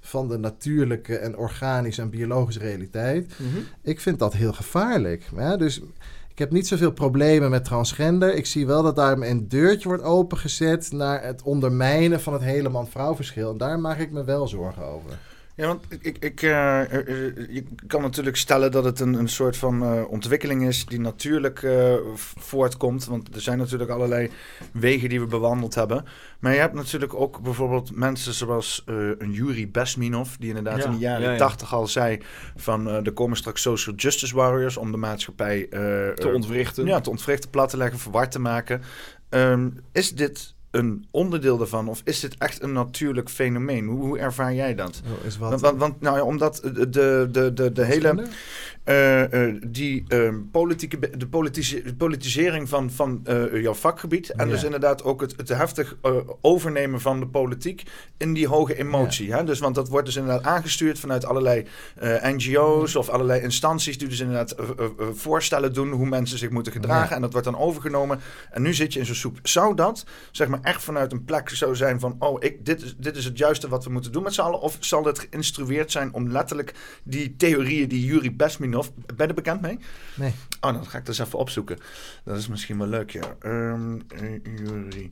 van de natuurlijke en organische en biologische realiteit. Mhm. Ik vind dat heel gevaarlijk. Ja, dus ik heb niet zoveel problemen met transgender. Ik zie wel dat daar een deurtje wordt opengezet naar het ondermijnen van het hele man-vrouw verschil. En daar maak ik me wel zorgen over. Ja, want ik, ik, eh, eh, eh, je kan natuurlijk stellen dat het een, een soort van ontwikkeling is die natuurlijk voortkomt. Want er zijn natuurlijk allerlei wegen die we bewandeld hebben. Maar je hebt natuurlijk ook bijvoorbeeld mensen zoals een Yuri Besminov, die inderdaad Ja, in de jaren ja, ja. tachtig al zei van er komen straks social justice warriors om de maatschappij Te ontwrichten. Ja, te ontwrichten, plat te leggen, verward te maken. Ehm, is dit een onderdeel daarvan of is dit echt een natuurlijk fenomeen? Hoe, hoe ervaar jij dat? Oh, is wat- Want, want, want, nou ja, omdat de, de, de, de, hele die ehm, politieke, de, politise, de politisering van, van eh, jouw vakgebied en Ja. dus inderdaad ook het, het heftig eh, overnemen van de politiek in die hoge emotie. Hè? Dus, want dat wordt dus inderdaad aangestuurd vanuit allerlei eh, NGO's of allerlei instanties die dus inderdaad eh, eh, eh, voorstellen doen hoe mensen zich moeten gedragen Ja. en dat wordt dan overgenomen en nu zit je in zo'n soep. Zou dat zeg maar echt vanuit een plek zo zijn van oh ik, dit, is, dit is het juiste wat we moeten doen met z'n allen of zal het geïnstrueerd zijn om letterlijk die theorieën die Yuri Besminov, ben je er bekend mee? Nee. Oh, dan ga ik dat eens even opzoeken. Dat is misschien wel leuk, ja. Ehm eh, Yuri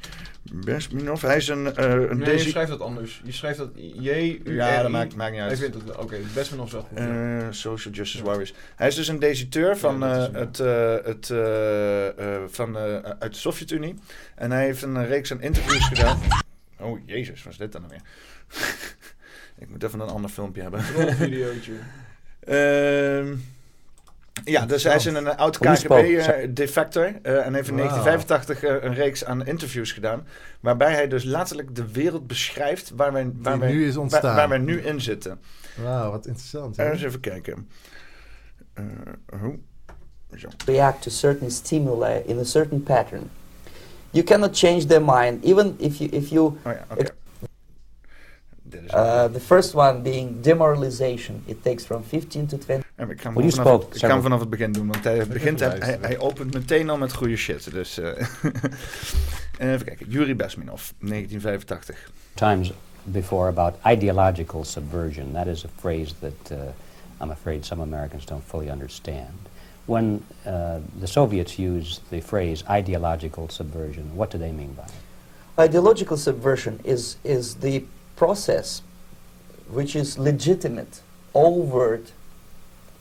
Besminov, hij is een, eh een Nee, je schrijft dat anders. Je schrijft dat J U Ja, dat maakt, maakt niet uit. Ik vind het oké, best wel nog zo goed. Eh, Social Justice Warriors. Hij is dus een deserteur van, Ja, is eh, het, eh, het, eh, eh, van, eh, uit de Sovjet-Unie. En hij heeft een reeks aan interviews gedaan. Oh, jezus, wat is dit dan nou weer? Ik moet even een ander filmpje hebben. Trollvideootje. Ehm, ja, dus hij is een, een oud KGB-defector. eh, en heeft in Wauw. 1985 eh, een reeks aan interviews gedaan. Waarbij hij dus letterlijk de wereld beschrijft waar wij, waar wij, nu is waar, ontstaan. waar wij nu in zitten. Wauw, wat interessant. Eh, hè? eens even kijken. Eh, hoe? Zo. react to certain stimuli in a certain pattern. You cannot change their mind, even if you, if you Oh ja, uh, the first one being demoralization. It takes from 15 to 20. Ja, maar ik ga hem vanaf, spoke ik ga vanaf het begin doen, want hij, begint, hij, hij, hij opent meteen al met goede shit. Dus, eh, even kijken. Yuri Besminov, 1985. times before about ideological subversion. That is a phrase that uh, I'm afraid some Americans don't fully understand. When uh, the Soviets use the phrase ideological subversion, what do they mean by it? Ideological subversion is, is the process which is legitimate, overt,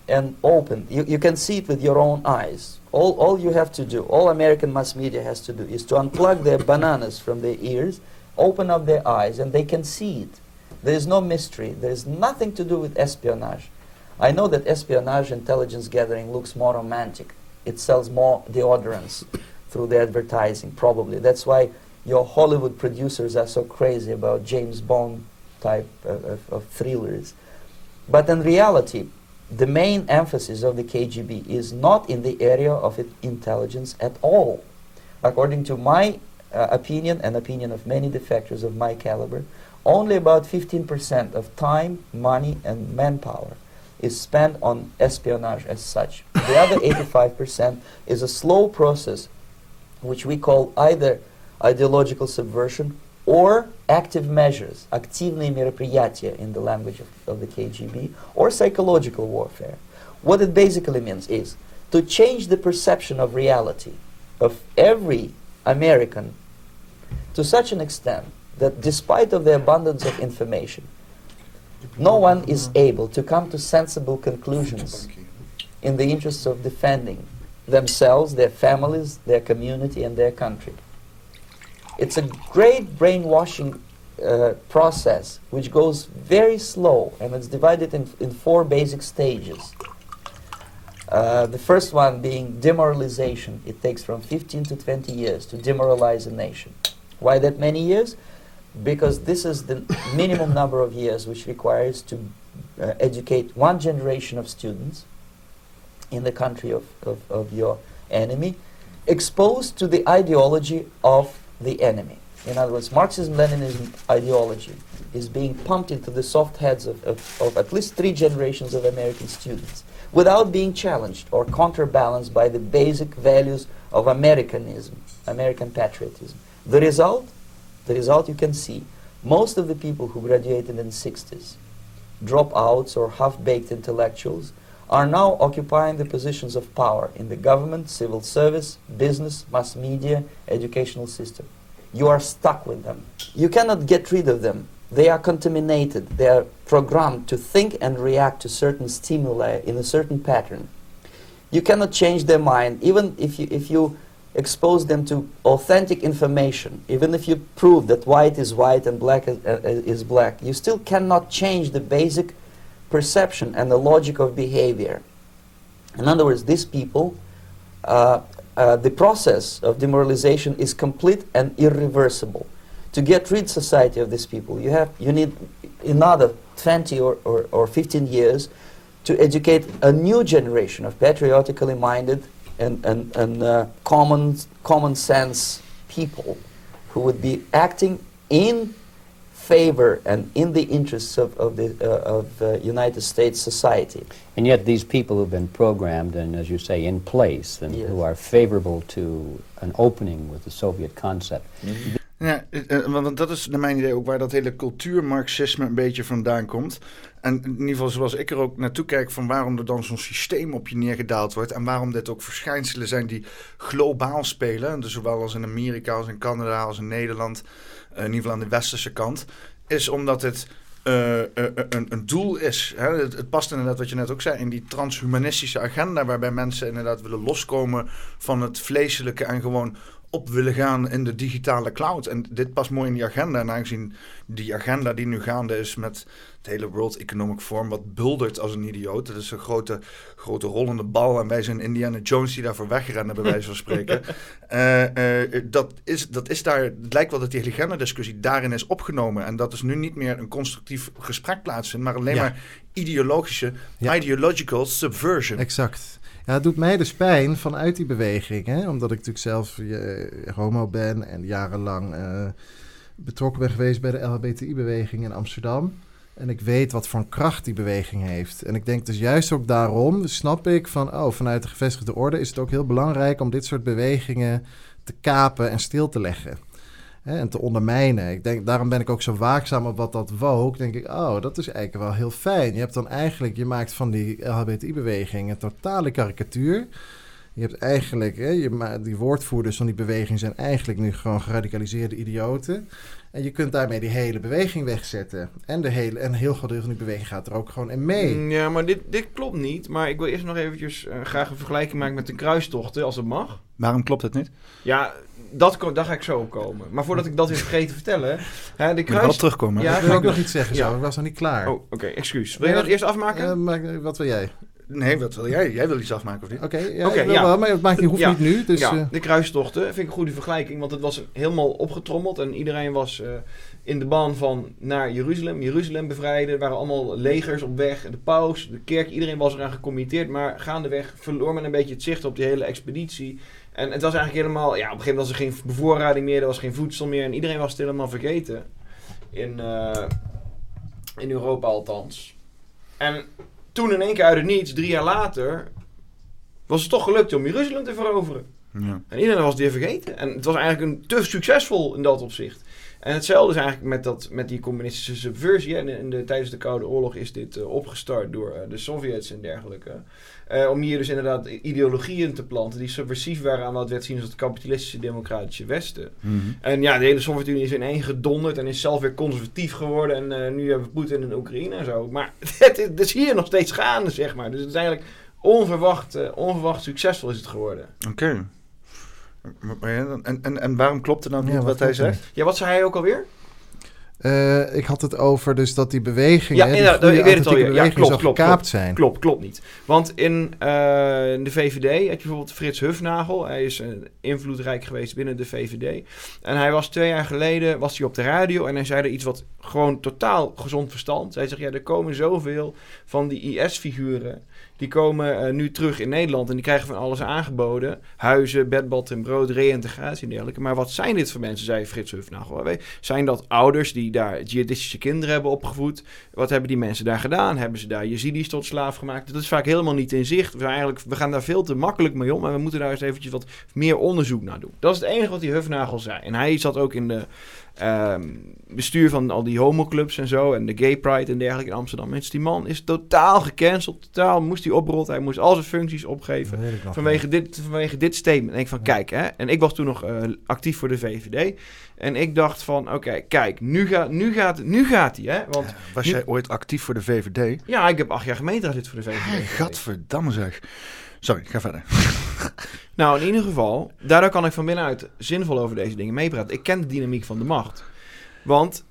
and open. You, you can see it with your own eyes. All, all you have to do, all American mass media has to do, is to unplug their bananas from their ears, open up their eyes, and they can see it. There is no mystery. There is nothing to do with espionage. I know that espionage intelligence gathering looks more romantic. It sells more deodorants through the advertising, probably. That's why your Hollywood producers are so crazy about James Bond type of, of, of thrillers. But in reality, the main emphasis of the KGB is not in the area of intelligence at all. According to my uh, opinion and opinion of many defectors of my caliber, only about 15% of time, money, and manpower is spent on espionage as such. The other 85% is a slow process which we call either ideological subversion or active measures, активные мероприятия in the language of, of the KGB, or psychological warfare. What it basically means is to change the perception of reality of every American to such an extent that despite of the abundance of information, no one is able to come to sensible conclusions in the interests of defending themselves, their families, their community, and their country. It's a great brainwashing uh, process which goes very slow and it's divided in, in four basic stages. Uh, the first one being demoralization. It takes from 15 to 20 years to demoralize a nation. Why that many years? Because this is the minimum number of years which requires to uh, educate one generation of students in the country of, of, of your enemy, exposed to the ideology of the enemy. In other words, Marxism-Leninism ideology is being pumped into the soft heads of, of, of at least three generations of American students without being challenged or counterbalanced by the basic values of Americanism, American patriotism. The result, the result you can see, most of the people who graduated in the 60s, dropouts or half-baked intellectuals, are now occupying the positions of power in the government, civil service, business, mass media, educational system. You are stuck with them. You cannot get rid of them. They are contaminated. They are programmed to think and react to certain stimuli in a certain pattern. You cannot change their mind, even if you, if you expose them to authentic information, even if you prove that white is white and black is, uh, is black, you still cannot change the basic perception and the logic of behavior. In other words, these people, uh, uh, the process of demoralization is complete and irreversible. To get rid society of these people, you have you need another 20 or, or, or 15 years to educate a new generation of patriotically minded and, and, and uh, common, common sense people who would be acting in favor and in the interests of, of the uh, of uh, United States society. And yet these people who've been programmed and, as you say, in place and Yes. who are favorable to an opening with the Soviet concept. Ja, eh, eh, want dat is naar mijn idee ook waar dat hele cultuurmarxisme een beetje vandaan komt. En in ieder geval zoals ik er ook naartoe kijk van waarom er dan zo'n systeem op je neergedaald wordt. En waarom dit ook verschijnselen zijn die globaal spelen. Dus zowel als in Amerika, als in Canada, als in Nederland. Eh, in ieder geval aan de westerse kant. Is omdat het eh, eh, een, een doel is. Hè? Het past inderdaad wat je net ook zei in die transhumanistische agenda. Waarbij mensen inderdaad willen loskomen van het vleeselijke en gewoon op willen gaan in de digitale cloud. En dit past mooi in die agenda. En aangezien die agenda die nu gaande is met het hele World Economic Forum, wat buldert als een idioot. Dat is een grote, grote rollende bal. En wij zijn Indiana Jones die daarvoor wegrennen, bij wijze van spreken. Eh, eh, dat, is, dat is daar, het lijkt wel dat die hele agenda-discussie daarin is opgenomen. En dat is nu niet meer een constructief gesprek plaatsvindt, maar alleen Ja. maar ideologische, Ja. ideological subversion. Exact. Ja, het doet mij dus pijn vanuit die beweging. Hè? Omdat ik natuurlijk zelf eh, homo ben en jarenlang eh, betrokken ben geweest bij de LHBTI-beweging in Amsterdam. En ik weet wat voor kracht die beweging heeft. En ik denk dus juist ook daarom, snap ik van, oh, vanuit de gevestigde orde is het ook heel belangrijk om dit soort bewegingen te kapen en stil te leggen. Hè, en te ondermijnen. Ik denk, daarom ben ik ook zo waakzaam op wat dat woke. Denk ik, oh, dat is eigenlijk wel heel fijn. Je hebt dan eigenlijk, je maakt van die LHBTI-beweging een totale karikatuur. Je hebt eigenlijk, hè, je, die woordvoerders van die beweging zijn eigenlijk nu gewoon geradicaliseerde idioten. En je kunt daarmee die hele beweging wegzetten. En, de hele, en een heel groot deel van die beweging gaat er ook gewoon in mee. Mm, Ja, maar dit, dit klopt niet. Maar ik wil eerst nog eventjes eh, graag een vergelijking maken met de kruistochten, als het mag. Waarom klopt het niet? Ja, dat, daar ga ik zo op komen. Maar voordat ik dat weer vergeet te vertellen... Hè, de je kruis... wel terugkomen? Ja, ik wil ook nog iets zeggen Ja. zo. Ik was nog niet klaar. Oh, oké, excuus. Wil je dat eerst afmaken? Ja, maar, wat wil jij? Nee, wat wil jij? Jij wil iets afmaken of niet? Oké, ja, wel, maar het maakt, niet- hoeft Ja, niet nu. Dus, ja, eh, de kruistochten vind ik een goede vergelijking. Want het was helemaal opgetrommeld. En iedereen was eh, in de baan van naar Jeruzalem. Jeruzalem bevrijden. Er waren allemaal legers op weg. De paus, de kerk. Iedereen was eraan gecommitteerd. Maar gaandeweg verloor men een beetje het zicht op die hele expeditie. En het was eigenlijk helemaal... Ja, op een gegeven moment was er geen bevoorrading meer. Er was geen voedsel meer. En iedereen was het helemaal vergeten. In, eh, in Europa althans. En toen in één keer uit het niets, drie jaar later... was het toch gelukt om Jeruzalem te veroveren. Ja. En iedereen was het weer vergeten. En het was eigenlijk een te succesvol in dat opzicht. En hetzelfde is eigenlijk met, dat, met die communistische subversie. In de, in de- tijdens de Koude Oorlog is dit eh, opgestart door eh, de Sovjets en dergelijke. Eh, om hier dus inderdaad ideologieën te planten die subversief waren aan wat werd zien als het kapitalistische democratische Westen. Mhm. En ja, de hele Sovjet-Unie is ineen gedonderd en is zelf weer conservatief geworden. En eh, nu hebben we Poetin in Oekraïne en zo. Maar het, is- het is hier nog steeds gaande, zeg maar. Dus het is eigenlijk onverwacht, eh, onverwacht succesvol is het geworden. Oké. En, en, en waarom klopt het nou niet Ja, wat, wat hij er zegt? Ja, wat zei hij ook alweer? Eh, ik had het over dus dat die bewegingen, Ja, die inderdaad, goede ik weet het authentieke Ja, klopt, zijn. Klopt, klopt niet. Want in, eh, in de VVD heb je bijvoorbeeld Frits Hufnagel. Hij is eh, invloedrijk geweest binnen de VVD. En hij was twee jaar geleden was hij op de radio en hij zei er iets wat gewoon totaal gezond verstand. Hij zegt, ja, er komen zoveel van die IS-figuren Die komen eh, nu terug in Nederland en die krijgen van alles aangeboden. Huizen, bedbad en brood, reïntegratie en dergelijke. Maar wat zijn dit voor mensen, zei Frits Hufnagel. Zijn dat ouders die daar jihadistische kinderen hebben opgevoed? Wat hebben die mensen daar gedaan? Hebben ze daar Yazidis tot slaaf gemaakt? Dat is vaak helemaal niet in zicht. We, eigenlijk, we gaan daar veel te makkelijk mee om. En we moeten daar eens eventjes wat meer onderzoek naar doen. Dat is het enige wat die Hufnagel zei. En hij zat ook in de ehm, bestuur van al die homoclubs en zo. En de gay pride en dergelijke in Amsterdam. Mensen, die man is totaal gecanceld. Totaal moest hij oprotten. Hij moest al zijn functies opgeven. Vanwege dit, vanwege dit statement. En ik van, kijk hè. En ik was toen nog eh, actief voor de VVD. En ik dacht van, oké, kijk, nu, gaat nu, gaat, nu gaat hij hè. Want Was nu- jij ooit actief voor de VVD? Ja, ik heb acht jaar gemeenteraad voor de VVD. geweest. Gadverdamme zeg. Sorry, ga verder. Nou, in ieder geval, daardoor kan ik van binnenuit zinvol over deze dingen meepraten. Ik ken de dynamiek van de macht. Want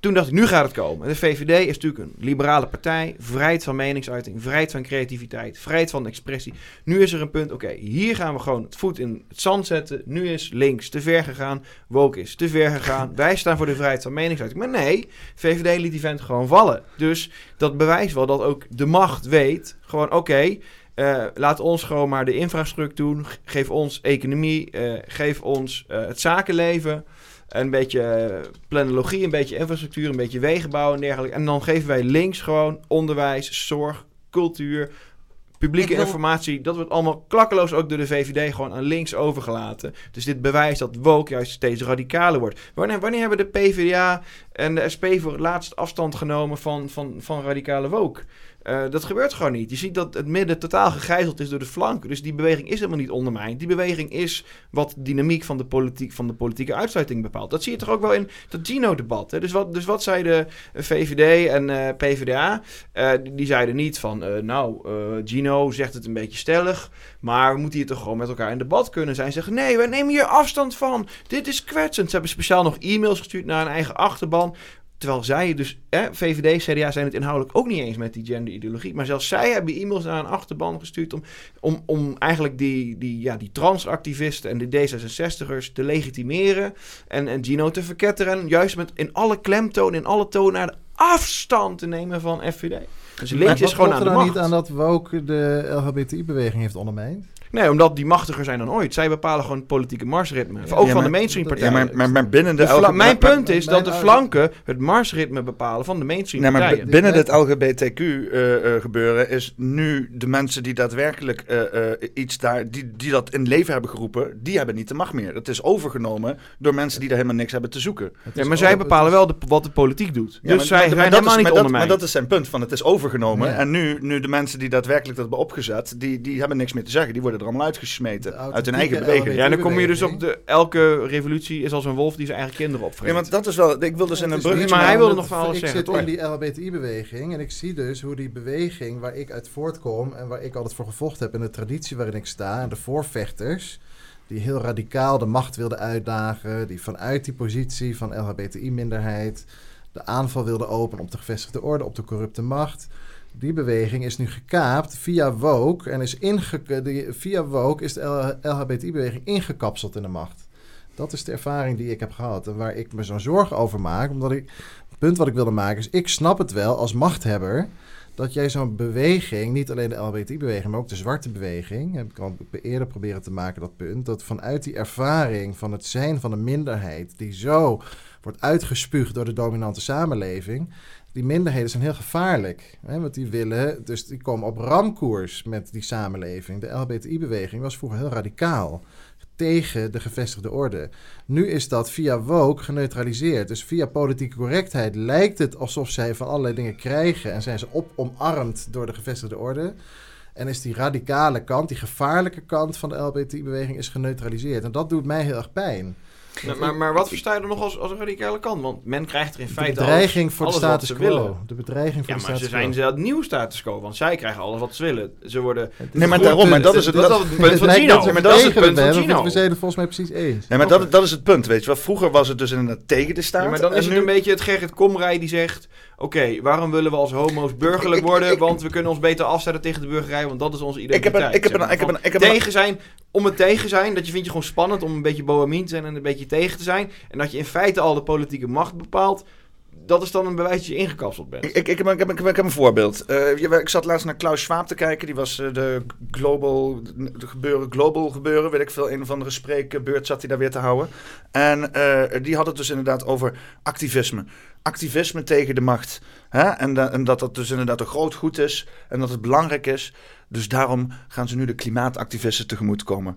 toen dacht ik, nu gaat het komen. De VVD is natuurlijk een liberale partij. Vrijheid van meningsuiting, vrijheid van creativiteit, vrijheid van expressie. Nu is er een punt, oké, hier gaan we gewoon het voet in het zand zetten. Nu is links te ver gegaan, woke is te ver gegaan. Wij staan voor de vrijheid van meningsuiting. Maar nee, VVD liet die vent gewoon vallen. Dus dat bewijst wel dat ook de macht weet, gewoon oké... eh, laat ons gewoon maar de infrastructuur doen. Ge- Geef ons economie. eh, geef ons eh, het zakenleven. Een beetje planologie, een beetje infrastructuur, een beetje wegenbouw en dergelijke. En dan geven wij links gewoon onderwijs, zorg, cultuur, publieke wil- informatie. Dat wordt allemaal klakkeloos ook door de VVD gewoon aan links overgelaten. Dus dit bewijst dat woke juist steeds radicaler wordt. Wanneer, wanneer hebben de PvdA en de SP voor het laatst afstand genomen van, van, van radicale woke? Eh, dat gebeurt gewoon niet. Je ziet dat het midden totaal gegijzeld is door de flanken. Dus die beweging is helemaal niet ondermijnd. Die beweging is wat dynamiek van de, politiek, van de politieke uitsluiting bepaalt. Dat zie je toch ook wel in dat Gino-debat. Dus wat, dus wat zei de VVD en eh, PvdA? Eh, die, zeiden niet van, eh, nou, eh, Gino zegt het een beetje stellig, maar we moeten hier toch gewoon met elkaar in debat kunnen zijn. Ze zeggen, nee, wij nemen hier afstand van. Dit is kwetsend. Ze hebben speciaal nog e-mails gestuurd naar hun eigen achterban. Terwijl zij dus, hè, VVD, CDA zijn het inhoudelijk ook niet eens met die genderideologie. Maar zelfs zij hebben e-mails naar een achterban gestuurd om, om, om eigenlijk die, die, ja, die transactivisten en de D66'ers te legitimeren. En, en Gino te verketteren. En juist met in alle klemtoon, in alle tonen afstand te nemen van FVD. Dus links is gewoon aan er de nou macht. niet aan dat woke de LHBTI-beweging heeft ondermijnd? Nee, omdat die machtiger zijn dan ooit. Zij bepalen gewoon het politieke marsritme. ook van maar- de mainstream ja, partijen. maar- maar- maar binnen de Mijn maar- punt is dat de flanken het marsritme bepalen van de mainstream Nee, maar partijen. b- binnen dit LGBTQ-gebeuren eh, is nu de mensen die daadwerkelijk eh, eh, iets daar, die, die dat in leven hebben geroepen, die hebben niet de macht meer. Dat is overgenomen door mensen die daar helemaal niks hebben te zoeken. Ja, maar zij bepalen wel de, wat de politiek doet. Ja, dus maar- zij maar- zijn maar dat helemaal is- niet maar dat, ondermijnd. maar dat is zijn punt, van het is overgenomen. Ja. En nu, nu de mensen die daadwerkelijk dat hebben opgezet, die, die hebben niks meer te zeggen. Die worden er allemaal uitgesmeten uit hun eigen beweging. Ja, dan kom je dus op de... Elke revolutie is als een wolf die zijn eigen kinderen opvreet. Ja, want dat is wel... Ik wil dus in een niet maar hij wilde nog van alles ik zeggen, zit toch? in die LHBTI-beweging en ik zie dus hoe die beweging waar ik uit voortkom en waar ik altijd voor gevochten heb en de traditie waarin ik sta en de voorvechters die heel radicaal de macht wilden uitdagen, die vanuit die positie van LHBTI-minderheid de aanval wilden openen op de gevestigde orde, op de corrupte macht. Die beweging is nu gekaapt via woke en is inge via woke is de LHBTI-beweging ingekapseld in de macht. Dat is de ervaring die ik heb gehad en waar ik me zo'n zorgen over maak. Omdat ik, het punt wat ik wilde maken is, ik snap het wel als machthebber dat jij zo'n beweging, niet alleen de LHBTI-beweging, maar ook de zwarte beweging, heb ik al eerder proberen te maken dat punt, dat vanuit die ervaring van het zijn van een minderheid die zo wordt uitgespuugd door de dominante samenleving, die minderheden zijn heel gevaarlijk. Hè, want die willen, dus die komen op ramkoers met die samenleving. De LHBTI-beweging was vroeger heel radicaal tegen de gevestigde orde. Nu is dat via woke geneutraliseerd. Dus via politieke correctheid lijkt het alsof zij van allerlei dingen krijgen en zijn ze op omarmd door de gevestigde orde. En is die radicale kant, die gevaarlijke kant van de LHBTI-beweging is geneutraliseerd. En dat doet mij heel erg pijn. Maar, maar, maar wat versta je er nog als, als een radicale kant? Want men krijgt er in De feite bedreiging alles, voor de alles status quo. willen. De bedreiging voor ja, de maar status ze zijn quo. zelf nieuw status quo, want zij krijgen alles wat ze willen. Ze worden... Nee, maar daarom, maar dat is het- punt van Gino. Maar dat is we het punt van Gino. We zijn het volgens mij precies eens. Nee, maar dat, dat is het punt, weet je wel. Vroeger was het dus inderdaad tegen de staat. Ja, maar dan is het nu- een beetje het Gerrit Komrij die zegt... Oké, waarom willen we als homo's burgerlijk worden? want we kunnen ons beter afzetten tegen de burgerij, want dat is onze identiteit. ik heb een- ik heb tegen zijn, om het tegen zijn, dat je vind je gewoon spannend om een beetje bohemien te zijn en een beetje tegen te zijn. En dat je in feite al de politieke macht bepaalt. dat is dan een bewijs dat je ingekapseld bent. Ik, ik, heb, ik, heb, ik, heb, een voorbeeld. Uh, je- ik zat laatst naar Klaus Schwab te kijken. Die was eh, de global, de gebeuren, global gebeuren, weet ik veel. Een of andere spreekbeurt zat hij daar weer te houden. En eh, die had het dus inderdaad over activisme. Activisme tegen de macht. Hè? En, da- en dat dat dus inderdaad een groot goed is. En dat het belangrijk is. Dus daarom gaan ze nu de klimaatactivisten tegemoetkomen.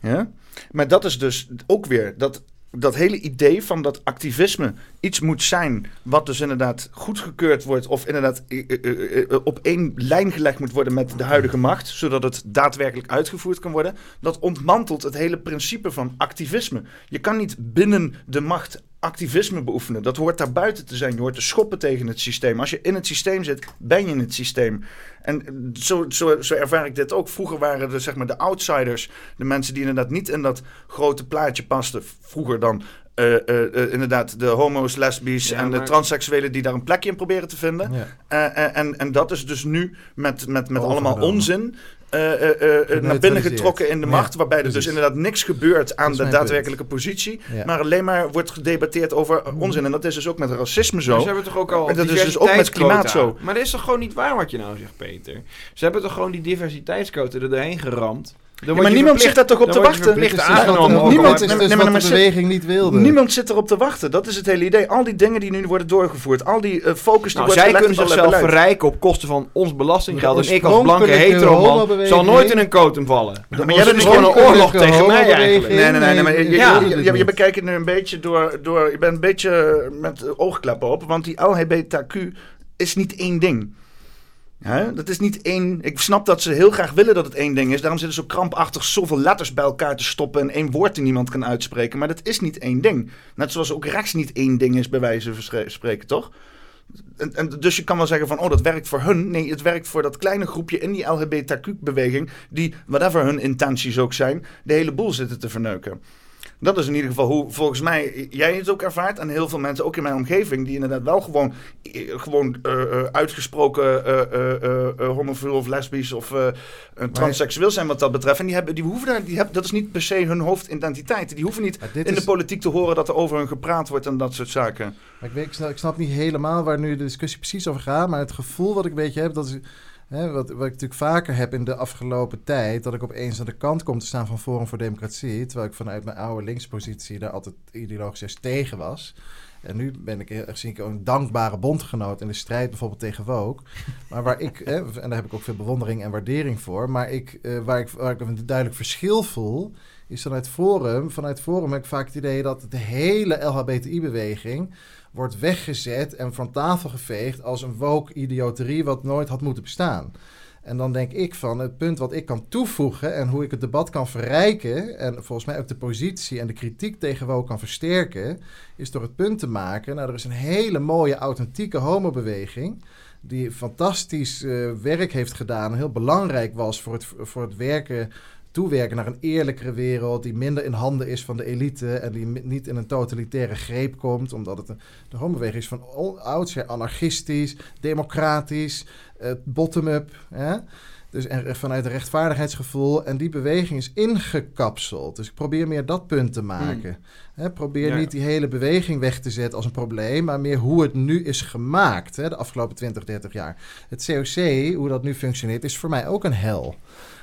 Ja? Maar dat is dus ook weer dat, dat hele idee van dat activisme iets moet zijn. wat dus inderdaad goedgekeurd wordt. of inderdaad eh, eh, eh, op één lijn gelegd moet worden met de huidige macht. zodat het daadwerkelijk uitgevoerd kan worden. Dat ontmantelt het hele principe van activisme. Je kan niet binnen de macht activisme beoefenen. Dat hoort daar buiten te zijn. Je hoort te schoppen tegen het systeem. Als je in het systeem zit, ben je in het systeem. En zo, zo, zo ervaar ik dit ook. Vroeger waren de, zeg maar, de outsiders, de mensen die inderdaad niet in dat grote plaatje pasten. Vroeger dan eh, eh, eh, inderdaad de homo's, lesbisch Ja, en de transseksuelen die daar een plekje in proberen te vinden. Ja. En, en dat is dus nu met, met, met allemaal onzin. Eh, eh, eh, naar binnen getrokken in de Ja, macht, waarbij er dus inderdaad niks gebeurt aan de punt. daadwerkelijke positie, Ja. maar alleen maar wordt gedebatteerd over eh, onzin. En dat is dus ook met racisme zo. Maar ze hebben toch ook al En dat is dus ook met klimaat zo. Maar dat is toch gewoon niet waar wat je nou zegt, Peter? Ze hebben toch gewoon die diversiteitsquota er doorheen geramd? Ja, maar niemand zit daar toch op te wachten? dus aangenomen. niemand- is dus wat de beweging niet wilde. Niemand zit erop te wachten. Dat is het hele idee. Al die dingen die nu worden doorgevoerd, al die eh, focus die Nou, wordt zij kunnen zichzelf beleid. verrijken op kosten van ons belastinggeld. En ik als blanke hetero man zal nooit in een kotum vallen. Maar Dus jij bent gewoon een oorlog tegen mij eigenlijk. Nee, nee, nee, nee, maar je, bekijkt het nu een beetje door, door... Je bent een beetje met oogkleppen op, want die LHBTQ is niet één ding. Hè? Dat is niet één... Ik snap dat ze heel graag willen dat het één ding is. Daarom zitten ze zo krampachtig zoveel letters bij elkaar te stoppen... en één woord die niemand kan uitspreken. Maar dat is niet één ding. Net zoals ook rechts niet één ding is, bij wijze van spreken, toch? En, dus je kan wel zeggen van, oh, dat werkt voor hun. Nee, het werkt voor dat kleine groepje in die LHBTQ-beweging... die, whatever hun intenties ook zijn, de hele boel zitten te verneuken. Dat is in ieder geval hoe volgens mij jij het ook ervaart. En heel veel mensen, ook in mijn omgeving, die inderdaad wel gewoon, eh, gewoon eh, eh, uitgesproken eh, homofiel of lesbisch of transseksueel zijn wat dat betreft. En die hebben, die hoeven daar, die hebben, dat is niet per se hun hoofdidentiteit. Die hoeven niet in de politiek te horen dat er over hun gepraat wordt en dat soort zaken. Maar ik, weet, ik, snap, ik snap niet helemaal waar nu de discussie precies over gaat. Maar het gevoel wat ik een beetje heb, dat is. Hè, wat, wat ik natuurlijk vaker heb in de afgelopen tijd, dat ik opeens aan de kant kom te staan van Forum voor Democratie. Terwijl ik vanuit mijn oude linkspositie daar altijd ideologisch tegen was. En nu ben ik, erg- zie ik een dankbare bondgenoot in de strijd bijvoorbeeld tegen woke. Maar waar ik, hè, en daar heb ik ook veel bewondering en waardering voor. Maar ik, eh, waar, ik, waar ik een duidelijk verschil voel, is vanuit Forum. Vanuit Forum heb ik vaak het idee dat de hele LHBTI-beweging wordt weggezet en van tafel geveegd als een woke-idioterie wat nooit had moeten bestaan. En dan denk ik van het punt wat ik kan toevoegen en hoe ik het debat kan verrijken en volgens mij ook de positie en de kritiek tegen woke kan versterken, is door het punt te maken, nou er is een hele mooie authentieke homobeweging die fantastisch eh, werk heeft gedaan heel belangrijk was voor het, voor het werken toewerken naar een eerlijkere wereld die minder in handen is van de elite en die niet in een totalitaire greep komt, omdat het een, de homobeweging is van oudsher anarchistisch, democratisch, eh, bottom-up? Dus en, vanuit een rechtvaardigheidsgevoel. En die beweging is ingekapseld. Dus ik probeer meer dat punt te maken. Hè, probeer Ja. niet die hele beweging weg te zetten als een probleem, maar meer hoe het nu is gemaakt hè, de afgelopen 20, 30 jaar. Het COC, hoe dat nu functioneert, is voor mij ook een hel.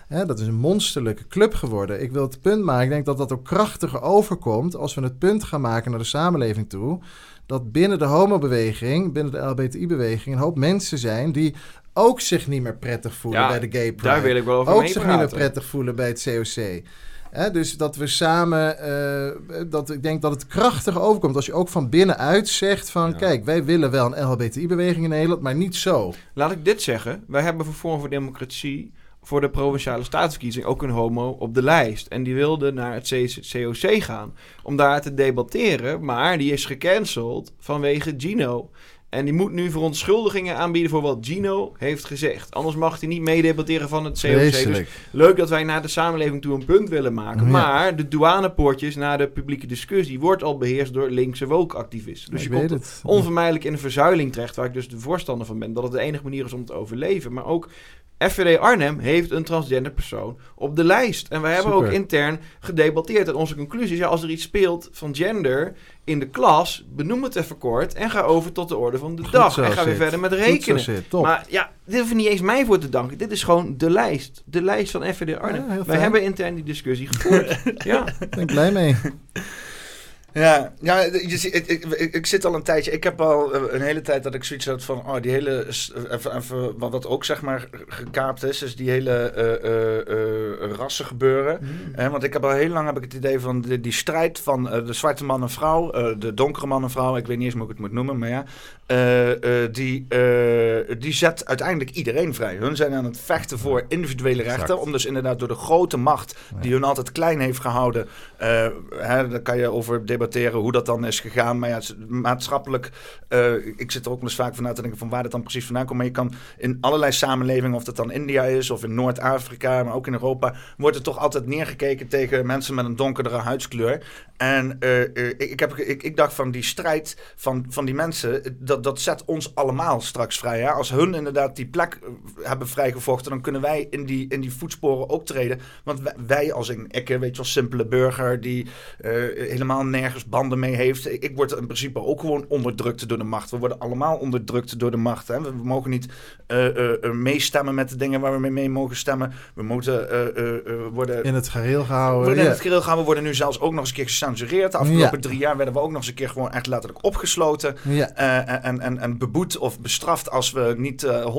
Hè, dat is een monsterlijke club geworden. Ik wil het punt maken, ik denk dat dat ook krachtiger overkomt als we het punt gaan maken naar de samenleving toe. Dat binnen de homobeweging, binnen de LBTI-beweging, een hoop mensen zijn die ook zich niet meer prettig voelen Ja, bij de gay pride. daar wil ik wel over Ook zich niet meer prettig voelen bij het COC. Dus dat we samen, eh, dat ik denk dat het krachtig overkomt als je ook van binnenuit zegt van, kijk, wij willen wel een LHBTI-beweging in Nederland, maar niet zo. Laat ik dit zeggen. Wij hebben voor Forum voor Democratie voor de Provinciale Staatsverkiezing ook een homo op de lijst. En die wilde naar het COC gaan om daar te debatteren. Maar die is gecanceld vanwege Gino. En die moet nu verontschuldigingen aanbieden voor wat Gino heeft gezegd. Anders mag hij niet meedebatteren van het COC. Dus leuk dat wij naar de samenleving toe een punt willen maken. Ja. Maar de douanepoortjes naar de publieke discussie wordt al beheerst door linkse woke-activisten. Dus je komt onvermijdelijk in een verzuiling terecht, waar ik dus de voorstander van ben, dat het de enige manier is om te overleven. Maar ook FVD Arnhem heeft een transgender persoon op de lijst. En wij hebben Super. ook intern gedebatteerd. En onze conclusie is, ja, als er iets speelt van gender in de klas, benoem het even kort en ga over tot de orde van de Goed dag. En ga weer verder met rekenen. Maar ja, dit hoef je niet eens mij voor te danken. Dit is gewoon de lijst. De lijst van FVD Arnhem. Ja, heel Wij fijn. hebben intern die discussie gevoerd. ja. Ben ik blij mee. Ja, ja je, ik, ik, ik, zit al een tijdje. Ik heb al eh, een hele tijd dat ik zoiets had van. Oh, die hele. s- Even, even, wat, ook zeg maar gekaapt is. Is die hele eh eh, eh, rassen gebeuren. Eh, want ik heb al heel lang heb ik het idee van. Die, die strijd van eh, de zwarte man en vrouw. eh, de donkere man en vrouw. Ik weet niet eens hoe ik het moet noemen. Maar ja. eh, eh, die, eh, die zet uiteindelijk iedereen vrij. Hun zijn aan het vechten voor individuele rechten. Exact. Om dus inderdaad door de grote macht. die hun altijd klein heeft gehouden. eh, hè, daar kan je over debatteren hoe dat dan is gegaan. Maar ja, maatschappelijk. eh, ik zit er ook wel eens vaak van na te denken van waar dat dan precies vandaan komt. Maar je kan in allerlei samenlevingen, of dat dan India is of in Noord-Afrika, maar ook in Europa, wordt er toch altijd neergekeken tegen mensen met een donkerdere huidskleur. En eh, eh, ik, heb, ik, ik dacht van die strijd van, van die mensen, dat, dat zet ons allemaal straks vrij. Hè? Als hun inderdaad die plek hebben vrijgevochten, dan kunnen wij in die, in die voetsporen ook treden. Want wij, als een ik, weet je wel, simpele burger die helemaal nergens banden mee heeft. Ik, word in principe ook gewoon onderdrukt door de macht. We worden allemaal onderdrukt door de macht. Hè? We, we mogen niet eh, meestemmen met de dingen waar we mee, mee mogen stemmen. We moeten worden... In het gareel We gehouden. worden in het gereel gaan. We worden nu zelfs ook nog eens een keer gecensureerd. De afgelopen Ja. drie jaar werden we ook nog eens een keer gewoon echt letterlijk opgesloten. Ja. En, en, en beboet of bestraft als we niet eh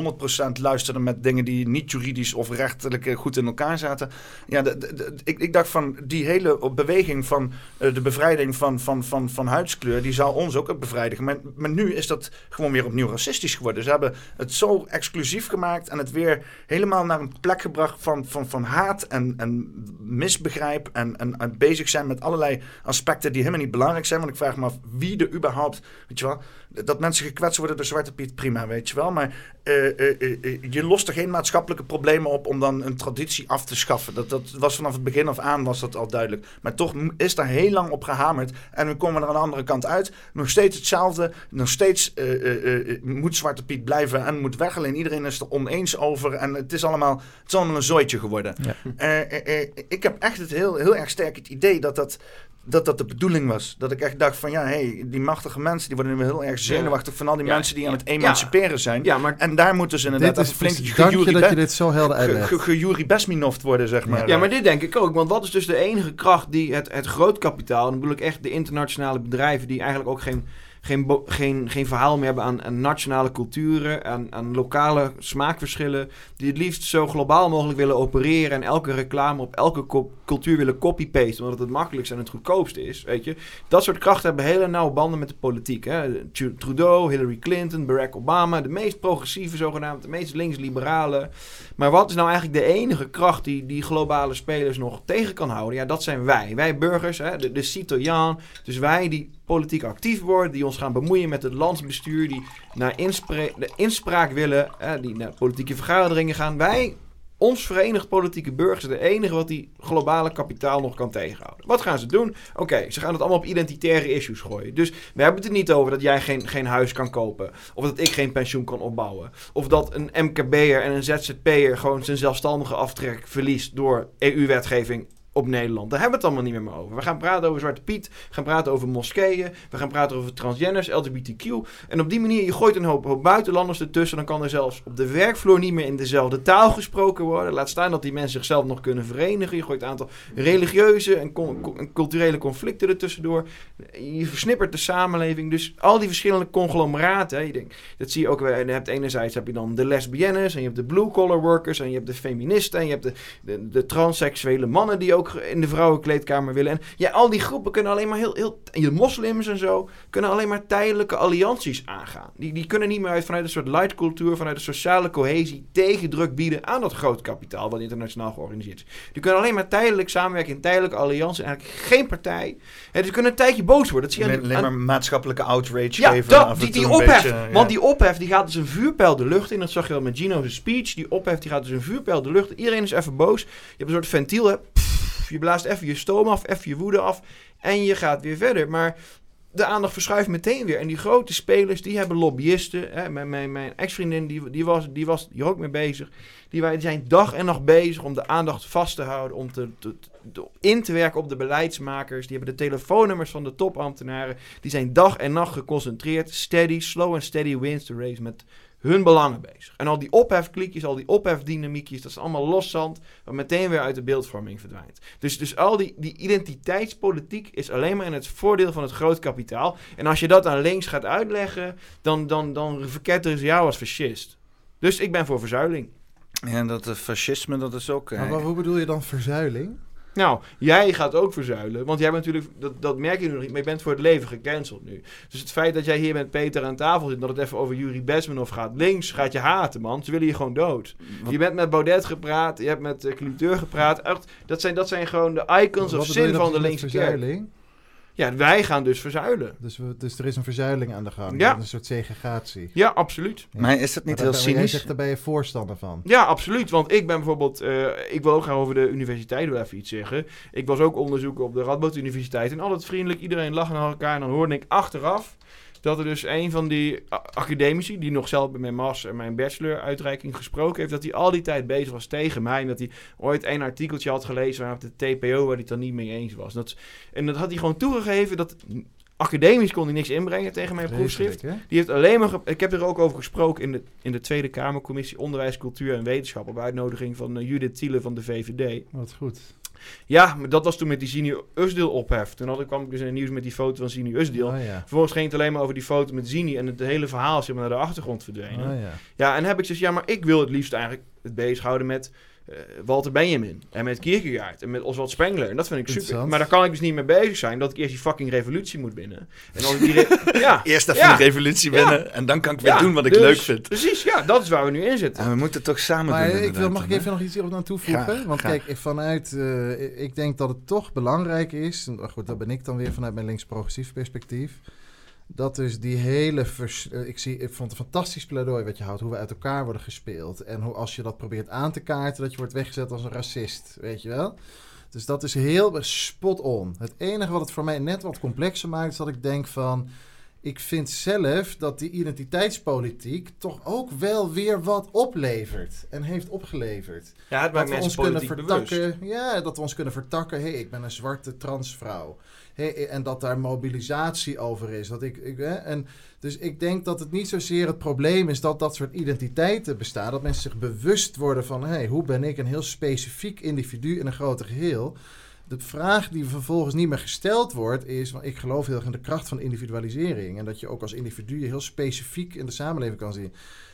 100% luisterden met dingen die niet juridisch of rechtelijk goed in elkaar zaten. Ja, de, de- de- ik, ik dacht van die hele beweging van de bevrijding van, van, van, van huidskleur, die zou ons ook bevrijdigen. Maar, maar nu is dat gewoon weer opnieuw racistisch geworden. Ze hebben het zo exclusief gemaakt en het weer helemaal naar een plek gebracht van, van, van haat en, en misbegrijp. En, en, bezig zijn met allerlei aspecten die helemaal niet belangrijk zijn. Want ik vraag me af wie er überhaupt, weet je wel, dat mensen gekwetst worden door Zwarte Piet, prima, weet je wel. Maar eh, eh, eh, je lost er geen maatschappelijke problemen op om dan een traditie af te schaffen. Dat, dat was vanaf het begin af aan was dat al duidelijk. Maar toch is daar heel lang op gehamerd. En nu komen we er aan de andere kant uit. Nog steeds hetzelfde. Nog steeds eh, eh, eh, moet Zwarte Piet blijven en moet weg. Alleen iedereen is er oneens over. En het is allemaal, het is allemaal een zooitje geworden. Eh, ik heb echt het heel, heel erg sterk het idee dat dat, dat dat de bedoeling was. Dat ik echt dacht van ja, hey, die machtige mensen die worden nu heel erg zenuwachtig van al die Ja. mensen die aan het Ja. emanciperen zijn. Ja, maar En daar moeten ze inderdaad Dit is flink gejury- dat je dit zo helder ge- Besminoft worden, zeg maar. Ja, maar dit denk ik ook. Want wat is dus de enige kracht die het, het grootkapitaal, en dan bedoel ik echt de internationale bedrijven die eigenlijk ook geen, geen, geen, geen verhaal meer hebben aan, nationale culturen, aan, aan lokale smaakverschillen, die het liefst zo globaal mogelijk willen opereren en elke reclame op elke cultuur willen copy-pasten, omdat het het makkelijkste en het goedkoopste is, weet je. Dat soort krachten hebben hele nauwe banden met de politiek. Hè? Tru- Trudeau, Hillary Clinton, Barack Obama, de meest progressieve zogenaamd, de meest links-liberale. Maar wat is nou eigenlijk de enige kracht die die globale spelers nog tegen kan houden? Ja, dat zijn wij. Wij burgers, hè, de, de citoyen. Dus wij die politiek actief worden, die ons gaan bemoeien met het landsbestuur, die naar de inspraak willen, die naar politieke vergaderingen gaan. Wij, ons verenigd politieke burgers, de enige wat die globale kapitaal nog kan tegenhouden. Wat gaan ze doen? Oké, ze gaan het allemaal op identitaire issues gooien. Dus we hebben het er niet over dat jij geen, geen huis kan kopen. Of dat ik geen pensioen kan opbouwen. Of dat een MKB'er en een ZZP'er gewoon zijn zelfstandige aftrek verliest door EU-wetgeving op Nederland. Daar hebben we het allemaal niet meer over. We gaan praten over Zwarte Piet, we gaan praten over moskeeën, we gaan praten over transgenders, LGBTQ. En op die manier, je gooit een hoop, buitenlanders ertussen, dan kan er zelfs op de werkvloer niet meer in dezelfde taal gesproken worden. Laat staan dat die mensen zichzelf nog kunnen verenigen. Je gooit een aantal religieuze en, culturele conflicten ertussendoor. Je versnippert de samenleving. Dus al die verschillende conglomeraten, je denkt, dat zie je ook weer. Je hebt enerzijds heb je dan de lesbiennes en je hebt de blue-collar workers en je hebt de feministen en je hebt de, de, de transseksuele mannen die ook in de vrouwenkleedkamer willen. En ja, al die groepen kunnen alleen maar heel, heel je moslims en zo, kunnen alleen maar tijdelijke allianties aangaan. Die, die kunnen niet meer uit, vanuit een soort light cultuur, vanuit een sociale cohesie, tegendruk bieden aan dat groot kapitaal wat internationaal georganiseerd is. Die kunnen alleen maar tijdelijk samenwerken in tijdelijke allianties. Eigenlijk geen partij. En dus ze kunnen een tijdje boos worden. Dat zie je Alleen aan- maar maatschappelijke outrage ja, geven. dat, af en die, toe die een ophef. beetje, ja. Want die ophef die gaat dus een vuurpijl de lucht in. Dat zag je al met Gino's speech. Die ophef die gaat dus een vuurpijl de lucht in. Iedereen is even boos. Je hebt een soort ventiel. Hè. Pff, je blaast even je stoom af, even je woede af. En je gaat weer verder. Maar de aandacht verschuift meteen weer. En die grote spelers, die hebben lobbyisten. Hè. Mijn, mijn, mijn ex-vriendin, die, die, was, die was hier ook mee bezig. Die, wij- zijn dag en nacht bezig om de aandacht vast te houden. Om te, in te werken op de beleidsmakers. Die hebben de telefoonnummers van de topambtenaren. Die zijn dag en nacht geconcentreerd. Steady, slow and steady wins the race met hun belangen bezig. En al die ophefklikjes, al die ophefdynamiekjes, dat is allemaal loszand, wat meteen weer uit de beeldvorming verdwijnt. Dus, dus al die, die identiteitspolitiek is alleen maar in het voordeel van het groot kapitaal. En als je dat aan links gaat uitleggen, dan, dan, dan verketteren ze jou als fascist. Dus ik ben voor verzuiling. Ja, dat eh, fascisme, dat is ook... eh, Maar wat- hoe bedoel je dan verzuiling? Nou, jij gaat ook verzuilen. Want jij bent natuurlijk, dat, dat merk je nu nog niet, maar je bent voor het leven gecanceld nu. Dus het feit dat jij hier met Peter aan tafel zit, dat het even over Yuri Besmanov gaat. Links gaat je haten, man. Ze willen je gewoon dood. Je bent met Baudet gepraat, je hebt met uh, Cliteur gepraat. Echt, dat, zijn, dat zijn gewoon de icons Wat of zin van de linkse kerk. Ja, wij gaan dus verzuilen. Dus, we, dus er is een verzuiling aan de gang. Ja. Een soort segregatie. Ja, absoluut. Maar is dat niet Maar heel ben- Jij cynisch? zegt, daar ben je voorstander van. Ja, absoluut. Want ik ben bijvoorbeeld... eh, ik wil ook graag over de universiteit wel even iets zeggen. Ik was ook onderzoeker op de Radboud Universiteit. En altijd vriendelijk, iedereen lachte naar elkaar. En dan hoorde ik achteraf dat er dus een van die academici... die nog zelf bij mijn master en mijn bachelor-uitreiking gesproken heeft... dat hij al die tijd bezig was tegen mij. En dat hij ooit een artikeltje had gelezen op de TPO... waar hij het dan niet mee eens was. Dat, en dat had hij gewoon toegegeven dat... Academisch kon hij niks inbrengen tegen mijn proefschrift. Die heeft alleen maar. Ik heb er ook over gesproken in de, in de Tweede Kamercommissie Onderwijs, Cultuur en Wetenschap. Op uitnodiging van eh, Judith Thiele van de VVD. Wat goed. Ja, maar dat was toen met die Zini Usdeel ophef. Toen had ik, kwam ik dus in het nieuws met die foto van Zini Usdeel. Oh, ja. Vervolgens ging het alleen maar over die foto met Zini. En het hele verhaal is helemaal naar de achtergrond verdwenen. Oh, ja. Ja, en heb ik gezegd, ja, maar ik wil het liefst eigenlijk het bezighouden met eh, Walter Benjamin. En met Kierkegaard. En met Oswald Spengler. En dat vind ik super. Maar daar kan ik dus niet mee bezig zijn. Dat ik eerst die fucking revolutie moet winnen. En als ik die re- ja. Eerst even ja. de revolutie Ja. winnen en dan kan ik weer Ja, doen wat ik dus- leuk vind. Precies, ja, dat is waar we nu in zitten. En we moeten het toch samen Maar doen. ik wil, mag ik hè? even nog iets hierop aan toevoegen? Want kijk, vanuit, eh, ik denk dat het toch belangrijk is, en goed, dat ben ik dan weer vanuit mijn links-progressief perspectief, dat dus die hele, vers- eh, ik, zie, ik vond het een fantastisch pleidooi wat je houdt, hoe we uit elkaar worden gespeeld. En hoe als je dat probeert aan te kaarten, dat je wordt weggezet als een racist, weet je wel? Dus dat is heel spot on. Het enige wat het voor mij net wat complexer maakt, is dat ik denk van... Ik vind zelf dat die identiteitspolitiek toch ook wel weer wat oplevert. En heeft opgeleverd. Ja, het maakt dat we ons kunnen vertakken. Ja, dat we ons kunnen vertakken. Hé, hey, ik ben een zwarte transvrouw. En dat daar mobilisatie over is. Dat ik, ik, hè, en dus ik denk dat het niet zozeer het probleem is dat dat soort identiteiten bestaan. Dat mensen zich bewust worden van... Hey, hoe ben ik een heel specifiek individu in een groter geheel... De vraag die vervolgens niet meer gesteld wordt is, want ik geloof heel erg in de kracht van individualisering en dat je ook als individu heel specifiek in de samenleving kan zien.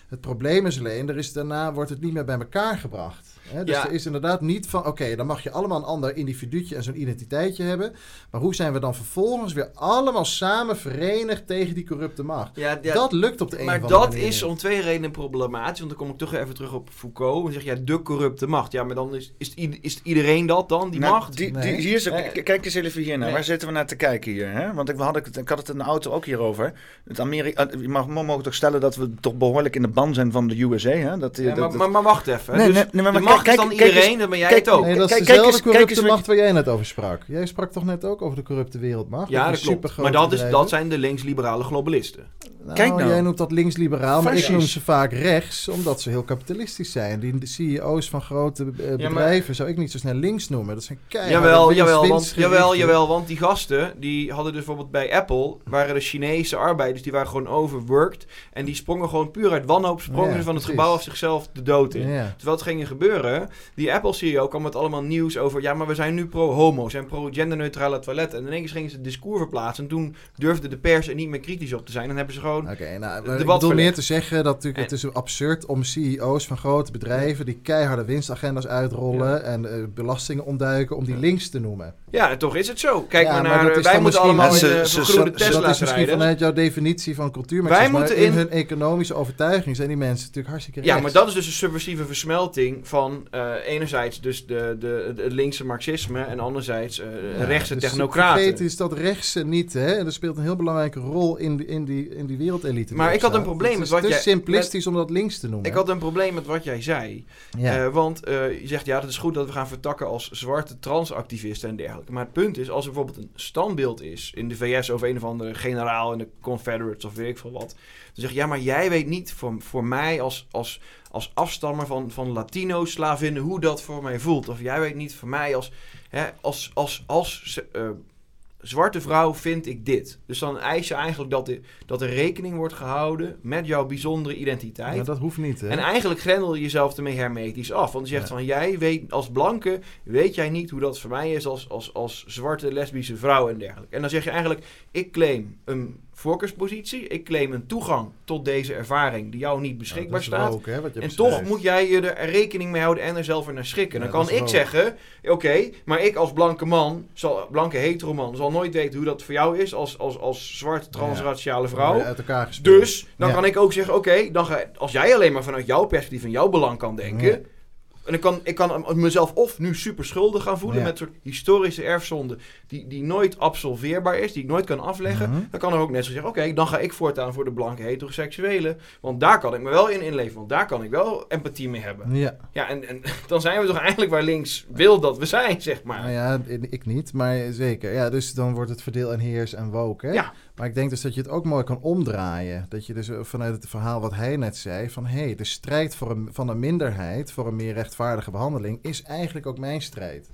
Het probleem is alleen, er is daarna wordt het niet meer bij elkaar gebracht. Hè? Dus Ja. er is inderdaad niet van, oké, dan mag je allemaal een ander individuutje en zo'n identiteitje hebben. Maar hoe zijn we dan vervolgens weer allemaal samen verenigd tegen die corrupte macht? Ja, ja, dat lukt op de een Maar of andere dat manier. is om twee redenen problematisch. Want dan kom ik toch even terug op Foucault. En zeg ja, de corrupte macht. Ja, maar dan is, is, het is het iedereen dat dan, die Nou, macht? Die, die, hier is, Nee. k- Kijk eens even hier naar. Nee. Waar zitten we naar te kijken hier? Hè? Want ik, hadden, het- ik had het in de auto ook hierover. Het Amerika, je mag, mogen toch stellen dat we toch behoorlijk in de ban zijn van de USA. Hè? Dat, Ja, dat- maar, dat- maar, maar wacht even. Nee, dus nee, nee, maar de macht is dan kijk- kijk iedereen, eens- dan ben jij kijk- het ook. Nee, dat is Kijk- kijk dezelfde eens- kijk corrupte eens wat macht waar jij net over sprak. Jij sprak toch net ook over de corrupte wereldmacht? Ja, dat klopt. Maar dat, is, dat zijn de links-liberale globalisten. Nou, Kijk nou. Jij noemt dat links-liberaal, maar ik noem ze vaak rechts, omdat ze heel kapitalistisch zijn. Die de CEO's van grote eh, maar- bedrijven zou ik niet zo snel links noemen. Dat zijn keiharde Jawel, jawel, want, jawel, jawel, want die gasten, die hadden dus bijvoorbeeld bij Apple, waren de Chinese arbeiders, die waren gewoon overworked. En die sprongen gewoon puur uit wanhoop, sprongen Ja, ze van het precies. gebouw af zichzelf de dood in. Ja. Terwijl het ging gebeuren, die Apple-CEO kwam met allemaal nieuws over, ja, maar we zijn nu pro-homo's en pro-genderneutrale toiletten. En in één keer gingen ze het discours verplaatsen en toen durfde de pers er niet meer kritisch op te zijn. En hebben ze gewoon Oké, nou, ik bedoel meer te zeggen dat natuurlijk, het is absurd om CEO's van grote bedrijven die keiharde winstagendas uitrollen en eh, belastingen ontduiken, om die links te noemen. Ja, en toch is het zo. Kijk Ja, maar naar, eh, wij dan moeten allemaal in de ze- ze- vergroene ze- dat Tesla's is misschien rijden. vanuit jouw definitie van cultuur. Maar Wij ik zeg maar, moeten in in- hun economische overtuiging zijn die mensen natuurlijk hartstikke Ja, maar dat is dus een subversieve versmelting van eh, enerzijds dus de, de, de, het linkse marxisme en anderzijds eh Ja, rechtse dus technocraten. Vergeet is dat rechtse niet, hè? En dat speelt een heel belangrijke rol in, die- in, die, in die wereldelite. Maar ik had een probleem Het met is wat jij- simplistisch om dat links te noemen. Ik had een probleem met wat jij zei. Ja. Eh, want je zegt ja, het is goed dat we gaan vertakken als zwarte transactivisten en dergelijke. Maar het punt is, als er bijvoorbeeld een standbeeld is in de VS over een of andere generaal in de Confederates of weet ik veel wat. Zeg ja, maar jij weet niet voor, voor mij als, als, als afstammer van, van Latino-slavinnen hoe dat voor mij voelt. Of jij weet niet voor mij als, hè, als, als, als eh, zwarte vrouw vind ik dit. Dus dan eis je eigenlijk dat, de, dat er rekening wordt gehouden met jouw bijzondere identiteit. Ja, dat hoeft niet, hè? En eigenlijk grendel je jezelf ermee hermetisch af. Want je zegt Ja. van, jij weet als blanke, weet jij niet hoe dat voor mij is als, als, als zwarte lesbische vrouw en dergelijke. En dan zeg je eigenlijk, ik claim een voorkeurspositie, ik claim een toegang tot deze ervaring die jou niet beschikbaar staat. hè, en beschrijft. toch moet jij je er rekening mee houden en er zelf weer naar schikken. Dan kan ik zeggen, oké, maar ik als blanke man, zal, blanke hetero man, zal nooit weten hoe dat voor jou is als, als, als zwarte transraciale vrouw. word je uit elkaar gespeeld. Dus dan kan ik ook zeggen, oké, dan ga als jij alleen maar vanuit jouw perspectief en jouw belang kan denken. En ik kan, ik kan mezelf of nu super schuldig gaan voelen Ja. met een soort historische erfzonde die, die nooit absolveerbaar is, die ik nooit kan afleggen. Mhm. Dan kan er ook net zo zeggen, oké, dan ga ik voortaan voor de blanke heteroseksuele. Want daar kan ik me wel in inleven, want daar kan ik wel empathie mee hebben. Ja. Ja, en, en dan zijn we toch eigenlijk waar links wil dat we zijn, zeg maar. Nou ja, ik niet, maar zeker. Ja, dus dan wordt het verdeel en heers en woke. Hè? Ja. Maar ik denk dus dat je het ook mooi kan omdraaien. Dat je dus eh, vanuit het verhaal wat hij net zei... van hé, hey, de strijd voor een, van een minderheid... voor een meer rechtvaardige behandeling... is eigenlijk ook mijn strijd.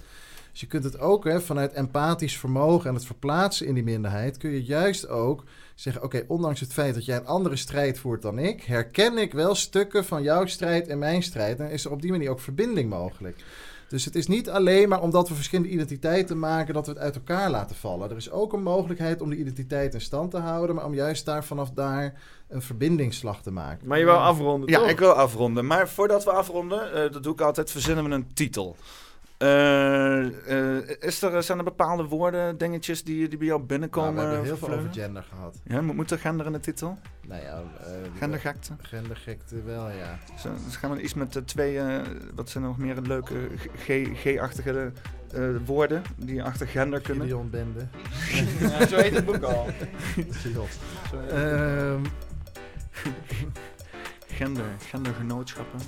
Dus je kunt het ook hè, vanuit empathisch vermogen... en het verplaatsen in die minderheid... kun je juist ook zeggen... oké, ondanks het feit dat jij een andere strijd voert dan ik... herken ik wel stukken van jouw strijd en mijn strijd... en is er op die manier ook verbinding mogelijk. Dus het is niet alleen maar omdat we verschillende identiteiten maken dat we het uit elkaar laten vallen. Er is ook een mogelijkheid om die identiteit in stand te houden, maar om juist daar vanaf daar een verbindingsslag te maken. Maar je wil afronden, Ja, toch? ik wil afronden. Maar voordat we afronden, eh, dat doe ik altijd, verzinnen we een titel. Eh, eh, is er, zijn er bepaalde woorden, dingetjes die, die bij jou binnenkomen? Nou, we hebben heel veel over gender gehad. Ja, moet, moet er gender in de titel? Nou ja, eh, Gendergekte? Gendergekte wel, ja. Zo, dus gaan we iets met de twee, eh, wat zijn nog meer leuke G- G-achtige eh, woorden die achter gender kunnen? Gideon-bende. Ja, zo heet het boek al. Gideon. Zo heet het. Ehm, Gender, gendergenootschappen.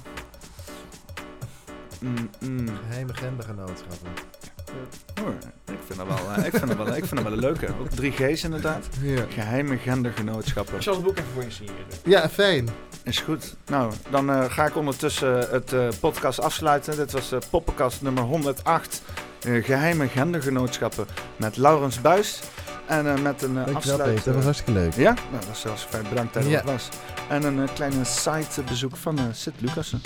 Mm, mm. Geheime gendergenootschappen. Oh, ik vind dat wel, eh, ik vind dat wel, ik vind dat wel een leuke. Ook drie G's inderdaad. Ja. Geheime gendergenootschappen. Ik zal het boek even voor je signeren. Ja, fijn. Is goed. Nou, dan eh, ga ik ondertussen het eh, podcast afsluiten. Dit was eh poppenkast nummer 108. eh, geheime gendergenootschappen met Laurens Buis. En eh, met een uh, Dankjewel, afsluit... Peter. Dat was hartstikke leuk. Ja? Nou, dat is zelfs fijn. Bedankt dat je Ja. was. En een kleine sitebezoek van Sid Lucassen.